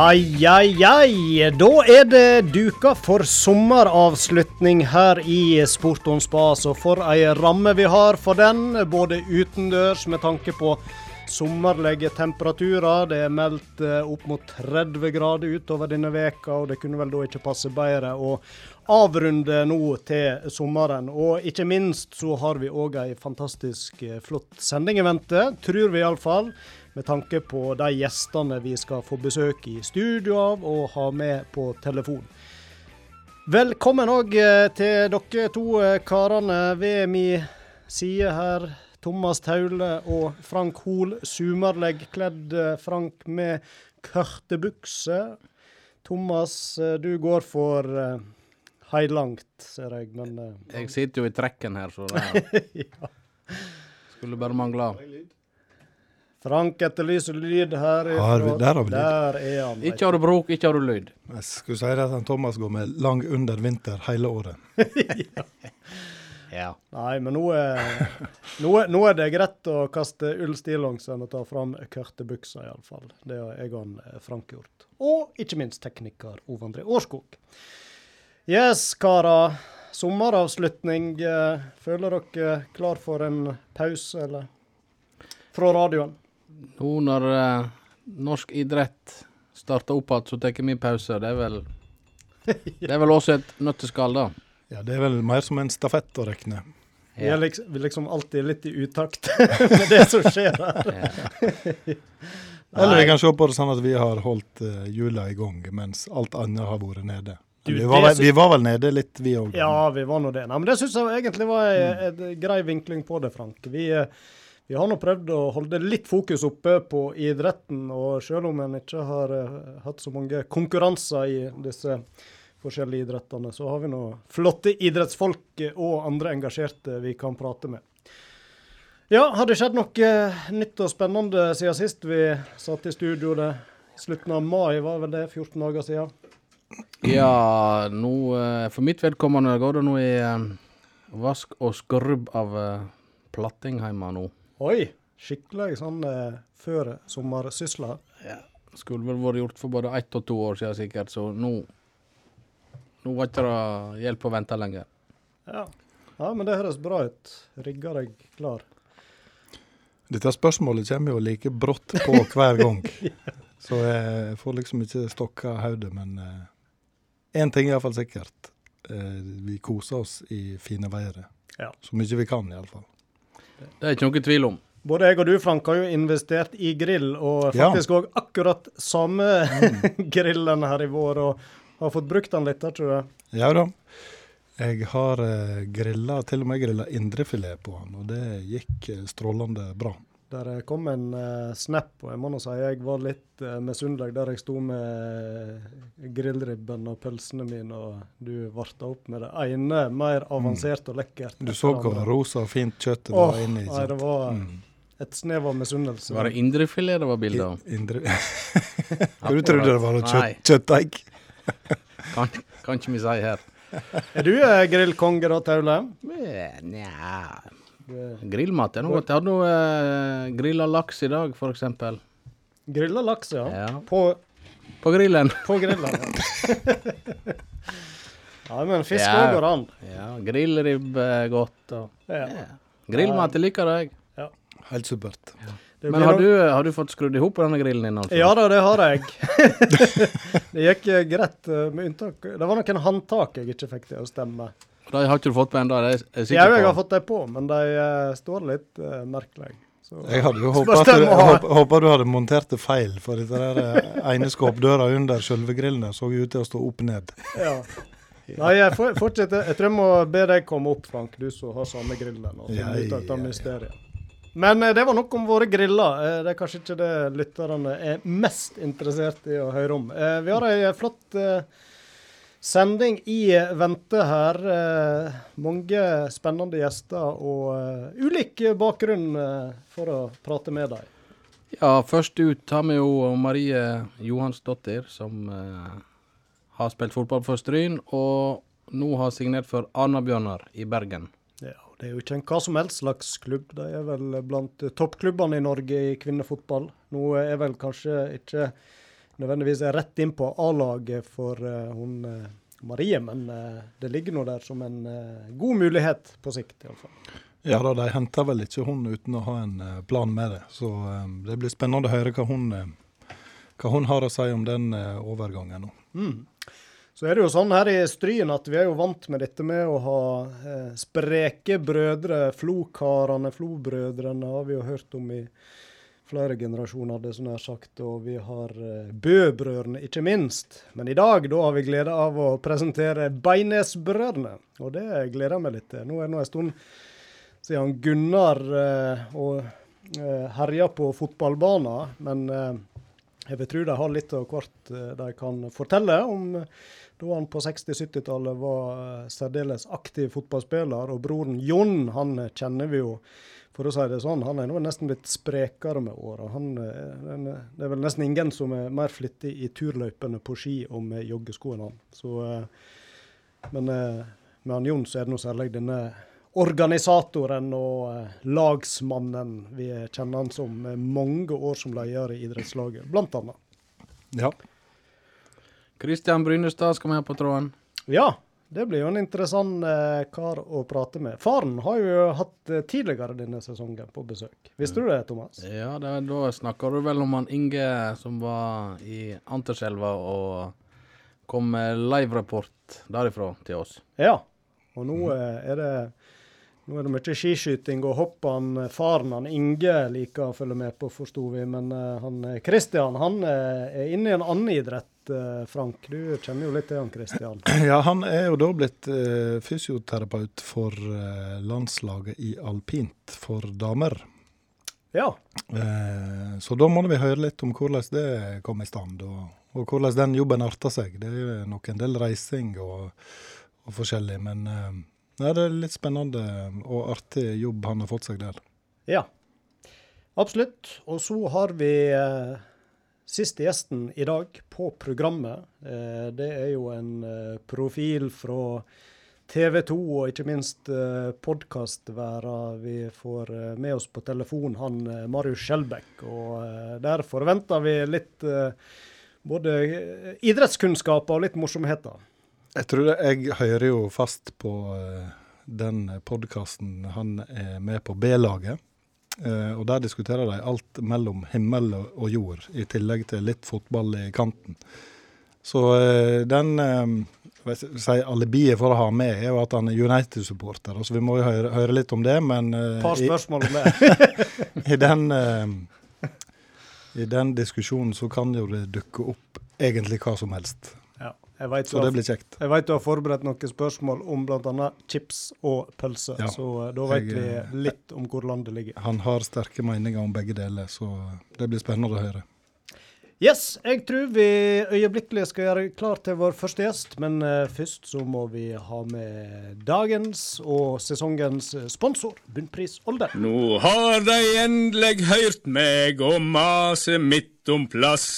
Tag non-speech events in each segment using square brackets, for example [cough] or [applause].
Ai, ai, ai. Da er det duka for sommeravslutning her i Sport Spas. Og for ei ramme vi har for den, både utendørs med tanke på sommerlige temperaturer. Det er meldt eh, opp mot 30 grader utover denne veka, og det kunne vel da ikke passe bedre å avrunde nå til sommeren. Og ikke minst så har vi òg ei fantastisk eh, flott sending i vente, tror vi iallfall med tanke på de gjestene vi skal få besøk i studio av og ha med på telefon. Velkommen òg til dere to karene ved min side her. Thomas Taule og Frank Hoel, sumarlegg-kledd Frank med kørtebukse. Thomas, du går for heilangt, ser jeg, men Jeg sitter jo i trekken her, så [laughs] det ja. skulle bare mangle. Frank etterlyser lyd her. Har vi- der har vi lyd. Der er han. Ikke har du brok, ikke har du lyd. Jeg skulle si det at han Thomas går med lang under vinter hele året. [laughs] Ja. Nei, men nå er, nå, er, nå er det greit å kaste ull stillongs enn å ta fram kørtebuksa, iallfall. Det har jeg og eh, Frank gjort. Og ikke minst tekniker Ove André Årskog. Yes, karer. Sommeravslutning. eh, Føler dere klar for en pause, eller? Fra radioen? Nå når uh, norsk idrett starter opp igjen, så tar vi pause. Det er vel [laughs] Det er vel også et nøtteskall, da. Ja, Det er vel mer som en stafett å regne. Vi er liksom, vi liksom alltid litt i utakt [laughs] med det som skjer her. [laughs] Ja. Eller vi kan se på det sånn at vi har holdt uh, hjula i gang, mens alt annet har vært nede. Du, vi, var vi var vel nede litt, vi òg. Ja, vi var nå det. Nei, men det syns jeg egentlig var en grei vinkling på det, Frank. Vi, eh, vi har nå prøvd å holde litt fokus oppe på idretten, og selv om en ikke har eh, hatt så mange konkurranser i disse forskjellige idrettene, så har vi nå flotte idrettsfolk og andre engasjerte vi kan prate med. Ja, har det skjedd noe eh, nytt og spennende siden sist vi satt i studio? det Slutten av mai, var vel det? 14 dager siden? Ja, nå eh, For mitt vedkommende går det nå i eh, vask og skrubb av eh, platting hjemme nå. Oi, skikkelig sånn eh, før sommersysler. Skulle vel vært gjort for både ett og to år siden sikkert, så nå Nå var ikke det hjelp å vente lenger. Ja. ja, men det høres bra ut. Rigger deg klar. Dette spørsmålet kommer jo like brått på [laughs] hver gang. Så jeg får liksom ikke stokka hodet, men én ting er iallfall sikkert. Eh, vi koser oss i fine været. Ja. Så mye vi kan, iallfall. Det er ikke noe tvil om. Både jeg og du, Frank, har jo investert i grill, og faktisk òg akkurat samme [laughs] grillen her i vår, og har fått brukt den litt, tror jeg. Ja da. Jeg har eh, grilla, til og med grilla indrefilet på den, og det gikk eh, strålende bra. Der kom en uh, snap, og jeg må nå si jeg var litt uh, misunnelig der jeg sto med grillribben og pølsene mine, og du varta opp med det ene mer avansert og lekkert. Du så hvor rosa og fint kjøttet oh, var inni. nei, det var Mm. et snev av misunnelse. Var det indrefilet det var bilde av? Indre... [laughs] Du trodde det var noe kjøtt, kjøttdeig? Kan, kan ikke vi si her. [laughs] Er du eh, grillkonge da, Taule? Nja Grillmat er noe godt. Jeg hadde noe uh, grilla laks i dag, eksempel. Grilla laks, ja. Ja. På, På grillen. [laughs] på grillen. Ja. ja, men fisk Ja. går an. Ja, Grillribbe er godt. Og, Ja. ja. Grillmat jeg liker jeg. Helt supert. Ja. Men har du, har du fått skrudd i hop denne grillen din? altså? Ja da, det har jeg. [laughs] det gikk eh, greit, eh, med unntak Det var noen håndtak jeg ikke fikk til å stemme. De har ikke du fått på ennå? Det jeg Ja, sikker jeg har fått dem på, men de eh, står litt uh, merkelig. Så, Jeg hadde jo håpa du, jeg håp- du hadde montert det feil, for dette der eh, ene skåpdøra under selve grillen der så ut til å stå opp ned. ja. Nei, jeg fortsetter. Jeg tror jeg må be deg komme opp, Frank, du som har samme grillen. Og finne Ja, ut av dette mysteriet. Men det var nok om våre griller. Det er kanskje ikke det lytterne er mest interessert i å høre om. Eh, vi har ei flott sending i vente her. Eh, mange spennende gjester og eh, ulik bakgrunn eh, for å prate med dem. Ja, først ut har vi jo Marie Johansdottir, som har spilt fotball for Stryn, og nå har signert for Arna-Bjørnar i Bergen. Ja, Det er jo ikke en hva som helst slags klubb. De er vel blant toppklubbene i Norge i kvinnefotball. Nå er vel kanskje ikke nødvendigvis er rett inn på A-laget for uh, hun uh, Marie, men eh, det ligger nå der som en god mulighet på sikt, iallfall. Ja da, de henter vel ikke hun uten å ha en plan med det. Så det blir spennende å høre hva hun, hva hun har å si om den overgangen nå. Mm. Så er det jo sånn her i Stryn at vi er jo vant med dette med å ha eh, spreke brødre. Flokarene, Flobrødrene har vi jo hørt om i flere generasjoner, hadde jeg har sagt. Og vi har eh, Bø-brødrene, ikke minst. Men i dag da har vi glede av å presentere Beines-brødrene. Og det gleder jeg meg litt til. Nå er det nå en stund siden Gunnar eh, og eh, herja på fotballbanen. Men eh, jeg vil tro de har litt av hvert eh, de kan fortelle om eh, da han på 60-70-tallet var særdeles aktiv fotballspiller. Og broren Jon, han kjenner vi jo, for å si det sånn, han er nå nesten blitt sprekere med åra. Det er vel nesten ingen som er mer flittig i turløypene på ski og med joggesko enn han. Så, eh, men eh, med han Jon så er det nå særlig denne organisatoren og eh, lagsmannen vi kjenner han som, med mange år som leder i idrettslaget, blant annet. Ja. Kristian Brynestad skal vi ha på tråden. Ja, det blir jo en interessant eh, kar å prate med. Faren har jo hatt eh, tidligere denne sesongen på besøk. Visste du det, Thomas? Ja, det, da snakker du vel om han Inge som var i Anterselva og kom med live-rapport derifra til oss. Ja. Og nå eh, er det nå er det mye skiskyting og hopp. Han, faren han Inge liker å følge med på, forsto vi. Men han Kristian Christian han er inne i en annen idrett, Frank. Du kjenner jo litt til han Kristian? [clears throat] ja, han er jo da blitt eh, fysioterapeut for eh, landslaget i alpint for damer. Ja. Eh, så da må vi høre litt om hvordan det kom i stand, og, og hvordan den jobben arta seg. Det er nok en del reising og, og forskjellig, men eh, det er litt spennende og artig jobb han har fått seg der. Ja. Absolutt. Og så har vi eh, siste gjesten i dag på programmet. Eh, det er jo en eh, profil fra TV 2 og ikke minst eh, podkastværa vi får med oss på telefon, han Marius Skjelbæk. Og der forventer vi litt både idrettskunnskaper og litt morsomheter. Jeg tror det, jeg hører jo fast på den podkasten han er med på, B-laget. Eh, og der diskuterer de alt mellom himmel og, jord, i tillegg til litt fotball i kanten. Så eh, den eh, si, alibiet for å ha med er jo at han er United-supporter. Så vi må jo høre, høre litt om det, men par spørsmål om det. [laughs] i den i den diskusjonen så kan jo det dukke opp egentlig hva som helst. Vet Så det blir kjekt. Jeg vet du har forberedt noen spørsmål om bl.a. chips og pølse, Ja, så eh, da vet jeg, vi eh, litt om hvor landet ligger. Han har sterke meninger om begge deler, så det blir spennende å høre. Yes, jeg tror vi øyeblikkelig skal gjøre klar til vår første gjest, men eh, først så må vi ha med dagens og sesongens sponsor, Bunnpris Olde. Nå har de endelig hørt meg og mase midt om plass.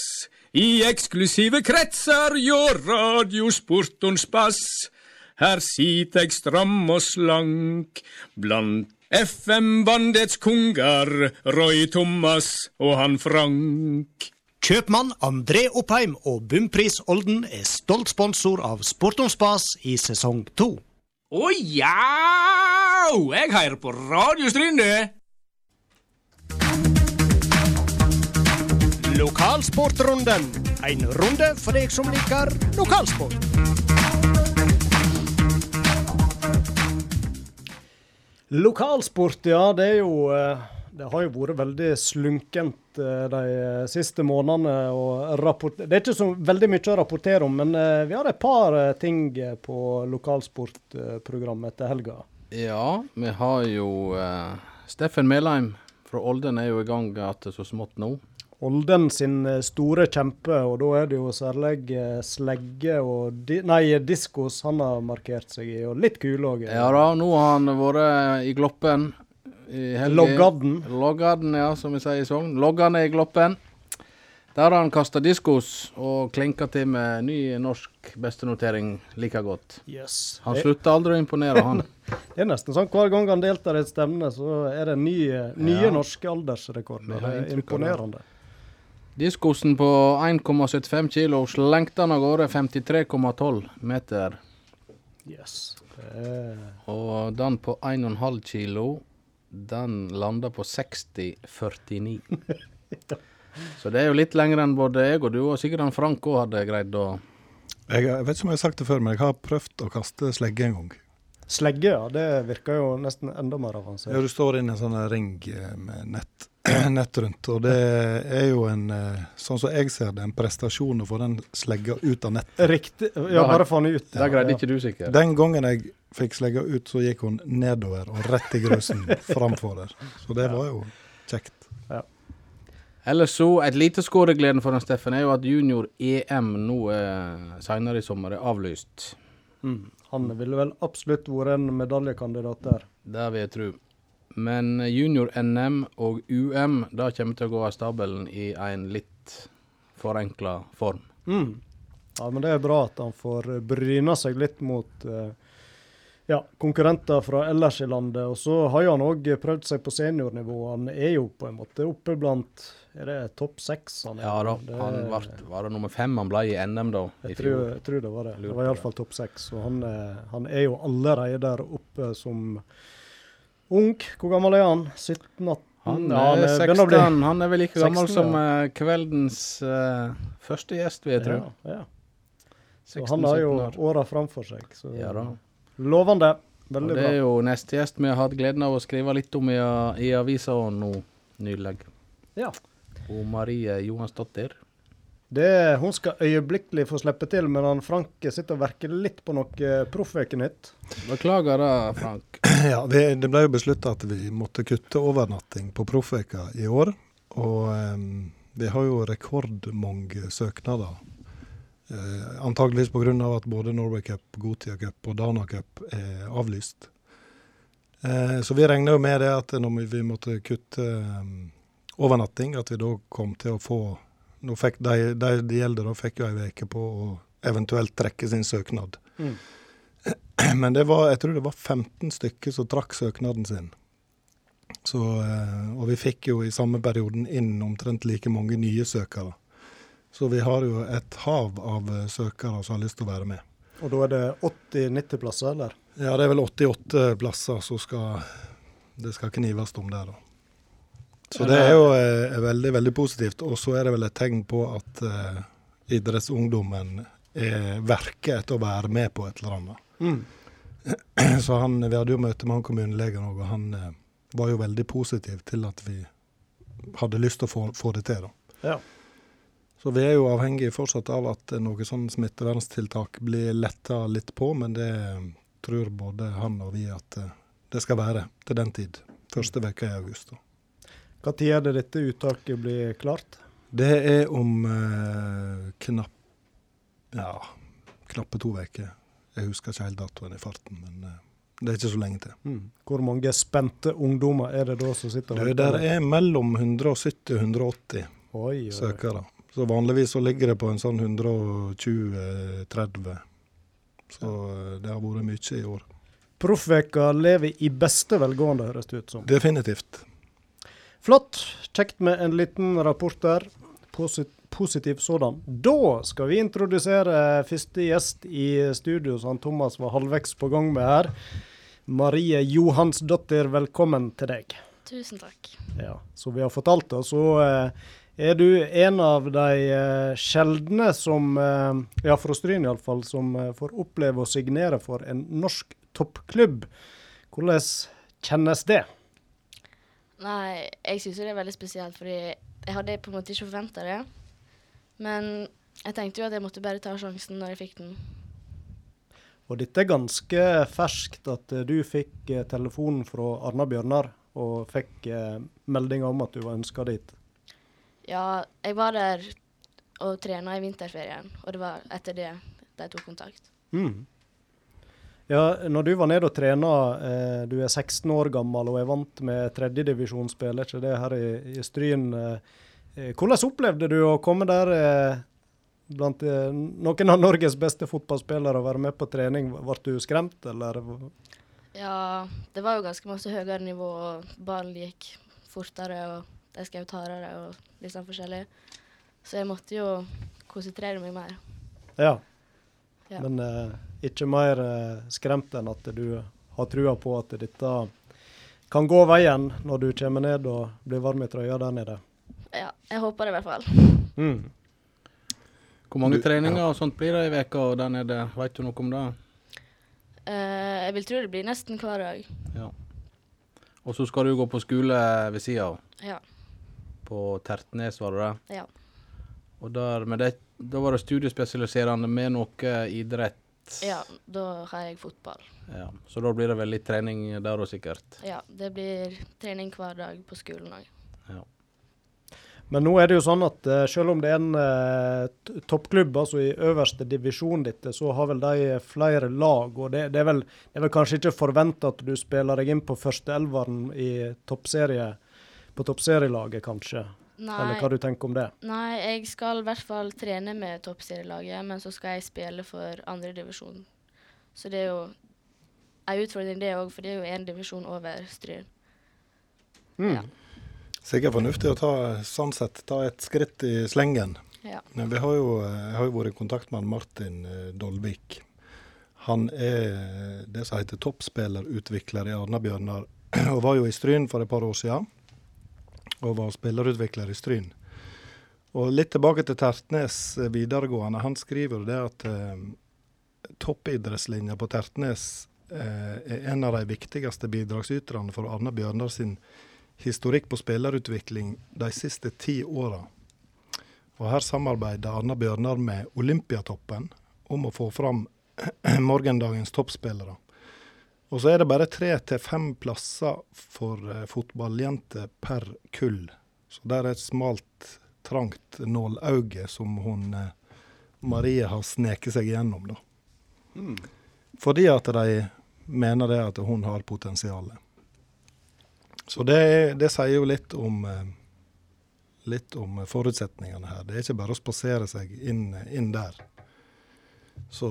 I eksklusive kretser gjør radiosportons bass. Her sit eg stram og slank blant FM-bandets konger, Roy Thomas og han Frank. Kjøpmann André Oppheim og Bumpris Olden er stolt sponsor av Sport om spas i sesong to. Å ja! Jeg hører på Radio Stryne. Lokalsportrunden. En runde for deg som liker lokalsport. Lokalsport, ja. Det er jo eh, Det har jo vært veldig slunkent eh, de siste månedene. Og det er ikke så veldig mye å rapportere om, men eh, vi har et par ting på lokalsportprogrammet etter helga. Ja, vi har jo Steffen Melheim fra Olden er jo i gang igjen så smått nå. Olden sin eh, store kjempe, og da er det jo særlig eh, slegge og di Nei, diskos han har markert seg i, og litt kule òg. Ja da, nå har han vært i Gloppen. I. Loggadden. Loggadden, ja, som vi sier i Sogn. Loggan er i Gloppen. Der har han kasta diskos og klinka til med ny norsk bestenotering like godt. Yes. Han slutter slutta aldri å imponere, han. [laughs] det er nesten sånn hver gang han deltar i et stevne, så er det nye, nye Ja. norske aldersrekorder. Det er imponerende. Diskosen på 1,75 kilo slengte han av gårde 53,12 meter. Yes. Er Og den på 1,5 kilo, den landa på 60,49. [laughs] Så det er jo litt lenger enn både jeg og du, og sikkert han Frank òg hadde greid å Jeg, jeg vet ikke om jeg har sagt det før, men jeg har prøvd å kaste slegge en gang. Slegge, ja. Det virker jo nesten enda mer Ja, du står inne i en sånn ring eh, med nett, [clears throat] nett rundt, og det er jo en, eh, sånn som jeg ser det, en prestasjon å få den slegga ut av nettet. Riktig. Ja, bare få den ut. Det greide ikke du sikkert. Den gangen jeg fikk slegga ut, så gikk hun nedover og rett i grusen [laughs] framfor der. Så det var jo kjekt. Ellers så, et lite skåregleden for en Steffen er jo at junior-EM nå eh, senere i sommer er avlyst. Mm. Han ville vel absolutt vært en medaljekandidat der. Det vil jeg tro. Men junior-NM og UM, da kommer til å gå av stabelen i en litt forenkla form. Mm. Ja, men det er bra at han får bryna seg litt mot eh, ja, konkurrenter fra ellers i landet. Og så har jo han òg prøvd seg på seniornivå. Han er jo på en måte oppe blant Er det topp seks han er? Ja da, Det- han var, var det nummer fem han ble i NM da, i Jeg tror, jeg tror det var det. Det var iallfall topp seks. Og han, han er jo allerede der oppe som ung. Hvor gammel er han? 17-18? Han Ja, er 16, bli- han er vel like gammel 16, som ja. eh, kveldens uh, første gjest, vil jeg tro. Ja, ja. Så han har jo 17 åra framfor seg. Så Ja da. lovende. Veldig bra. det bra. er jo neste gjest vi har hatt gleden av å skrive litt om i, i avisa nå nylig. Ja. Og Marie Johansdottir. Det, hun skal øyeblikkelig få slippe til, men han Frank sitter og verker litt på noe proffveke-nytt. Beklager det, Frank. [clears throat] Ja, vi, Det ble jo beslutta at vi måtte kutte overnatting på Proffveka i år. Og em, vi har jo rekordmange søknader. Eh, antageligvis pga. at både Norway Cup, Gotia Cup og Dana Cup er avlyst. Eh, så vi regner jo med det at når vi, vi måtte kutte em, overnatting, at vi da kom til å få nå fikk De, de det gjelder, da fikk jo ei uke på å eventuelt trekke sin søknad. Mm. [clears throat] Men det var, jeg tror det var 15 stykker som trakk søknaden sin. Så, eh, og vi fikk jo i samme perioden inn omtrent like mange nye søkere. Så vi har jo et hav av eh, søkere som har lyst til å være med. Og da er det 80-90 plasser, eller? Ja, det er vel 88 plasser som skal, det skal knives om der, da. Så det er jo eh, veldig, veldig positivt. Og så er det vel et tegn på at eh, idrettsungdommen er verker etter å være med på et eller annet. Mm. [clears throat] Så han, Vi hadde jo møte med han kommunelegen òg, og han eh, var jo veldig positiv til at vi hadde lyst til å få, få det til. da. Ja. Så vi er jo avhengig fortsatt av at noen noe sånn smitteverntiltak blir letta litt på, men det eh, tror både han og vi at eh, det skal være til den tid. Første veka i august. da. Tid er det dette uttaket blir klart? Det er om eh, knapp ja, knappe to uker. Jeg husker ikke helt datoen i farten, men eh, det er ikke så lenge til. Mm. Hvor mange spente ungdommer er det da som sitter Det, der er mellom 170 og 180 Oi, oi, søkere. Så vanligvis så ligger det på en sånn 120-30. Så eh, det har vært mye i år. Proffveka lever i beste velgående, høres det ut som. Definitivt. Flott. Kjekt med en liten rapport der. Posit positiv sådan. Da skal vi introdusere første gjest i studio, som Thomas var halvveis på gang med her. Marie Johansdottir, velkommen til deg. Tusen takk. Ja, Som vi har fortalt det, så eh, er du en av de eh, sjeldne som, eh, ja fra Stryn iallfall, som får oppleve å signere for en norsk toppklubb. Hvordan kjennes det? Nei, jeg syns det er veldig spesielt, fordi jeg hadde på en måte ikke forventa det. Men jeg tenkte jo at jeg måtte bare ta sjansen når jeg fikk den. Og dette er ganske ferskt at eh, du fikk eh, telefonen fra Arna Bjørnar og fikk eh, melding om at du var ønska dit. Ja, jeg var der og trena i vinterferien, og det var etter det de tok kontakt. Mm. Ja, når du var nede og trena, eh, du er 16 år gammel og er vant med tredjedivisjonsspill, er ikke det her i, i Stryn? Eh, eh, hvordan opplevde du å komme der eh, blant noen av Norges beste fotballspillere og være med på trening? Ble du skremt, eller? Ja, det var jo ganske masse høyere nivå, og ballen gikk fortere, og de skjøt hardere og litt sånn forskjellig. Så jeg måtte jo konsentrere meg mer. Ja. Ja. Men eh, ikke mer eh, skremt enn at du har trua på at dette kan gå veien når du kommer ned og blir varm i trøya der nede. Ja, jeg håper det i hvert fall. Mm. Hvor mange Du- treninger og sånt blir det i veka og der nede? Vet du noe om det? Eh, jeg vil tro det blir nesten hver dag. Ja. Og så skal du gå på skole ved sida av. Ja. På Tertnes, var det det? Ja. Og der, med det, da var det studiespesialiserende med noe idrett. ja, da har jeg fotball. Ja. Så da blir det vel litt trening der òg, sikkert. Ja, det blir trening hver dag på skolen òg. Ja. Men nå er det jo sånn at eh, selv om det er en eh, toppklubb, altså i øverste divisjon ditt, så har vel de flere lag. Og det, det, er vel, det er vel kanskje ikke forventa at du spiller deg inn på førsteelveren i toppserie, på toppserielaget, kanskje? Eller hva Nei, du tenker om det? nei, jeg skal i hvert fall trene med toppserielaget, men så skal jeg spille for andredivisjon. Så det er jo en utfordring det òg, for det er jo én divisjon over Stryn. Mm. Ja. Sikkert fornuftig å ta, sånn sett, ta et skritt i slengen. Ja. Vi har jo, jeg har jo vært i kontakt med Martin eh, Dolvik. Han er det som heter toppspillerutvikler i Arna-Bjørnar, [clears throat] og var jo i Stryn for et par år siden. Og var spillerutvikler i Stryn. Og litt tilbake til Tertnes eh, videregående. Han skriver det at eh, toppidrettslinja på Tertnes eh, er en av de viktigste bidragsyterne for Arne Bjørnar sin historikk på spillerutvikling de siste ti åra. Og her samarbeider Arne Bjørnar med Olympiatoppen om å få fram [clears throat] morgendagens toppspillere. Og så er det bare tre til fem plasser for eh, fotballjenter per kull. Så det er et smalt, trangt nålauge som hun eh, Marie har sneket seg gjennom, da. Fordi at de mener det at hun har potensial. Så det, det sier jo litt om eh, litt om forutsetningene her. Det er ikke bare å spasere seg inn, inn der. Så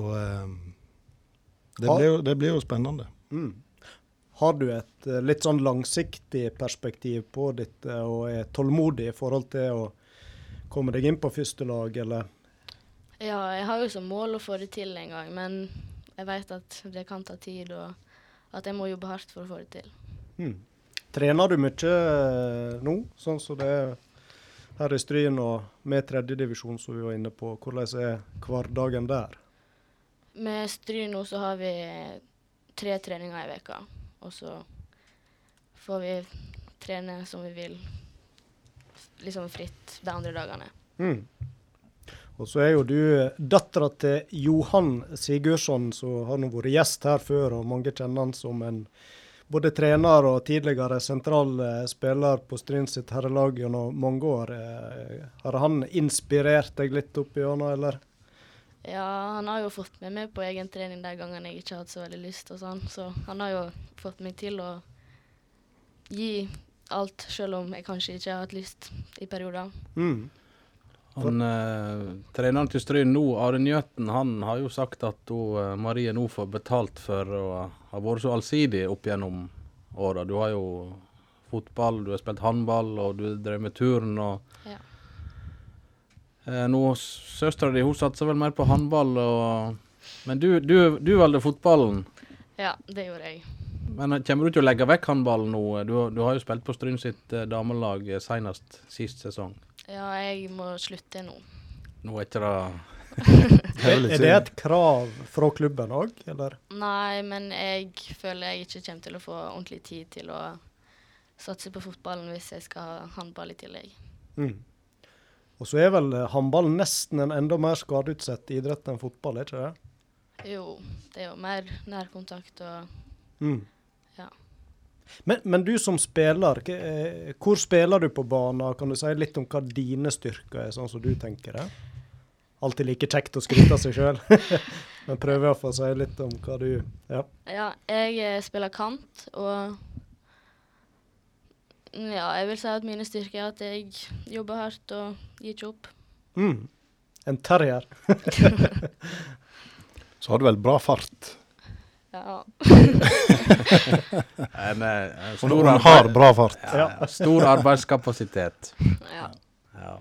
det, blir jo, det blir jo spennende. Mm. Har du et eh, litt sånn langsiktig perspektiv på dette, og er tålmodig i forhold til å komme deg inn på første lag, eller? ja, jeg har jo som mål å få det til en gang, men jeg vet at det kan ta tid, og at jeg må jobbe hardt for å få det til. Mm. Trener du mye eh, nå, sånn som det er her i Stryn og med tredjedivisjon, som vi var inne på? Hvordan er hverdagen der? Med Stryn nå så har vi tre treninger i veka, og så får vi trene som vi vil, liksom fritt de andre dagene. Mm. Og så er jo du dattera til Johan Sigurdsson, som har nå vært gjest her før, og mange kjenner han som en både trener og tidligere sentral eh, spiller på Stryn sitt herrelag gjennom mange år. Eh, har han inspirert deg litt opp gjennom, eller? Ja, han har jo fått med meg på egen trening de gangene jeg ikke har hatt så veldig lyst og sånn, så han har jo fått meg til å gi alt, selv om jeg kanskje ikke har hatt lyst i perioder. Mm. Han, eh, treneren til Stryn nå, Are Njøten, han har jo sagt at hun, eh, Marie nå får betalt for å ha vært så allsidig opp gjennom åra. Du har jo fotball, du har spilt håndball, og du drev med turn. og Ja. Eh, nå, Søstera di hun satser vel mer på håndball, og, men du, du, du valgte fotballen. Ja, det gjorde jeg. Men eh, kommer du til å legge vekk håndballen nå? Du, du har jo spilt på Stryn sitt eh, damelag senest sist sesong. Ja, jeg må slutte nå. Nå er ikke det Det [laughs] er Er det et krav fra klubben òg, eller? Nei, men jeg føler jeg ikke kommer til å få ordentlig tid til å satse på fotballen hvis jeg skal ha håndball i tillegg. Mm. Og så er vel eh, håndball nesten en enda mer skadeutsatt idrett enn fotball, er ikke det? Jo, det er jo mer nærkontakt og Mm. Ja. Men, men du som spiller, eh, hvor spiller du på banen? Kan du si litt om hva dine styrker er, sånn som du tenker det? Alltid like kjekt å skryte av seg sjøl. [laughs] men prøver iallfall å si litt om hva du Ja. Ja, jeg eh, spiller kant, og ja, jeg vil si at mine styrker er at jeg jobber hardt og gir ikke opp. Mm. En terrier. [laughs] Så har du vel bra fart. Ja. [laughs] en, en Hun, stor, arbeid- har bra fart. ja, ja, stor arbeidskapasitet. ja. Ja.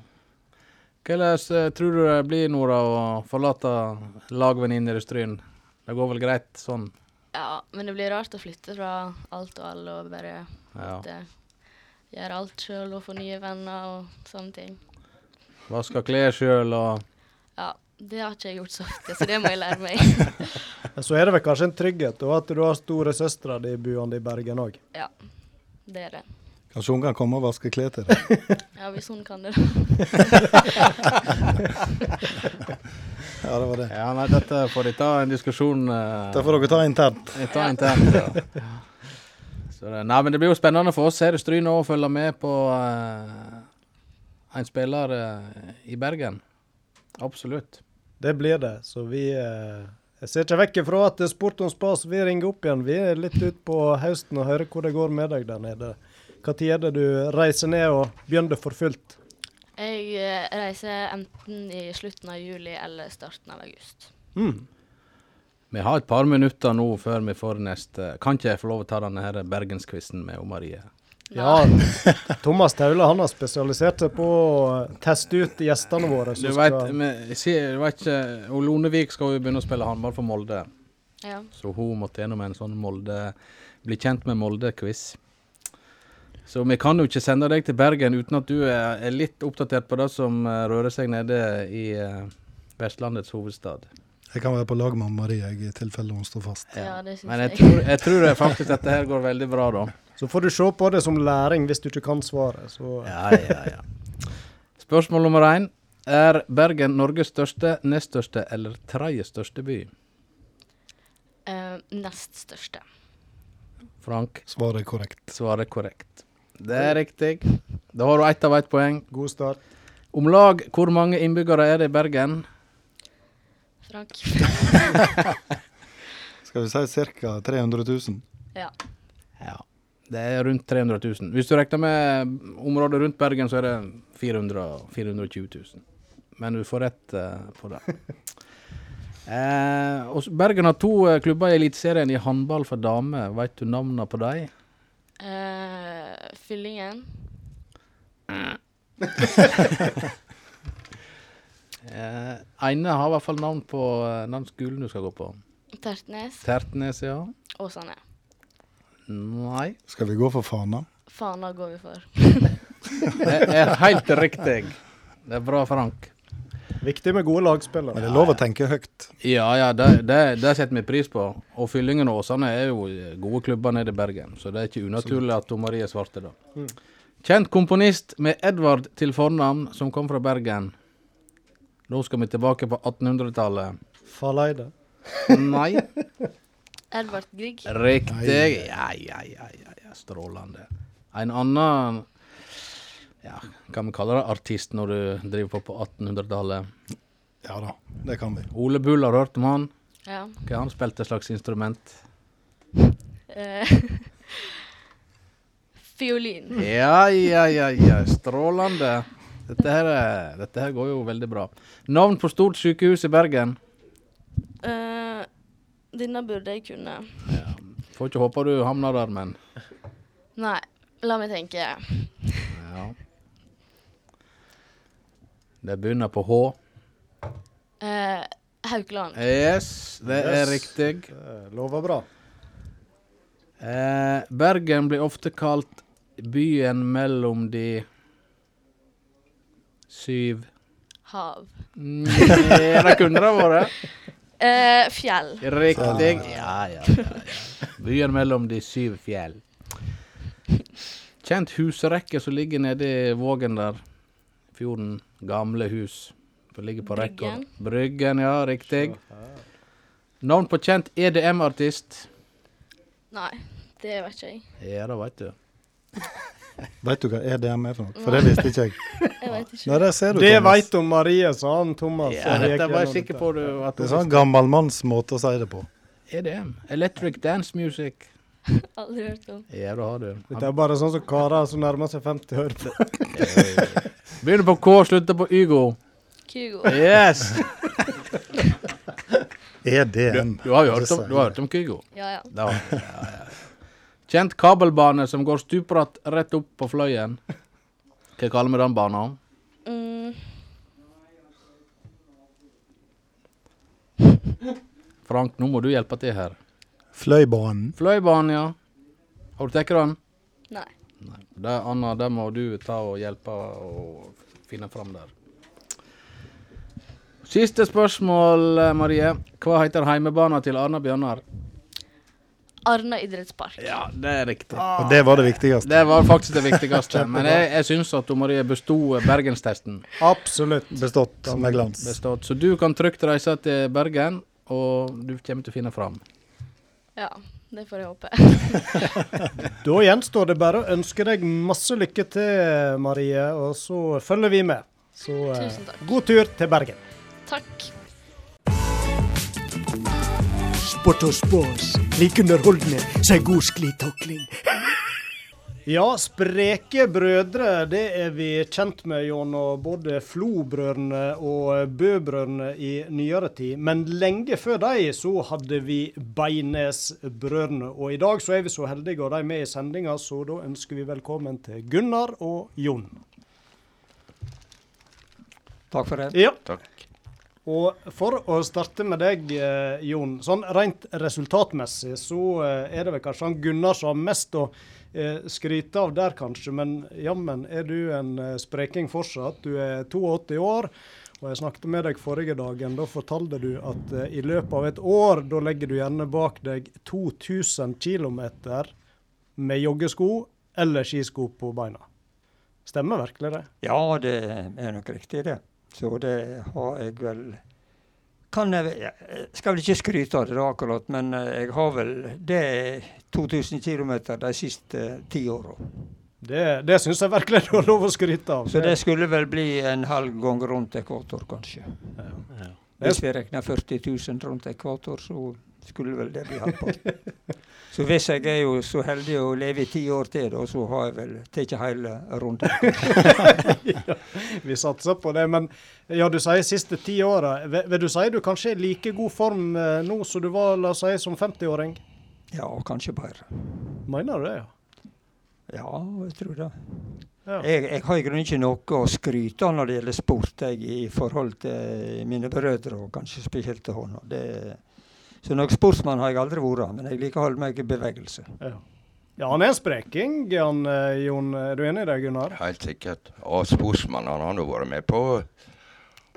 Hvordan eh, tror du det blir, Nora, å forlate lagvenninner i Stryn? Det går vel greit sånn? Ja, men det blir rart å flytte fra alt og alle og bare Ja. Gjøre alt sjøl og få nye venner og sånne ting. Vaske klær sjøl og Ja, det har ikke jeg gjort så ofte, så det må jeg lære meg. [laughs] Så er det vel kanskje en trygghet og at du har storesøstera di boende i Bergen òg. ja, det er det. Kanskje hun kan komme og vaske klær til deg? [laughs] Ja, hvis hun kan det. [laughs] Ja, det var det. Ja, nei, dette får de ta en diskusjon uh, Det får dere ta internt. Tar internt, ja. Så det, nei, men det blir jo spennende for oss her i Stryn å følge med på uh, en spiller uh, i Bergen. Absolutt. Det blir det. Så vi uh, Jeg ser ikke vekk ifra at Sport om spas vil ringe opp igjen. Vi er litt utpå høsten og hører hvor det går med deg der nede. Når er det du reiser ned og begynner for fullt? Jeg reiser enten i slutten av juli eller starten av august. Mm. Vi har et par minutter nå før vi får neste Kan ikke jeg få lov å ta denne her Bergenskvisten med Marie? Ja, [laughs] Thomas Taule han har spesialisert seg på å teste ut gjestene våre. Du vet, skal- men, du vet ikke og Lonevik skal jo begynne å spille håndball for Molde, Ja. så hun måtte gjennom en sånn Molde Bli kjent med Molde-quiz. Så vi kan jo ikke sende deg til Bergen uten at du er, er litt oppdatert på det som eh, rører seg nede i eh, Vestlandets hovedstad. Jeg kan være på lag med Marie i tilfelle hun står fast. Ja, det synes Men jeg jeg. tror, jeg tror det faktisk dette her går veldig bra, da. Så får du se på det som læring hvis du ikke kan svaret. Så Ja, ja, ja. Spørsmål nummer én. Er Bergen Norges største, nest største eller tredje største by? Uh, nest største. Frank Svaret er korrekt. svarer korrekt. Det er riktig. Da har du ett av ett poeng. god start. Om lag hvor mange innbyggere er det i Bergen? Frank. [laughs] Skal vi si ca. 300 000? Ja. Ja. Det er rundt 300 000. Hvis du regner med området rundt Bergen, så er det 400 420 000. Men du får rett eh, på det. [laughs] Eh, Bergen har to eh, klubber i Eliteserien i håndball for damer. Vet du navnene på dem? Uh, fyllingen. [laughs] Eh, ene har i hvert fall navn på eh, den skolen du skal gå på. Tertnes. Tertnes, ja. Åsane. Nei. Skal vi gå for Fana? Fana går vi for. [laughs] Det er helt riktig. Det er bra, Frank. Viktig med gode lagspillere. Men det er lov å tenke høyt. Ja, ja, det, det, det setter vi pris på. Og Fyllingen og Åsane er jo gode klubber nede i Bergen, så det er ikke unaturlig at Marie svarte da. Kjent komponist med Edvard til fornavn, som kom fra Bergen. Nå skal vi tilbake på 1800-tallet. Faleide. Nei. [laughs] Edvard Grieg. Riktig. Ja, ja, ja, ja, ja. Strålende. En annen ja, kan vi kalle det artist når du driver på på 1800-tallet? Ja da, det kan vi. Ole Bull har hørt om han. Ja. Hva har han spilt et slags instrument? Eh, [laughs] fiolin. Ja, ja, ja, ja. Strålende. Dette her, er- dette her går jo veldig bra. Navn på stort sykehus i Bergen? Uh, denne burde jeg kunne. Får ikke håpe du havner der, men Nei, la meg tenke. ja. Det begynner på H. Uh, Haukeland. Yes, det er riktig. Det lover bra. Uh, Bergen blir ofte kalt byen mellom de syv Hav. Mm, Det kunne det vært. Eh, fjell. Riktig. Ja, ja, ja, ja. Byen mellom de syv fjell. Kjent husrekke som ligger nede i Vågen der. Fjorden. Gamle hus. Som ligger på rekke. Bryggen. Bryggen, ja, riktig. Navn på kjent EDM-artist. Nei, det vet ikke jeg. Ja, det vet du. Vet du hva EDM er for noe? For det visste ikke jeg. [laughs] Jeg vet ikke. Nei, der ser du, Det veit om Marie, sa han Thomas. Ja, dette var jeg sikker på du at Det er du sånn gammelmannsmåte å si det på. EDM. Electric Dance Music. [laughs] Aldri hørt om. Ja, du har det. Dette er bare sånn som karer som nærmer seg 50 hører på. Begynner på K, slutter på Ygo. Kygo. Yes! [laughs] EDM. Du har jo hørt om, du har hørt om Kygo. Ja, ja. Da, ja, ja. Kjent kabelbane som går stupbratt rett opp på fløyen. Hva kaller vi den banen? Mm. Frank, nå må du hjelpe til her. Fløibanen. Fløibanen, ja. Har du tatt den? Nei. Nei. Det, Anna, det må du ta og hjelpe og finne fram der. Siste spørsmål, eh, Marie. Hva heter heimebanen til Arna Bjørnar? Arna idrettspark. Ja, det er riktig. Og det var det viktigste. Det var faktisk det viktigste. [laughs] Men jeg, jeg syns at du Marie besto bergenstesten. Absolutt. Bestått med glans. Bestått. Så du kan trygt reise til Bergen, og du kommer til å finne fram. Ja, det får jeg håpe. [laughs] Da gjenstår det bare å ønske deg masse lykke til, Marie, og så følger vi med. Så eh, Tusen takk. god tur til Bergen. Takk. Sport og spas. Like underholdende som ei god sklitakling. [laughs] Ja, spreke brødre, det er vi kjent med gjennom både Flo-brødrene og Bø-brødrene i nyere tid. Men lenge før de så hadde vi Beines-brødrene. Og i dag så er vi så heldige å ha dem med i sendinga, så da ønsker vi velkommen til Gunnar og Jon. Takk for det. Ja. Og for å starte med deg, eh, Jon. Sånn rent resultatmessig så eh, er det vel kanskje han Gunnar som har mest å eh, skryte av der, kanskje. Men jammen er du en spreking fortsatt. Du er 82 år. Og jeg snakket med deg forrige dagen. Da fortalte du at i løpet av et år, da legger du gjerne bak deg 2000 km med joggesko eller skisko på beina. Stemmer virkelig det? Ja, det er nok riktig, det. Så det har jeg vel kan jeg, jeg skal vel ikke skryte av det da akkurat, men eh, jeg har vel det 2000 km de siste eh, ti åra. Det, det syns jeg virkelig du har lov å skryte av. Så det skulle vel bli en halv gang rundt ekvator, kanskje. Hvis vi regner 40 000 rundt ekvator, så skulle vel det bli halvparten. [laughs] Så hvis jeg er jo så heldig å leve i ti år til, da, så har jeg vel tatt hele runden. [laughs] ja, vi satser på det. Men ja, du sier siste ti åra. Vil, vil du si du kanskje er like god form eh, nå som du var la oss si, som 50-åring? Ja, kanskje bedre. Mener du det, ja? Ja, jeg tror det. Ja. Jeg, jeg har i grunnen ikke noe å skryte av når det gjelder sport, jeg, i forhold til mine brødre, og kanskje spesielt til henne. Det- Så noen sportsmann har jeg aldri vært, men jeg liker å holde meg i bevegelse. Ja. ja, han er en spreking, han, eh, Jon. Er du enig i det, Gunnar? Helt sikkert. Og sportsmann han har nå vært med på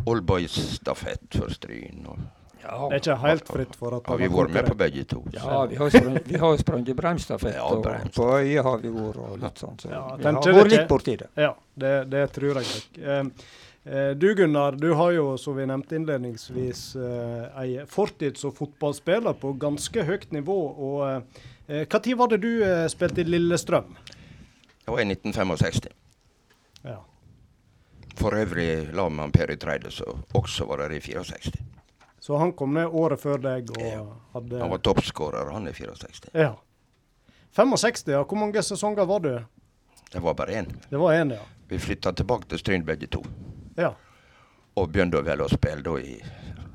oldboys-stafett for Stryn. Og Det er ikke helt fritt for at har vi vært med på begge to. Ja, vi har sprang- vi har sprunget bremsstafett, Ja, og på Øye har vi vært og litt sånn. Så Ja, vi har vært litt borti det. Ja, det, det tror jeg nok. Eh, du Gunnar, du har jo, som vi nevnte innledningsvis, eh, ei fortid som fotballspiller på ganske høyt nivå. og eh, tid var det du spilte i Lillestrøm? Det var i 1965. Ja. For øvrig la med Per i Treide, som også var der i 64. Så han kom ned året før deg og Ja. hadde Han var toppskårer, han i 64. Ja. 65, ja. Hvor mange sesonger var du? Det var bare én. Det var én, ja. Vi flytta tilbake til Stryn begge to. Ja. Og begynte vel å spille da i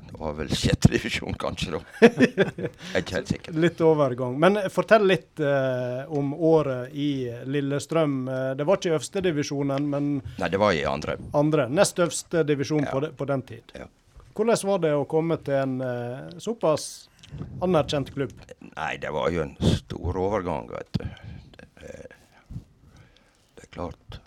Det var vel sjette divisjon, kanskje, da. [laughs] Jeg er ikke helt sikker. Litt overgang. Men fortell litt eh, om året i Lillestrøm. Eh, Det var ikke øverstedivisjonen, men Nei, det var i andre. andre. Nest øverste divisjon Ja. på, de, på den tid. Ja. Hvordan var det å komme til en eh, såpass anerkjent klubb? Nei, det var jo en stor overgang, vet du. Det, det, det er klart.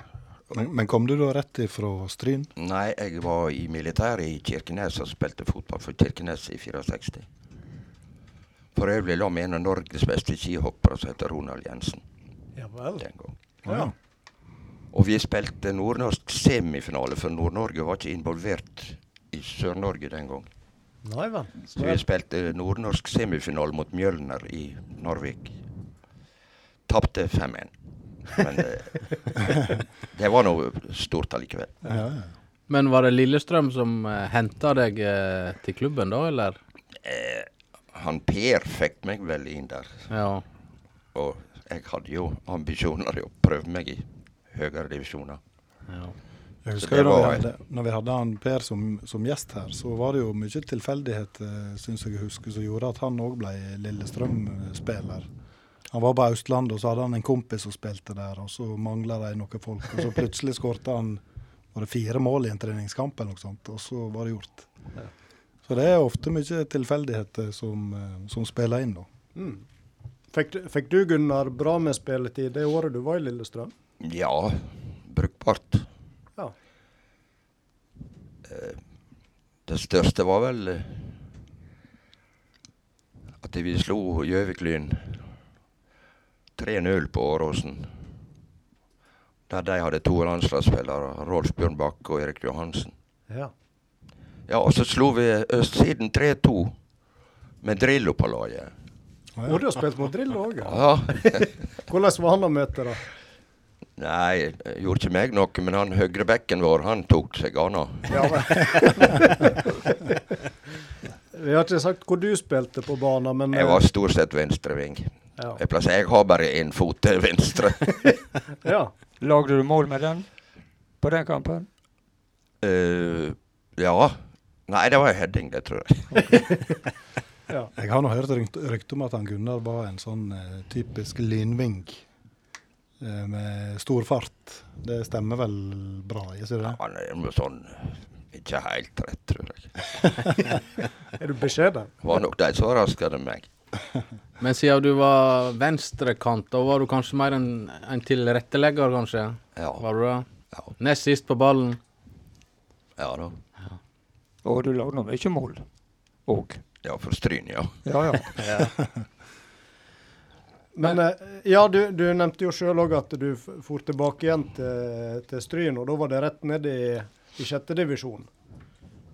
Men, men kom du da rett ifra Stryn? Nei, jeg var i militæret i Kirkenes og spilte fotball for Kirkenes i 64. For øvrig la vi en av Norges beste skihoppere som heter Ronald Jensen Ja vel. den gang. Ja. Og vi spilte nordnorsk semifinale, for Nord-Norge var ikke involvert i Sør-Norge den gang. Nei vel. Så vi spilte nordnorsk semifinale mot Mjølner i Narvik. Tapte 5-1. Men det, [laughs] det var nå stort allikevel. Ja, ja. Men var det Lillestrøm som uh, henta deg eh, til klubben da, eller? Eh, han Per fikk meg vel inn der. Ja. Og jeg hadde jo ambisjoner å prøve meg i høyere divisjoner. ja. Jeg husker jo når vi, hadde, når vi hadde han Per som, som gjest her, så var det jo mye tilfeldighet, syns jeg å huske, som gjorde at han òg ble Lillestrøm-spiller. Han var på Østlandet, og så hadde han en kompis som spilte der, og så mangla de noen folk. Og så plutselig skårte han var det fire mål i en treningskamp eller noe sånt, og så var det gjort. Så det er ofte mye tilfeldigheter som, eh, som spiller inn, da. Mm. Fikk, du- fikk du, Gunnar, bra med spilletid det året du var i Lillestrøm? Ja, brukbart. Ja. Eh, Det største var vel eh, at vi slo Gjøvik-Lyn 3-0 på Åråsen. Der de hadde to landslagsspillere, Rolf Bjørn Bakke og Erik Johansen. Ja. Ja, og så slo vi Østsiden 3-2 med Drillo på laget. Og du har spilt mot Drillo òg, ja. Ja. [laughs] Hvordan var han å møte, da? Nei, gjorde ikke meg noe, men han høyrebekken vår, han tok seg anna. Ja. [laughs] Vi har ikke sagt hvor du spilte på banen, men Jeg var stort sett venstreving. Ja. Jeg, plasser, jeg har bare én fot til venstre. [laughs] ja. Lagde du mål med den på den kampen? Uh, ja. Nei, det var heading, det tror jeg. ja. [laughs] Jeg har nå hørt rykt- rykte om at han Gunnar var en sånn uh, typisk linving uh, med stor fart. Det stemmer vel bra, ikke det? Han er jo sånn ikke helt rett, tror jeg. [laughs] Er du beskjeden? Var nok de som var raskere enn meg. Men siden du var venstrekant, da var du kanskje mer en, en tilrettelegger, kanskje? Ja. Var du det? Ja, Nest sist på ballen. ja da. Og du lagde nå mye mål òg. Ja, for Stryn, ja. Ja, ja. [laughs] [laughs] Men eh, ja, du, du nevnte jo sjøl òg at du for tilbake igjen til, til Stryn, og da var det rett ned i, i sjette divisjon.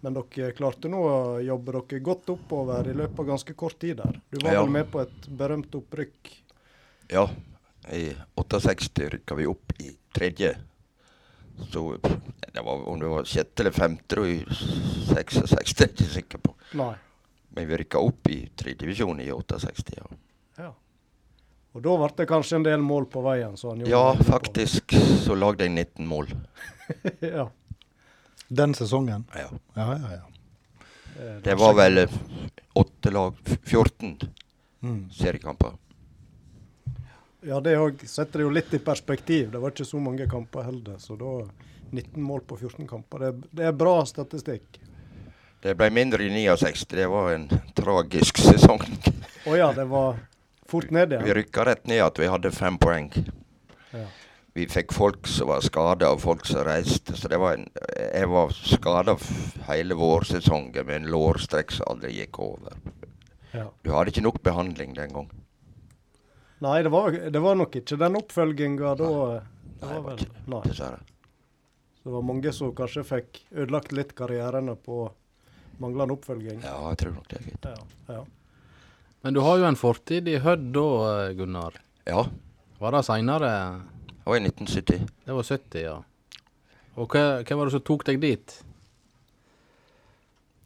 Men dere klarte nå å jobbe dere godt oppover i løpet av ganske kort tid der. Du var Ja. vel med på et berømt opprykk? Ja, i 68 rykka vi opp i tredje. Så det var, om det var sjette eller femte i 66, det er jeg ikke sikker på. Nei. Men vi rykka opp i tredjedivisjon i 68, ja. Ja. Og da ble det kanskje en del mål på veien? Så han Ja, faktisk så lagde jeg 19 mål. [laughs] ja. Den sesongen? Ja. Ja, ja, ja. Eh, Det var vel eh, åtte lag, 14 Mm. seriekamper. Ja, det òg setter det jo litt i perspektiv. Det var ikke så mange kamper heller. Så da 19 mål på 14 kamper. Det, er- det er bra statistikk. Det ble mindre i 69. Det var en tragisk [laughs] sesong. Å ja, det var fort ned igjen? Vi rykka rett ned at vi hadde fem poeng. Ja. Vi fikk folk som var skada, og folk som reiste. Så det var en, jeg var skada hele vårsesongen med en lårstrekk som aldri gikk over. Ja. Du hadde ikke nok behandling den gang. Nei, det var, det var nok ikke den oppfølginga da. Det Nei, var det var vel, nei. Dessverre. Så det var mange som kanskje fikk ødelagt litt karrierene på manglende oppfølging. Ja, jeg tror nok det, gitt. Ja, ja. Men du har jo en fortid i Hødd da, Gunnar. Ja, Var det seinere? Var i 1970. Det var 70, ja. Og hva, hva var det som tok deg dit?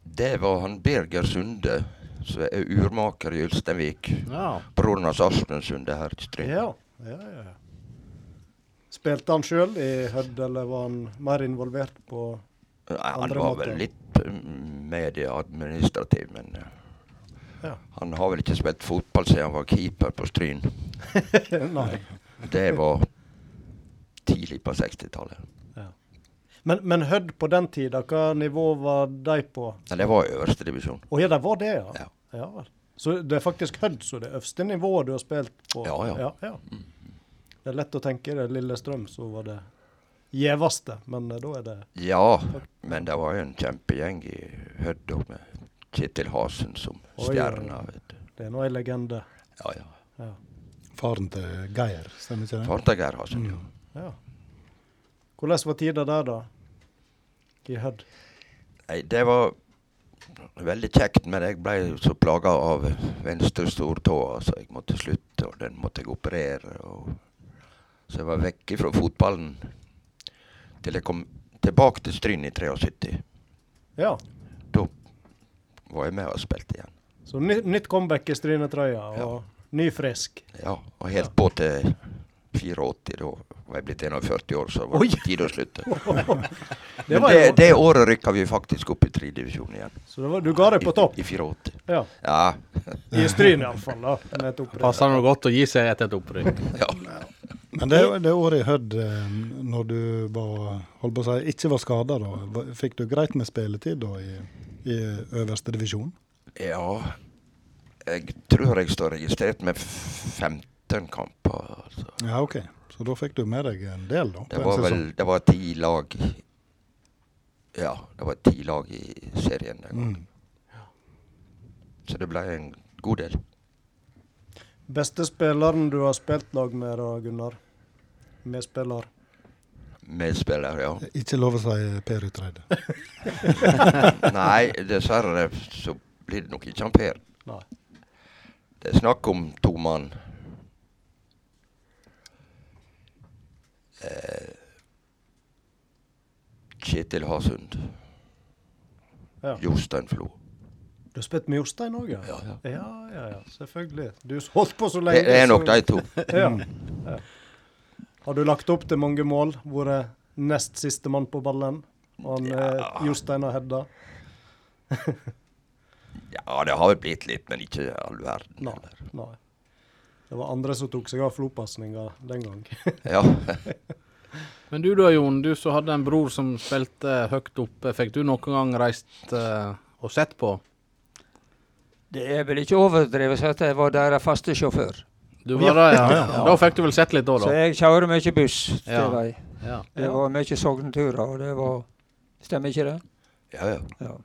Det var han Birger Sunde, som er urmaker i Ulsteinvik. Ja. Broren hans Aspen Sunde her i Stryn. ja, ja, ja. Spilte han sjøl i Hødd, eller var han mer involvert på Nei, han Andre var måter. vel litt mm, medieadministrativ, men eh, Ja. han har vel ikke spilt fotball siden han var keeper på Stryn. [laughs] Nei. Det var tidlig på 60-tallet. Men, men Hødd på den tida, hva nivå var de på? Ja, det var øverste divisjon. Å ja, det var det, ja. Ja. ja. Så det er faktisk Hødd som er det øverste nivået du har spilt på? Ja, ja. ja, Det er lett å tenke det Lillestrøm så var det gjeveste, men eh, da er det Ja, men det var jo en kjempegjeng i Hødd òg, med Kjetil Hasen som stjerne. vet du. Det er nå ei legende. Ja, ja. Ja. Faren til Geir, stemmer ikke det? Faren til Geir Hasen, ja. Ja. Hvordan var tida der, da? I Hødd? Nei, det var veldig kjekt, men jeg ble så plaga av venstre stortå, så jeg måtte slutte, og den måtte jeg operere. Og så jeg var vekke fra fotballen til jeg kom tilbake til Stryn i 73. Ja. Da var jeg med og spilte igjen. Så ny, nytt comeback i Strynetrøya, og ny frisk. Ja, og helt på til 84, da var jeg blitt 41 år, så var det på tide å slutte. [laughs] Det Men det, det året rykka vi faktisk opp i tredjedivisjon igjen. Så det var, du ga deg på topp? I, i 84. Ja. Ja. I Stryn iallfall, da. Med et. Passer nå godt å gi seg etter et opprykk? [laughs] ja. Men det, det året i Hødd, eh, når du var, holdt på å si, ikke var skada, da, fikk du greit med spilletid da? I, i øverste divisjon? Ja, jeg tror jeg står registrert med 15 kamper. Altså. Ja, OK. Så da fikk du med deg en del, da? Det var vel det var ti lag Ja, det var ti lag i serien den gangen. Mm. Så det ble en god del. Beste spilleren du har spilt lag med da, Gunnar? Medspiller? Medspiller, ja. Ikke lov å si Per Utreide. [laughs] Nei, dessverre så blir det nok ikke han Per. Nei. Det er snakk om to mann. Eh, Kjetil Hasund. Ja. Jostein Flo. Du har spilt med Jostein òg, ja? Ja, ja. ja? Ja, ja, selvfølgelig. Du har holdt på så lenge. Det er nok de to. [laughs] Har du lagt opp til mange mål? Vært nest siste mann på ballen? Han, eh, Jostein og hedda? [laughs] Ja, det har vel blitt litt, men ikke all verden. Nei. Nei. Det var andre som tok seg av flopasninga den gang. [laughs] Ja. [laughs] Men du da, Jon, du som hadde en bror som spilte høyt oppe. Fikk du noen gang reist uh, og sett på? Det er vel ikke overdrevet å si at jeg var deres faste sjåfør. Du var det, ja. Ja, Da fikk du vel sett litt da, da. Så jeg kjører mye buss til Ja. vei. Ja. Det var mye Sogneturer, og det var Stemmer ikke det? ja, ja. Ja.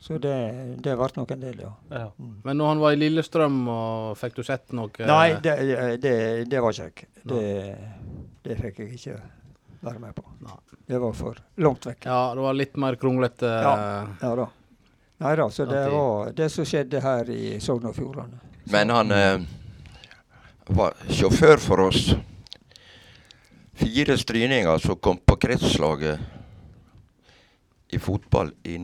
Så det, det ble nok en del, ja. Ja. Men når han var i Lillestrøm, og fikk du sett noe Nei, det, det, det var ikke jeg. Det, det fikk jeg ikke være med på. Nei. Det var for langt vekk. Ja, det var litt mer kronglete. Ja. Ja da. Nei da, så det var det som skjedde her i Sogn og Fjordane. Men han eh, var sjåfør for oss. Fire stryninger som kom på kretslaget i fotball i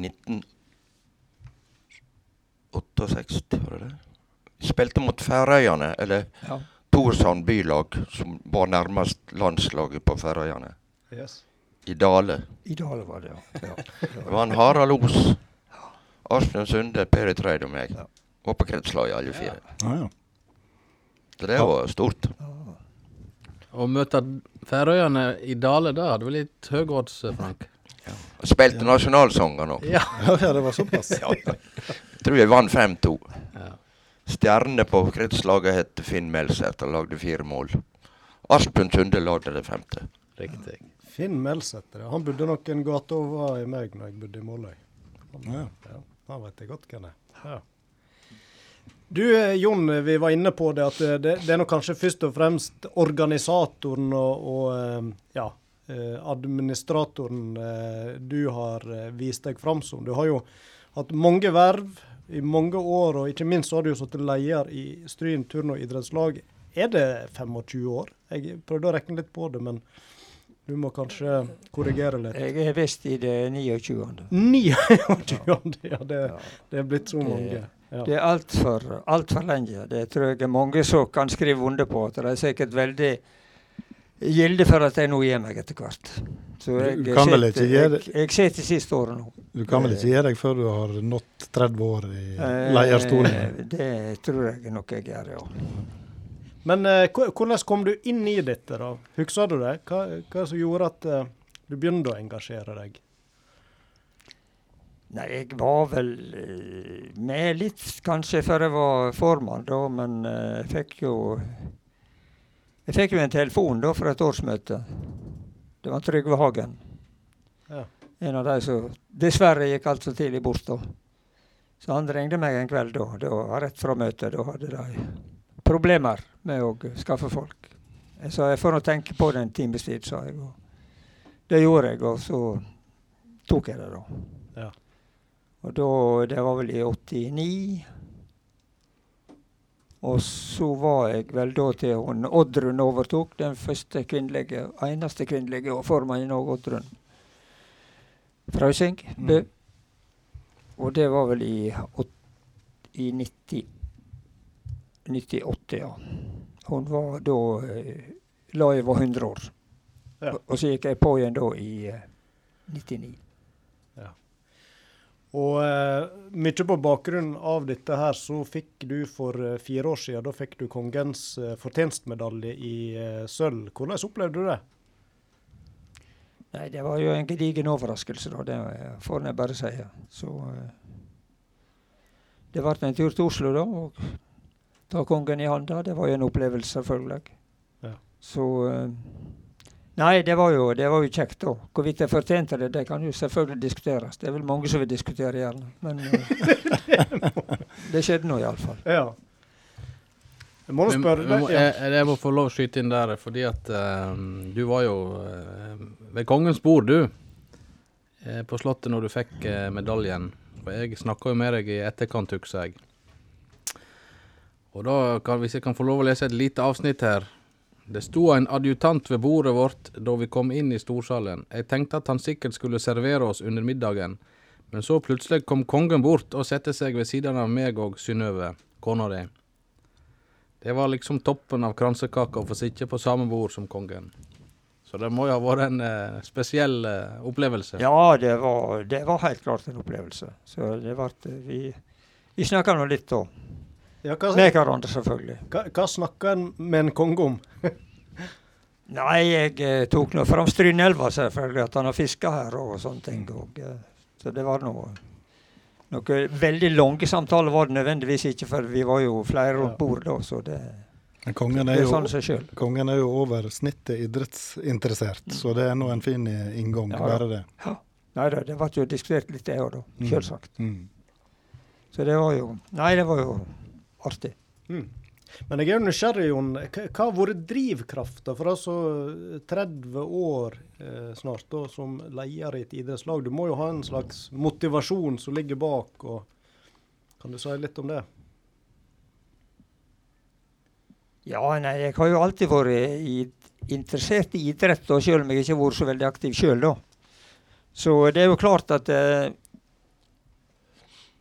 1968, var det det? Spilte mot Færøyene, eller Ja. Torshavn bylag, som var nærmest landslaget på Færøyene. Yes. I Dale. I Dale var det, ja. ja. [laughs] Det var en Harald Os, Asbjørn Sunde, Per Treid og meg. Ja. Var på kretslaget alle fire. Ja, ja. Så det var stort. Å møte Færøyene i Dale, da hadde vi litt høye odds, Frank. Spilte ja. nå. Ja. Ja, ja, det var såpass. [laughs] Tror jeg vant 5-2. Ja. Stjernene på kretslaget het Finn Melseth og lagde fire mål. Aspen Sunde lagde det femte. Riktig. Finn Melsæter, han bodde nok en gate over i meg når jeg bodde i Måløy. Han, Ja. ja, han vet jeg godt hvem er. Ja. Du eh, Jon, vi var inne på det at eh, det, det er nok kanskje først og fremst organisatoren og, og eh, ja, administratoren eh, du har eh, vist deg fram som. Du har jo hatt mange verv i mange år, og ikke minst så har du jo sittet leder i Stryn turn- og idrettslag. Er det 25 år? Jeg prøvde å regne litt på det, men du må kanskje korrigere litt. Jeg er visst i det 29. 29, ja det, det er blitt så mange. Ja. Det er altfor alt for lenge. Det tror jeg er mange som kan skrive under på. Det er sikkert veldig gilde for at jeg nå gir meg etter hvert. Så Du jeg kan vel ikke gi det- Jeg, ser til siste året nå. Du kan vel ikke gi deg før du har nådd 30 år i lederstolen? leierstolen? Det tror jeg nok jeg gjør, ja. Men eh, hvordan kom du inn i dette, da? Husker du det? Hva, hva som gjorde at eh, du begynte å engasjere deg? Nei, jeg var vel eh, med litt kanskje før jeg var formann, da, men eh, jeg fikk jo Jeg fikk jo en telefon da fra et årsmøte. Det var Trygve Hagen. Ja. En av de som dessverre gikk altfor tidlig bort da. Så han ringte meg en kveld da. Var rett fra møtet. Da hadde de problemer med å skaffe folk. Jeg sa jeg får nå tenke på det en times tid, sa jeg. Og det gjorde jeg, og så tok jeg det, da. Ja. Og da, det var vel i 89. Og så var jeg vel da til hun Oddrun overtok, den første kvinnelige, eneste kvinnelige formannen av Oddrun. Frausing Bø. Og det var vel i, i 90, 98, ja. Hun var da eh, La jeg var 100 år. Ja. Og, og så gikk jeg på igjen da i eh, 99. Og eh, mye på bakgrunn av dette her, så fikk du for eh, fire år siden da fikk du kongens eh, fortjenstmedalje i eh, sølv. Hvordan opplevde du det? Nei, det var jo en gedigen overraskelse, da. Det får jeg bare si. Så eh, det ble en tur til Oslo, da. Og ta kongen i handa. Det var jo en opplevelse, selvfølgelig. Ja. Så eh, Nei, det var, jo, det var jo kjekt, da. Hvorvidt jeg fortjente det, det kan jo selvfølgelig diskuteres. Det er vel mange som vil diskutere gjerne. Men [laughs] eh, det skjedde nå iallfall. Ja. Jeg må spørre deg. Ja. jeg, jeg må få lov å skyte inn der, fordi at uh, du var jo uh, ved kongens bord, du. eh, på Slottet når du fikk medaljen. Og jeg snakka jo med deg i etterkant, husker jeg. Og da, kan, hvis jeg kan få lov å lese et lite avsnitt her. Det sto en adjutant ved bordet vårt da vi kom inn i storsalen. Jeg tenkte at han sikkert skulle servere oss under middagen, men så plutselig kom kongen bort og satte seg ved siden av meg og Synnøve, kona di. Det var liksom toppen av kransekaka å få sitte på samme bord som kongen. Så det må jo ha vært en eh, spesiell eh, opplevelse. Ja, det var, det var helt klart en opplevelse. Så det ble Vi, vi snakka nå litt da. Ja, hva, Med hverandre, selvfølgelig. hva, hva snakker en med en konge om? [laughs] Nei, jeg eh, tok nå fram Strynelva, selvfølgelig, at han har fiska her og sånne ting. Og, eh, så det var noe Noe veldig lange samtaler var det nødvendigvis ikke, for vi var jo flere rundt bordet da, så det, Men kongen det er er jo, sånn kongen er jo over snittet idrettsinteressert, så det er nå en fin inngang. Ja, bare det. Nei da, det ble jo diskutert litt det òg, da. Mm. Selvsagt. Mm. Så det var jo Nei, det var jo artig. Mm. Men jeg er jo nysgjerrig, Jon. Hva har vært drivkrafta for altså 30 år eh, snart da, som leder i et idrettslag? Du må jo ha en slags motivasjon som ligger bak. og Kan du si litt om det? Ja, nei, jeg har jo alltid vært i, interessert i idrett, og selv om jeg ikke har vært så veldig aktiv sjøl, da. Så det er jo klart at eh,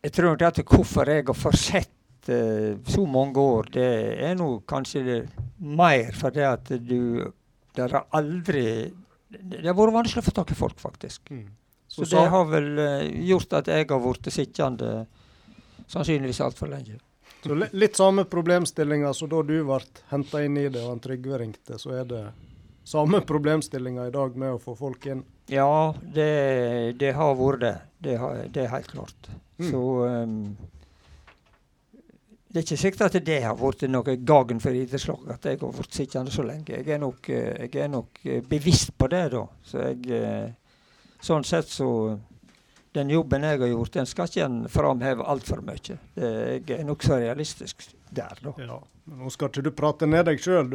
Jeg tror nok at hvorfor jeg har fortsett eh, så mange år, det er nå kanskje det, mer fordi at du Det har aldri Det har vært vanskelig å få tak i folk, faktisk. Så Så det har vel eh, gjort at jeg har blitt sittende sannsynligvis altfor lenge. Så litt samme problemstillinger som da du ble henta inn i det og han Trygve ringte, så er det samme problemstillinger i dag med å få folk inn. Ja, det, det har vært det. Det, har, det er helt klart. Mm. Så ehm, Det er ikke sikkert at det har vært noe gagn for idrettslaget at jeg har vært sittende så lenge. Jeg er nok, eh, jeg er nok eh, bevisst på det, da. Så jeg eh, Sånn sett så Den jobben jeg har gjort, den skal ikke en framheve altfor mye. Jeg er nokså realistisk der, da. Ja, Nå skal ikke du prate ned deg sjøl.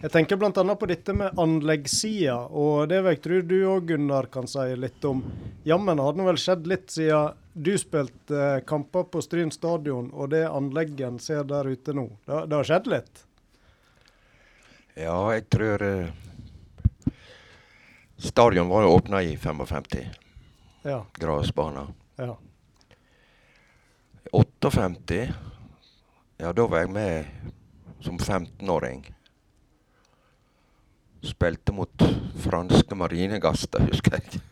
Jeg tenker bl.a. på dette med anleggssida. Og det vil jeg tro du òg, Gunnar, kan si litt om. Jammen har det vel skjedd litt siden du spilte eh, kamper på Stryn stadion, og det anlegget en ser der ute nå. Det, det har skjedd litt? Ja, jeg tror eh, Stadion var jo åpna i 55. Ja. Grasbana. ja. 58, ja da var jeg med som 15-åring. Spilte mot franske marinegaster, [laughs] husker jeg.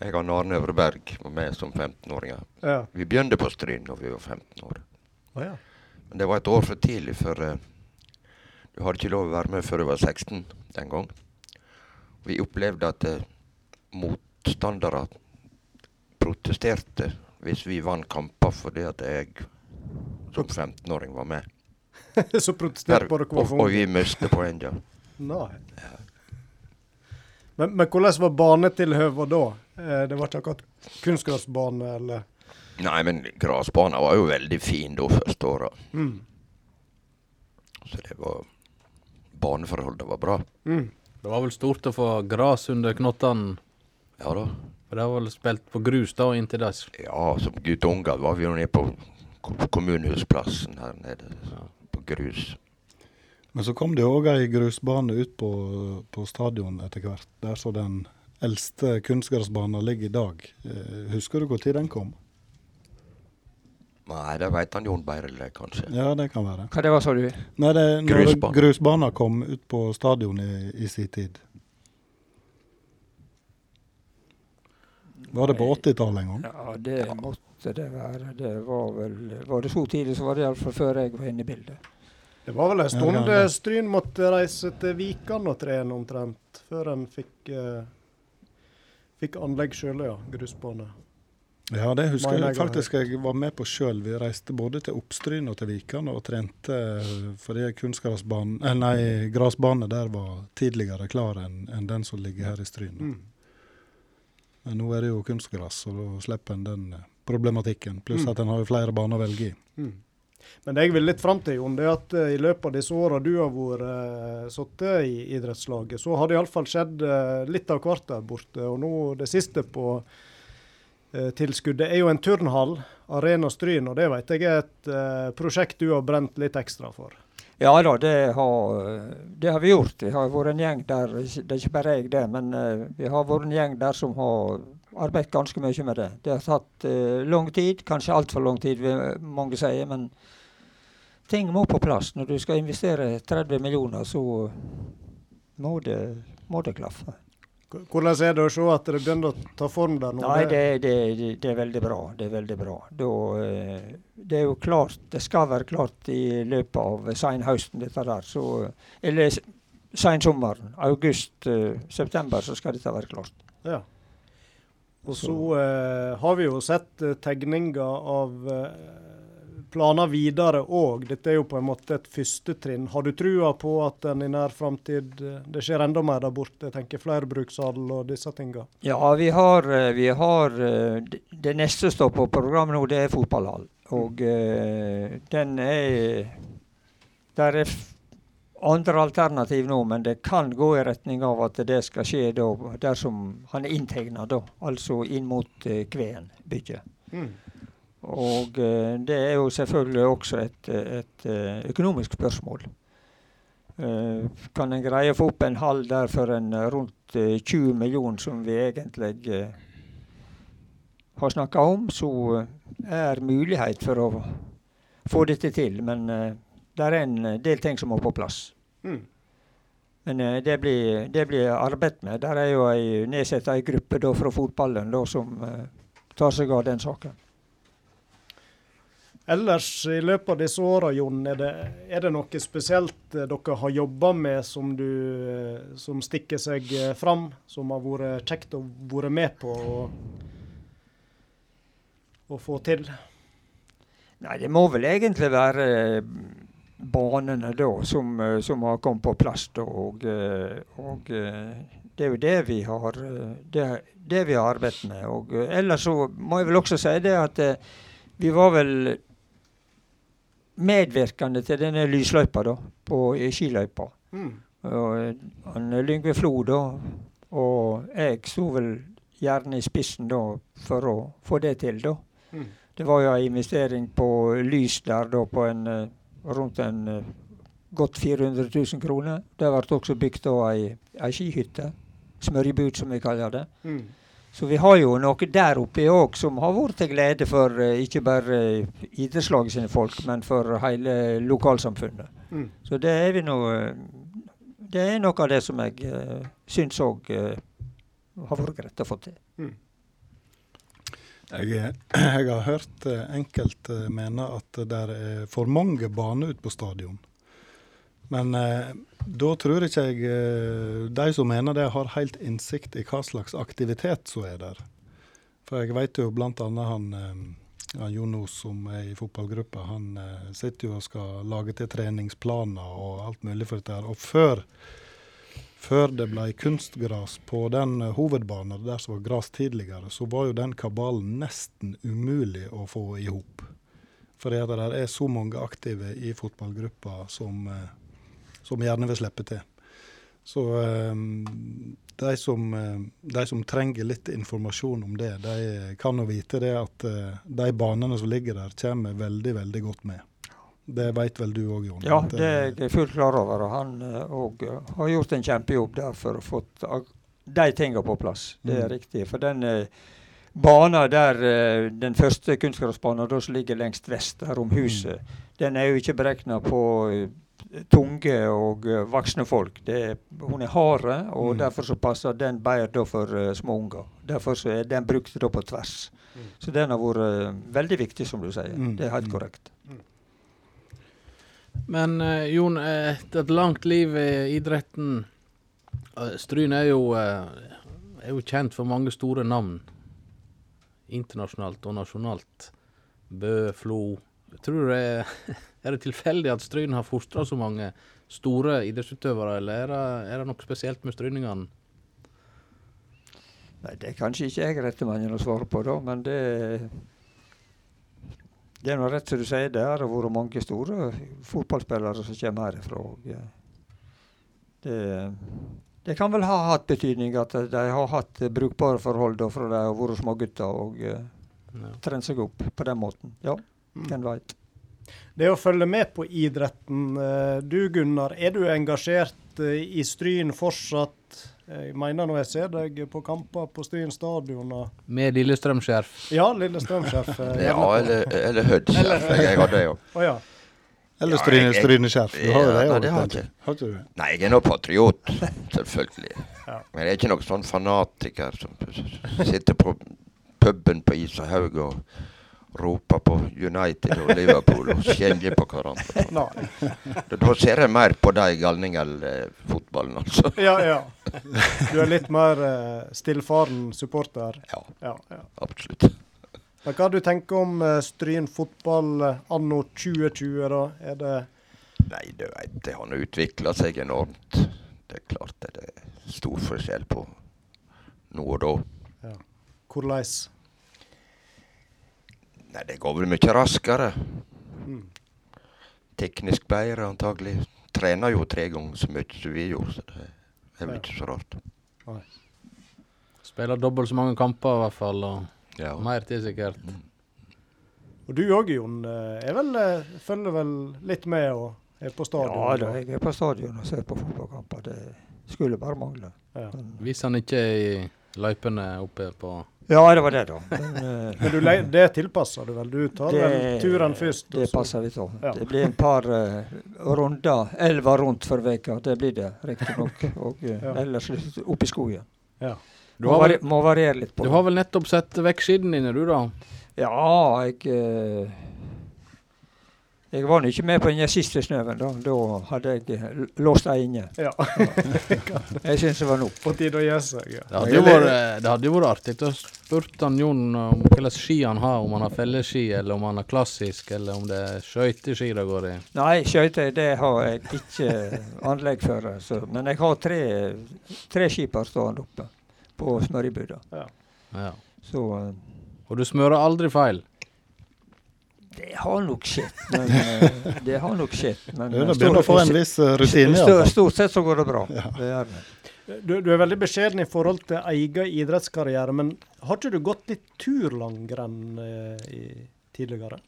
Jeg og Arne Øvreberg var med som 15-åringer. ja. Vi begynte på Stryn da vi var 15 år. Oh, ja. Men det var et år for tidlig, for uh, du hadde ikke lov å være med før du var 16 den gang. Vi opplevde at uh, motstandere protesterte hvis vi vant kamper fordi at jeg som 15-åring var med. [laughs] så protesterte bare hvorfor? og, og vi mistet poengene. Nei. Men, men hvordan var banetilhøva da? Eh, det var ikke akkurat kunstgressbane, eller? Nei, men gressbanen var jo veldig fin da første året. Mm. Så det var Baneforholdene var bra. Mm. Det var vel stort å få gras under knottene. Ja da. For det har vel spilt på grus da inntil dess. Ja, som guttunger var vi jo nede på ko- kommunehusplassen her nede. På grus. Men så kom det òg ei grusbane ut på, på stadion etter hvert, der så den eldste kunstgressbanen ligger i dag. Eh, husker du når den kom? Nei, det veit han Jon Beirele, kanskje. Ja, det kan være. Hva det var, sa du? Nei, det, når grusbanen. grusbanen kom ut på stadion i, i sin tid. Var det på 80-tallet en gang? Ja, det måtte det være. Det var vel Var det så tidlig, så var det iallfall før jeg var inne i bildet. Det var vel en stund Ja. Stryn måtte reise til Vikan og trene omtrent, før en fikk eh, fikk anlegg sjøl, ja. Grusbane. Ja, det husker jeg faktisk jeg var med på sjøl. Vi reiste både til Oppstryn og til Vikan og trente fordi kunstgrasbanen eh, Nei, grasbane der var tidligere klar enn en den som ligger her i Stryn. Mm. Men nå er det jo kunstgras, og da slipper en den eh, problematikken. Pluss Mm. at en har jo flere baner å velge i. Mm. Men det jeg vil litt fram til, Jon, det er at eh, i løpet av disse åra du har vært uh, sittet i idrettslaget, så har det iallfall skjedd eh, litt av hvert der borte. Og nå det siste på tilskuddet er jo en turnhall, Arena Stryn, og det vet jeg er et prosjekt du har brent litt ekstra for. Ja da, det har, det har vi gjort. Vi har vært en gjeng der, det er ikke bare jeg det, men vi har vært en gjeng der som har arbeidet ganske mye med det. Det har tatt uh, lang tid, kanskje altfor lang tid, vil mange si. men ting må på plass. Når du skal investere 30 millioner, så må det, må det klaffe. Hvordan er det å se at det begynner å ta form der nå? Nei, det, det, det, er veldig bra. Det er veldig bra. Da, eh, det er jo klart, det skal være klart i løpet av seinhøsten, dette der. Så, eller sensommeren. August-september så skal dette være klart. Ja. Og så eh, har vi jo sett eh, tegninger av eh, planer videre òg. Dette er jo på en måte et første trinn. Har du trua på at den i nær framtid eh, det skjer enda mer der borte? Jeg tenker flerbrukshall og disse tinga. Ja, vi har, vi har Det neste står på programmet nå, det er fotballhall. Og den er Der er andre alternativ nå, men det kan gå i retning av at det skal skje da, dersom han er inntegna, da. Altså inn mot eh, Kveen-bygget. Og eh, det er jo selvfølgelig også et, et eh, økonomisk spørsmål. Eh, kan en greie å få opp en hall der for en eh, rundt eh, 20 millioner, som vi egentlig eh, har snakka om, så eh, er mulighet for å få dette til. Men eh, det er en eh, del ting som må på plass. Mm. Men eh, det blir, det blir arbeidet med. Der er jo ei, nedsatt ei gruppe da, fra fotballen da, som eh, tar seg av den saken. Ellers i løpet av disse åra, Jon, er det, er det noe spesielt eh, dere har jobba med som, du, eh, som stikker seg eh, fram? Som har vært kjekt å være med på å, å få til? Nei, det må vel egentlig være banene da som, eh, som har kommet på plass. Og eh, og eh, det er jo det vi har, det, det vi har arbeidet med. Og ellers så må jeg vel også si det at vi var vel medvirkende til denne lysløypa da, på skiløypa. Mm. Og Lyngve Flo da, og jeg sto vel gjerne i spissen da for å få det til, da. Mm. Det var jo en investering på lys der da på en rundt en eh, godt 400 000 kroner. Det ble også bygd ei, ei skihytte. Smørjebud, som vi kaller det. Mm. Så vi har jo noe der oppe òg som har vært til glede for uh, ikke bare uh, idrettslaget sine folk, men for hele lokalsamfunnet. Mm. Så det er eh, Det er noe av det som jeg uh, syns òg uh, har vært greit å få til. Jeg, [clears throat] jeg har hørt eh, enkelte mene at det er for mange baner ute på stadion. Men eh, da tror ikke jeg eh, de som mener det, har helt innsikt i hva slags aktivitet som er der. For jeg vet jo bl.a. han, eh, han Jonos som er i fotballgruppa, han eh, sitter jo og skal lage til treningsplaner og alt mulig for dette. her. Og før, før det ble kunstgras på den eh, hovedbanen der som var gras tidligere, så var jo den kabalen nesten umulig å få i hop. Fordi det der er så mange aktive i fotballgruppa som, eh, som gjerne vil slippe til. Så eh, de, som, de som trenger litt informasjon om det, de kan jo vite det at de banene som ligger der, kommer veldig, veldig godt med. Det vet vel du òg, Jon? Ja, det eh, er jeg fullt klar over. Han òg og, eh, har gjort en kjempejobb der for å få de tingene på plass. Det er Mm. riktig. For den eh, banen der, eh, den første kunstgressbanen som ligger lengst vest her om huset, den er jo ikke beregna på eh, tunge og eh, voksne folk. Det er, hun er hard, og Mm. derfor så passer den bedre for eh, små unger. Derfor så er den brukt på tvers. Så den har vært eh, veldig viktig, som du sier. Mm. Det er helt Mm. korrekt. Men eh, Jon, etter et langt liv i idretten eh, Stryn er jo eh, er jo kjent for mange store navn. Internasjonalt og nasjonalt. Bø, Flo. Tror du det er, [laughs] er det tilfeldig at Stryn har fostra så mange store idrettsutøvere, eller er det, er det noe spesielt med stryningene? Nei, Det er kanskje ikke jeg rette mannen å svare på, da, men det det er noe rett som du sier. Det har vært mange store fotballspillere som kommer herfra. Det, det kan vel ha hatt betydning at de har hatt brukbare forhold da, fra de har vært smågutter og uh, Ja. trent seg opp på den måten. Ja, hvem veit. Det å følge med på idretten. eh, Du Gunnar, er du engasjert eh, i Stryn fortsatt? Jeg mener når jeg ser deg på kamper på Stryn stadion og Med Lillestrøm-skjerf. Ja, Lillestrøm-sjef. eh, Ja, eller, eller Hødd-skjerf. Jeg hadde jo. Å ja. Eller Ja, stryne, jeg- jeg- Du har jo det òg. Nei, har jeg ikke. Har ikke? Nei, jeg er nå patriot, selvfølgelig. Ja. Men jeg er ikke noen sånn fanatiker som sitter på puben på Isahaug og roper på United og Liverpool og skjelver på hverandre. Da, da ser jeg mer på de galningel-fotballen, altså. Ja, ja. Du er litt mer eh, stillfaren supporter. Ja, Ja, ja. absolutt. Men hva du tenker om eh, Stryn fotball eh, anno 2020, da? Er det Nei, du veit, det har utvikla seg enormt. Det er klart det er stor forskjell på nå og da. hvordan? Nei, det går vel mye raskere. Mm. Teknisk bedre, antagelig. Trener jo tre ganger så mye som vi gjorde, så det er vel ikke så rart. Spiller dobbelt så mange kamper, i hvert fall. Og Ja. mer til, sikkert. Og du òg, Jon. eh, Er vel, eh, følger vel litt med og er på stadion? Ja da, jeg er på stadion og ser på fotballkamper. Det skulle bare mangle. Ja. Men, Hvis han ikke er i løypene oppe på ja, det var det, da. [laughs] Men, eh, Men du, det tilpasser du vel? Du tar vel turen først? Det passer vi til. Ja. Det blir en par uh, runder, elva rundt for veka. Det blir det riktignok. [laughs] Og uh, Ja. ellers opp i skogen. Ja. Du Må, vel, variere litt på du har vel nettopp sett vekk skiene dine, du da? Ja, jeg eh, Jeg var ikke med på den siste snøen. Da Da hadde jeg eh, låst deg inne. ja. [laughs] Jeg syns det var nok. På tide å gi seg. Ja. Det hadde jo vært, det hadde jo vært artig å spurt Jon om hvilke ski han har, om han har felleski, eller om han har klassisk, eller om det er skøyteski det går i. Nei, skøyter det har jeg ikke anlegg for. Så. Men jeg har tre, tre skipper stående oppe på smørjebuda. Ja. Så eh, Og du smører aldri feil. Det har nok skjedd. [laughs] Men, eh, det har nok skjedd. Men eh, begynner å få en viss eh, rutine. Stort, stort sett så går det bra. Det er det. Du, du er veldig beskjeden i forhold til egen idrettskarriere, men har ikke du gått litt turlangrenn eh, i, tidligere?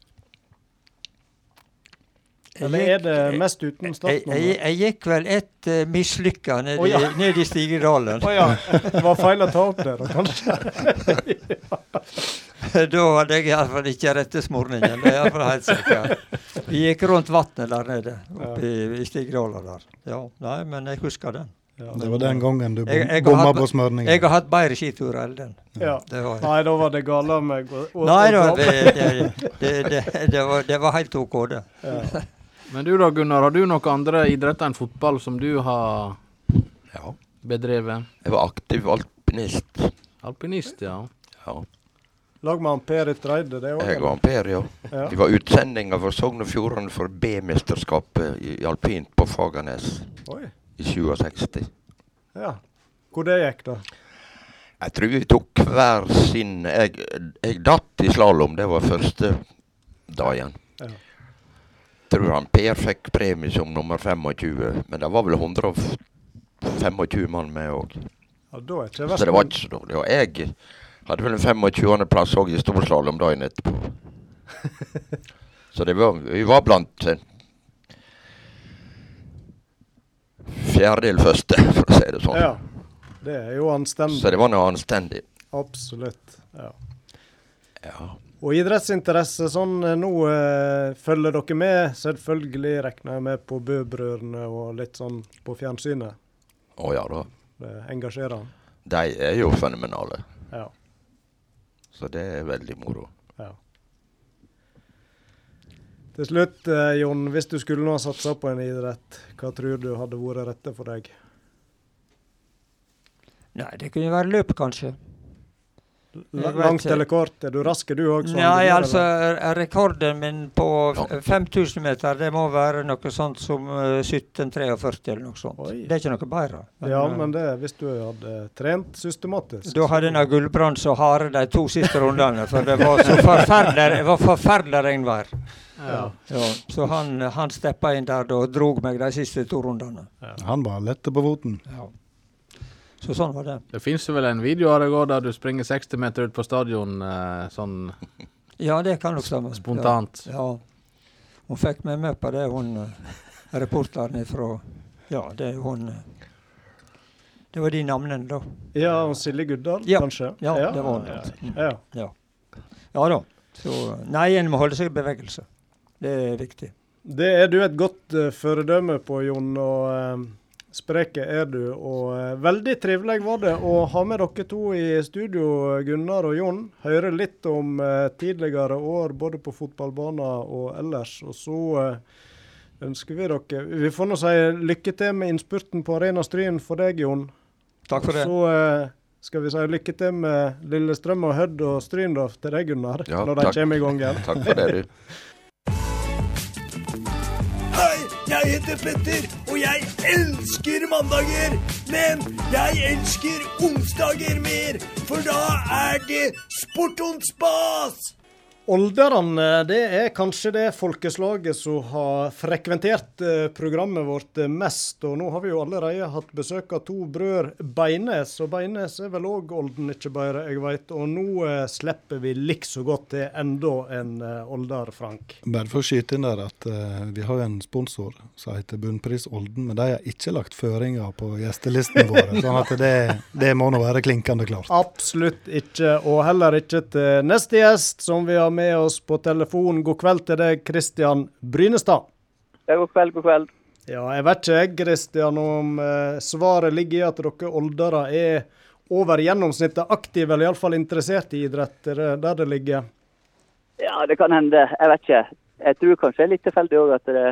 Eller er det mest uten Jeg, jeg, jeg gikk vel et uh, mislykka ned, oh, ja. ned i Stigedalen. [laughs] Å ja. Det var feil å ta opp det, da, kanskje? [laughs] da hadde jeg iallfall ikke rettesmorningen. Det er iallfall helt sikkert. Vi gikk rundt vannet der nede, oppe i, i Stigedalen der. Ja, nei, men jeg husker den. Ja, Det var den gangen du bomma på smørningen. Jeg har hatt bedre skiturer enn den. Ja. Det var, Nei, da var det gale av meg. nei da, det, det, det, det, det, var, det var helt OK, det. Ja. Men du da, Gunnar, har du noen andre idretter enn fotball som du har Ja. bedrevet? Jeg var aktiv alpinist. Alpinist, ja. Ja. Lag med Per Per Ytreide, det Jeg òg? og Per, ja. Ja. Det var utsendinger for Sogn og Fjordane for B-mesterskapet i alpint på Fagernes Oi. i 67. Ja. Hvor det gikk, da? Jeg tror vi tok hver sin Jeg, jeg datt i slalåm, det var første dagen. Tror han Per fikk premie som nummer 25, men det var vel 125 mann med òg. Ja, Så det var ikke så dårlig. Og jeg hadde vel en 25.-plass òg i storslalåm dagen etterpå. [laughs] Så det var, vi var blant en fjerdedel første, for å si det sånn. Ja. Det er jo anstendig. Så det var noe anstendig. Absolutt. Ja. Ja. Og idrettsinteresse sånn eh, nå eh, følger dere med? Selvfølgelig regner jeg med på Bø-brødrene og litt sånn på fjernsynet. Å ja da. Det engasjerer han. De er jo fenomenale. Ja. Så det er veldig moro. ja. Til slutt, eh, Jon, hvis du skulle nå satsa på en idrett, hva tror du hadde vært rette for deg? Nei, det kunne være løp, kanskje. Langt eller kort? Er du rask, du òg? Nei, altså rekorden min på 5000 meter, det må være noe sånt som 1743 eller noe sånt. Oi. Det er ikke noe bedre. Men, ja, men det hvis du hadde trent systematisk. Da hadde jeg Gullbrands så harde de to siste rundene, for det var så forferdelig, det var forferdelig regnvær. Ja. ja. så han, han steppa inn der og drog meg de siste to rundene. Ja. Han var lette på foten. Ja. Så sånn var det. Det fins vel en video av deg òg der du springer 60 meter ut på stadion eh, sånn Ja, det kan nok stemme. Spontant. Ja. ja. Hun fikk meg med på det, hun eh, reporteren ifra Ja, det er hun eh, Det var de navnene, da. Ja, og Silje Guddal, ja. kanskje? Ja, ja, det var hun. Ja. Ja. ja da. Så Nei, en må holde seg i bevegelse. Det er viktig. Det er du et godt uh, föredøme på, Jon. og... Uh, Spreke er du, og uh, veldig trivelig var det å ha med dere to i studio, Gunnar og Jon. Høre litt om uh, tidligere år både på fotballbanen og ellers. Og så uh, ønsker vi dere Vi får nå si lykke til med innspurten på Arena Stryn for deg, Jon. Takk for det. Så skal vi si lykke til med Lillestrøm og Hødd og Stryn til deg, Gunnar, ja, når de kommer i gang igjen. [laughs] Takk for det, du. Jeg heter Petter, og jeg elsker mandager. Men jeg elsker onsdager mer, for da er det Sportons spas. Olderne det er kanskje det folkeslaget som har frekventert eh, programmet vårt mest. Og nå har vi jo allerede hatt besøk av to brødre Beines. Og Beines er vel òg Olden, ikke bare jeg veit. Og nå eh, slipper vi likså godt til enda en eh, Older, Frank. Bare for å skyte inn der at uh, vi har en sponsor som heter Bunnpris Olden. Men de har ikke lagt føringer på gjestelistene våre. [laughs] sånn at det, det må nå være klinkende klart. Absolutt ikke. Og heller ikke til neste gjest, som vi har med oss på telefon. God kveld til deg, Kristian Brynestad. Ja, god kveld, god kveld. Ja, Jeg vet ikke Kristian, om eh, svaret ligger i at dere oldere er over gjennomsnittet aktive, eller iallfall interessert i idrett. Er det der det ligger? Ja, det kan hende. Jeg vet ikke. Jeg tror kanskje det er litt tilfeldig òg at det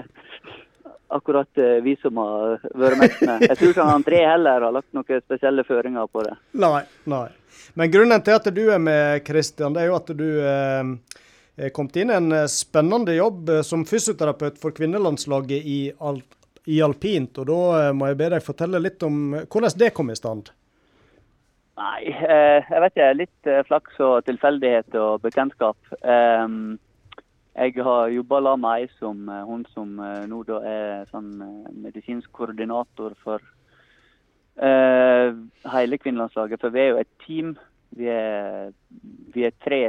akkurat eh, vi som har vært mest med. Jeg tror ikke André heller har lagt noen spesielle føringer på det. Nei, nei. Men grunnen til at du er med, Kristian, det er jo at du eh, kom inn i en eh, spennende jobb eh, som fysioterapeut for kvinnelandslaget i, al i alpint. og Da må jeg be deg fortelle litt om hvordan det kom i stand. Nei, jeg vet ikke. Litt flaks og tilfeldighet og bekjentskap. Jeg har jobba sammen med ei som hun som nå da er sånn medisinsk koordinator for hele kvinnelandslaget. For vi er jo et team. Vi er, vi er tre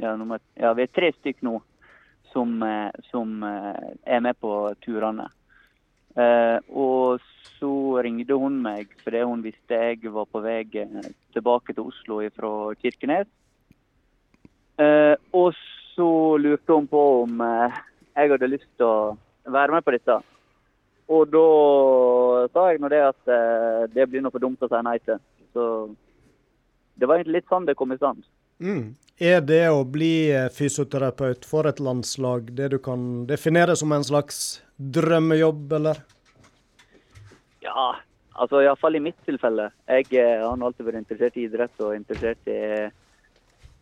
ja, nummer, ja, vi er tre stykk nå som, uh, som eh, er med på turene. Eh, og så ringte hun meg fordi hun visste jeg var på vei eh, tilbake til Oslo fra Kirkenes. Eh, og så lurte hun på om eh, jeg hadde lyst til å være med på dette. Og da sa jeg nå det at det blir noe for dumt å si nei til. Så det var egentlig litt sånn det kom i stand. Mm. Er det å bli eh, fysioterapeut for et landslag det du kan definere som en slags drømmejobb, eller? Ja, altså iallfall i mitt tilfelle. Jeg eh, har alltid vært interessert i idrett og interessert i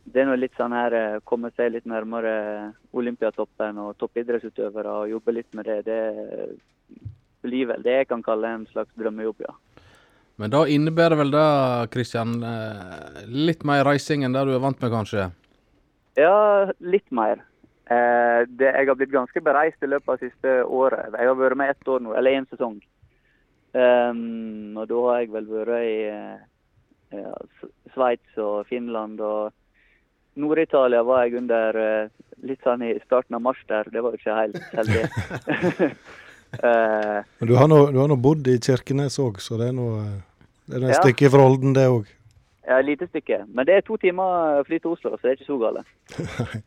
Det er noe litt sånn her eh, komme seg litt nærmere Olympiatoppen og toppidrettsutøvere og jobbe litt med det. Det blir vel det jeg kan kalle en slags drømmejobb, ja. Men da innebærer vel det, Kristian, eh, litt mer reising enn det du er vant med, kanskje? Ja, litt mer. Eh, det, jeg har blitt ganske bereist i løpet av siste året. Jeg har vært med ett år nå, eller én sesong. Um, og da har jeg vel vært i ja, Sveits og Finland og Nord-Italia var jeg under litt sånn i starten av mars der. Det var jo ikke helt heldig. uh, [laughs] Men du har nå bodd i Kirkenes òg, så det er det er et ja. stykke fra Olden, det òg. Ja, et lite stykke. Men det er to timer fly til Oslo, så det er ikke så galt.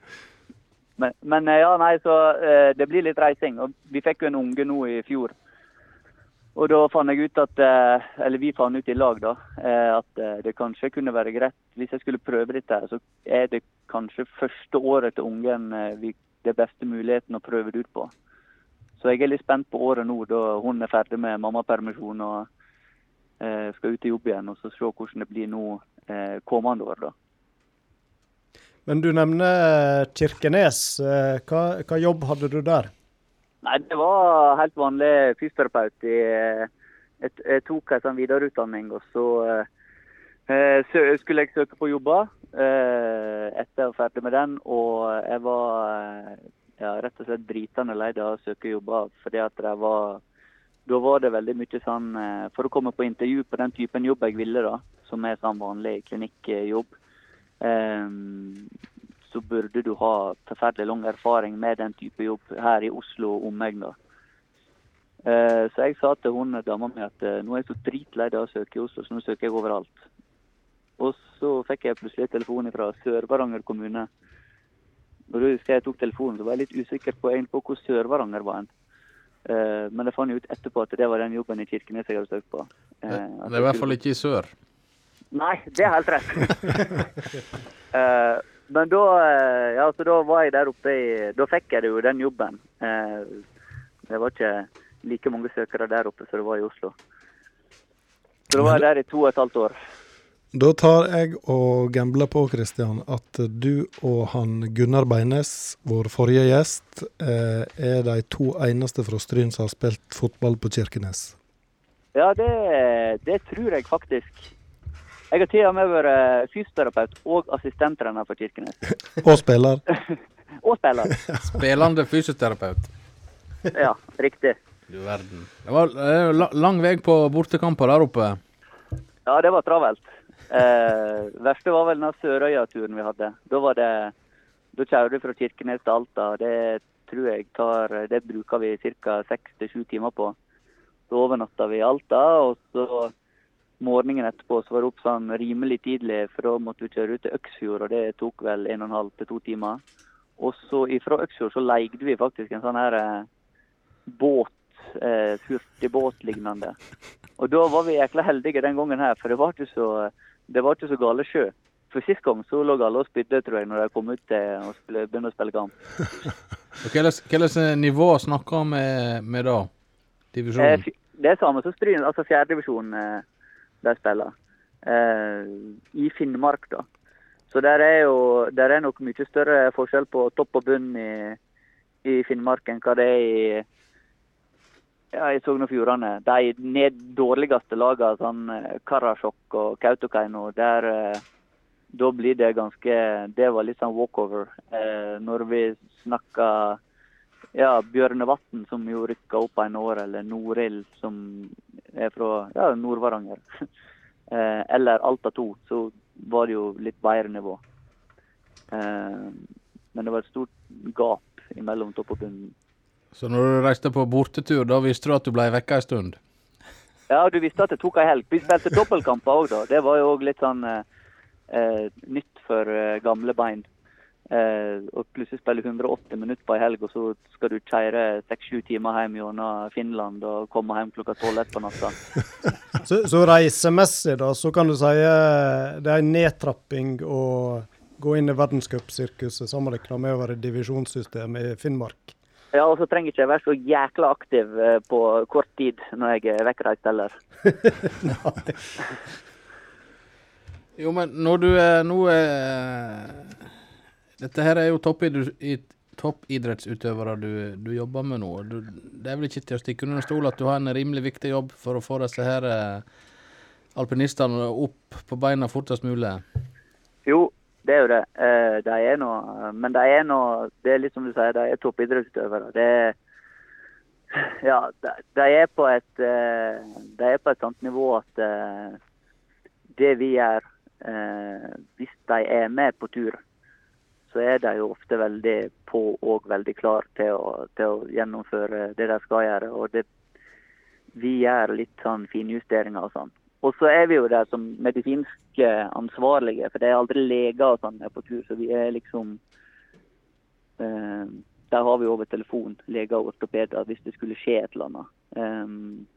[laughs] men, men, eh, ja, nei, så uh, det blir litt reising. Og vi fikk jo en unge nå i fjor. Og da fant jeg ut at, uh, eller vi fant ut i lag da, uh, at det kanskje kunne være greit hvis jeg skulle prøve dette, så er det kanskje første året til ungen det beste muligheten å prøve det ut på. Så jeg er litt spent på året nå, da hun er ferdig med mammapermisjon. og eh, skal ut i jobb igjen og så se hvordan det blir nå eh, kommende år. da. Men du nevner Kirkenes. Eh, hva, hva jobb hadde du der? Nei, det var helt vanlig fysioterapeut. eh, Jeg, jeg tok en sånn videreutdanning, og så eh, sø, skulle jeg søke på jobber eh, etter å være ferdig med den. Og jeg var eh, ja, rett og slett dritende lei av å søke jobber. fordi at det var da var det veldig mye sånn eh, For å komme på intervju på den typen jobb jeg ville, da, som er sånn vanlig klinikkjobb, eh, så burde du ha forferdelig lang erfaring med den type jobb her i Oslo og omegn. Eh, så jeg sa til hun dama mi at eh, nå er jeg så dritlei av å søke i Oslo, så nå søker jeg overalt. Og så fikk jeg plutselig telefon fra Sør-Varanger kommune. Og da husker jeg tok telefonen, så var jeg litt usikker på, på hvor Sør-Varanger var. en. Eh, men jeg fant ut etterpå at det var den jobben i Kirkenes jeg hadde søkt på. Det, det er i hvert fall ikke i sør. Nei, det er helt rett. [laughs] Men da, eh, ja, så da var jeg der oppe i Da fikk jeg jo den jobben. Eh, det var ikke like mange søkere der oppe som det var i Oslo. Så da var jeg der i to og et halvt år. Da tar jeg og gambler på, Kristian, at du og han Gunnar Beines, vår forrige gjest, eh, er de to eneste fra Stryn som har spilt fotball på Kirkenes. Ja, det, det tror jeg faktisk. Jeg har til og med vært fysioterapeut og assistenttrener for Kirkenes. [laughs] Og spiller. [laughs] Og spiller. [laughs] Spillende fysioterapeut. Ja, riktig. Du verden. Det var eh, lang vei på bortekamper der oppe. Ja, det var travelt. Eh, verste var vel den Sørøya-turen vi hadde. Da var det Da kjører du fra Kirkenes til Alta. Det tror jeg tar Det bruker vi ca. seks til sju timer på. Så overnatta vi i Alta, og så morgenen etterpå så var det opp sånn rimelig tidlig, for da måtte vi kjøre ut til Øksfjord, og det tok vel en og en halv til to timer. Og så ifra Øksfjord så leide vi faktisk en sånn her eh, båt, eh, hurtigbåt lignende. Og da var vi jækla heldige den gangen her, for det var ikke så, det var ikke så gale sjø. For sist gang så lå alle og spydde, tror jeg, når de kom ut å spille, begynne å spille kamp. Og Hvilket nivå snakker vi med, med da? Eh, Divisjonen? fi- det er samme som Stryn, altså fjerdedivisjon eh, de spiller. Eh, I Finnmark, da. Så der er jo der er nok mye større forskjell på topp og bunn i, i Finnmark enn hva det er i ja, i Sogn og Fjordane. De ned dårligste lagene, sånn eh, Karasjok og Kautokeino, der eh, da blir det ganske Det var litt sånn walkover. Eh, når vi snakker ja, Bjørnevatn, som jo rykka opp en år, eller Norild, som er fra ja, Nord-Varanger. [laughs] eh, eller Alta 2, så var det jo litt bedre nivå. Eh, men det var et stort gap mellom topp og bunn. Så når du reiste på bortetur, da visste du at du ble vekka en stund? Ja, du visste at det tok ei helg. Vi spilte dobbeltkamper òg, da. Det var jo òg litt sånn eh, eh, nytt for gamle bein. Eh, og plutselig spille 180 minutter på ei helg, og så skal du kjøre seks-sju timer hjem gjennom Finland og komme hjem klokka tolv på natta. [laughs] Så, så reisemessig, da, så kan du si eh, det er en nedtrapping å gå inn i verdenscupsirkuset sammenlignet med å være divisjonssystem divisjonssystemet i Finnmark. Ja, og så trenger ikke jeg være så jækla aktiv eh, på kort tid når jeg er vekkreist heller. [laughs] Jo, men når du er nå er Dette her er jo toppidrettsutøvere du, du jobber med nå. Du, det er vel ikke til å stikke under stol at du har en rimelig viktig jobb for å få disse her eh, alpinistene opp på beina fortest mulig? Jo, det er jo det. Eh, det er noe, men det er noe, Det er litt som du sier, de er toppidrettsutøvere. Det er Ja, de, er på et eh, De er på et sånt nivå at eh, det vi gjør eh, Hvis de er med på tur, så er de jo ofte veldig på og veldig klar til å, til å gjennomføre det de skal gjøre. Og det, vi gjør litt sånn finjusteringer og sånn. Og så er vi jo der som medisinske ansvarlige, for det er aldri leger og sånn på tur. Så vi er liksom eh, Der har vi over telefon leger og ortopeder hvis det skulle skje et eller annet. Um,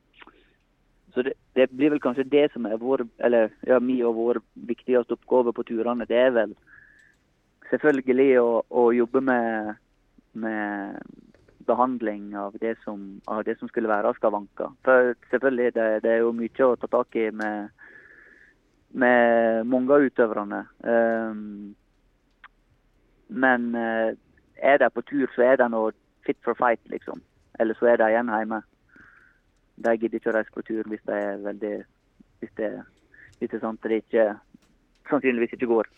så det, det blir vel kanskje det som er vår, eller ja, min og vår viktigste oppgave på turene. Det er vel selvfølgelig å, å jobbe med, med, behandling av det som, av det som skulle være av skavanker. For selvfølgelig, det, det, er jo mye å ta tak i med, med mange av utøverne. Um, men uh, er de på tur, så er de noe fit for fight, liksom. Eller så er de igjen hjemme. De gidder ikke å reise på tur hvis det er veldig hvis det, er sant det ikke sannsynligvis ikke går.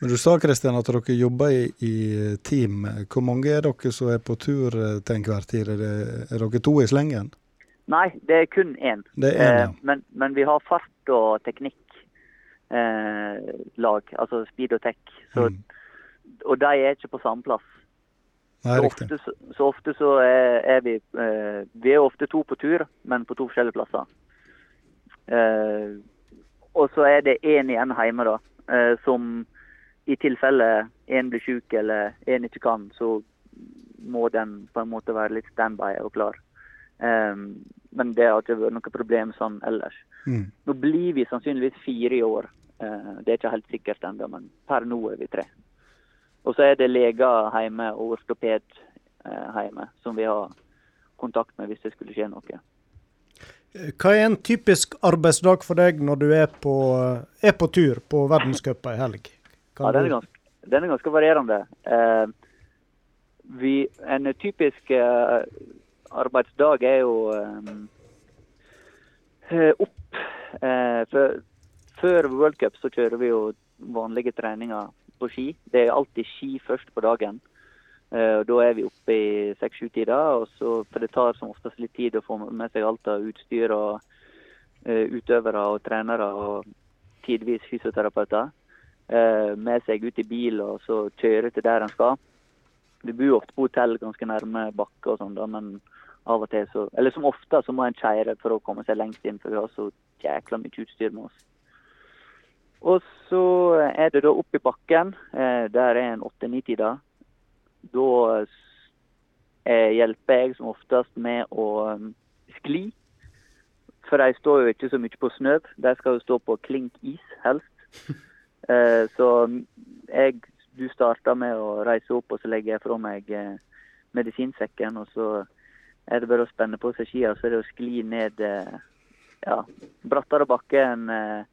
Men Du sa Kristian, at dere jobber i, i, team. Hvor mange er dere som er på tur eh, til enhver tid? Er, det, er dere to i slengen? Nei, det er kun én. Det er en, ja. eh, men, men, vi har fart og teknikk eh, lag, altså speed og tech. Så, mm. Og de er ikke på samme plass. Nei, så, ofte, så, så, ofte, så, er, er vi eh, Vi er ofte to på tur, men på to forskjellige plasser. Eh, og så er det én igjen hjemme, da, eh, som i tilfelle en blir syk eller en ikke kan, så må den på en måte være litt standby og klar. Um, men det har ikke vært noe problem sånn ellers. Mm. Nå blir vi sannsynligvis fire i år. Uh, det er ikke helt sikkert ennå, men per nå er vi tre. Og så er det leger hjemme og ortoped uh, hjemme som vi har kontakt med hvis det skulle skje noe. Hva er en typisk arbeidsdag for deg når du er på, er på tur på verdenscupen i helg? Ja, den er, ganske, den er ganske varierende. Eh, vi, en typisk eh, arbeidsdag er jo eh, opp eh, for, Før World Cup så kjører vi jo vanlige treninger på ski. Det er alltid ski først på dagen. Og da er vi oppe i seks-sju-tida, for det tar som oftest litt tid å få med seg alt av utstyr og utøvere og trenere og tidvis fysioterapeuter med seg ut i bil og så kjøre til der en skal. Vi bor ofte på hotell ganske nærme bakke og sånn, men av og til så Eller som ofte så må en kjøre for å komme seg lengst inn, for vi har så jækla mye utstyr med oss. Og så er det da opp i bakken. Der er en åtte-ni-tida da eh, hjelper jeg som oftest med å skli. For de står jo ikke så mye på snø. De skal jo stå på klink is, helst. Eh, så jeg, du starta med å reise opp, og så legger jeg fra meg eh, medisinsekken. Og så er det bare å spenne på seg skia, så er det å skli ned eh, ja, brattere bakke enn eh,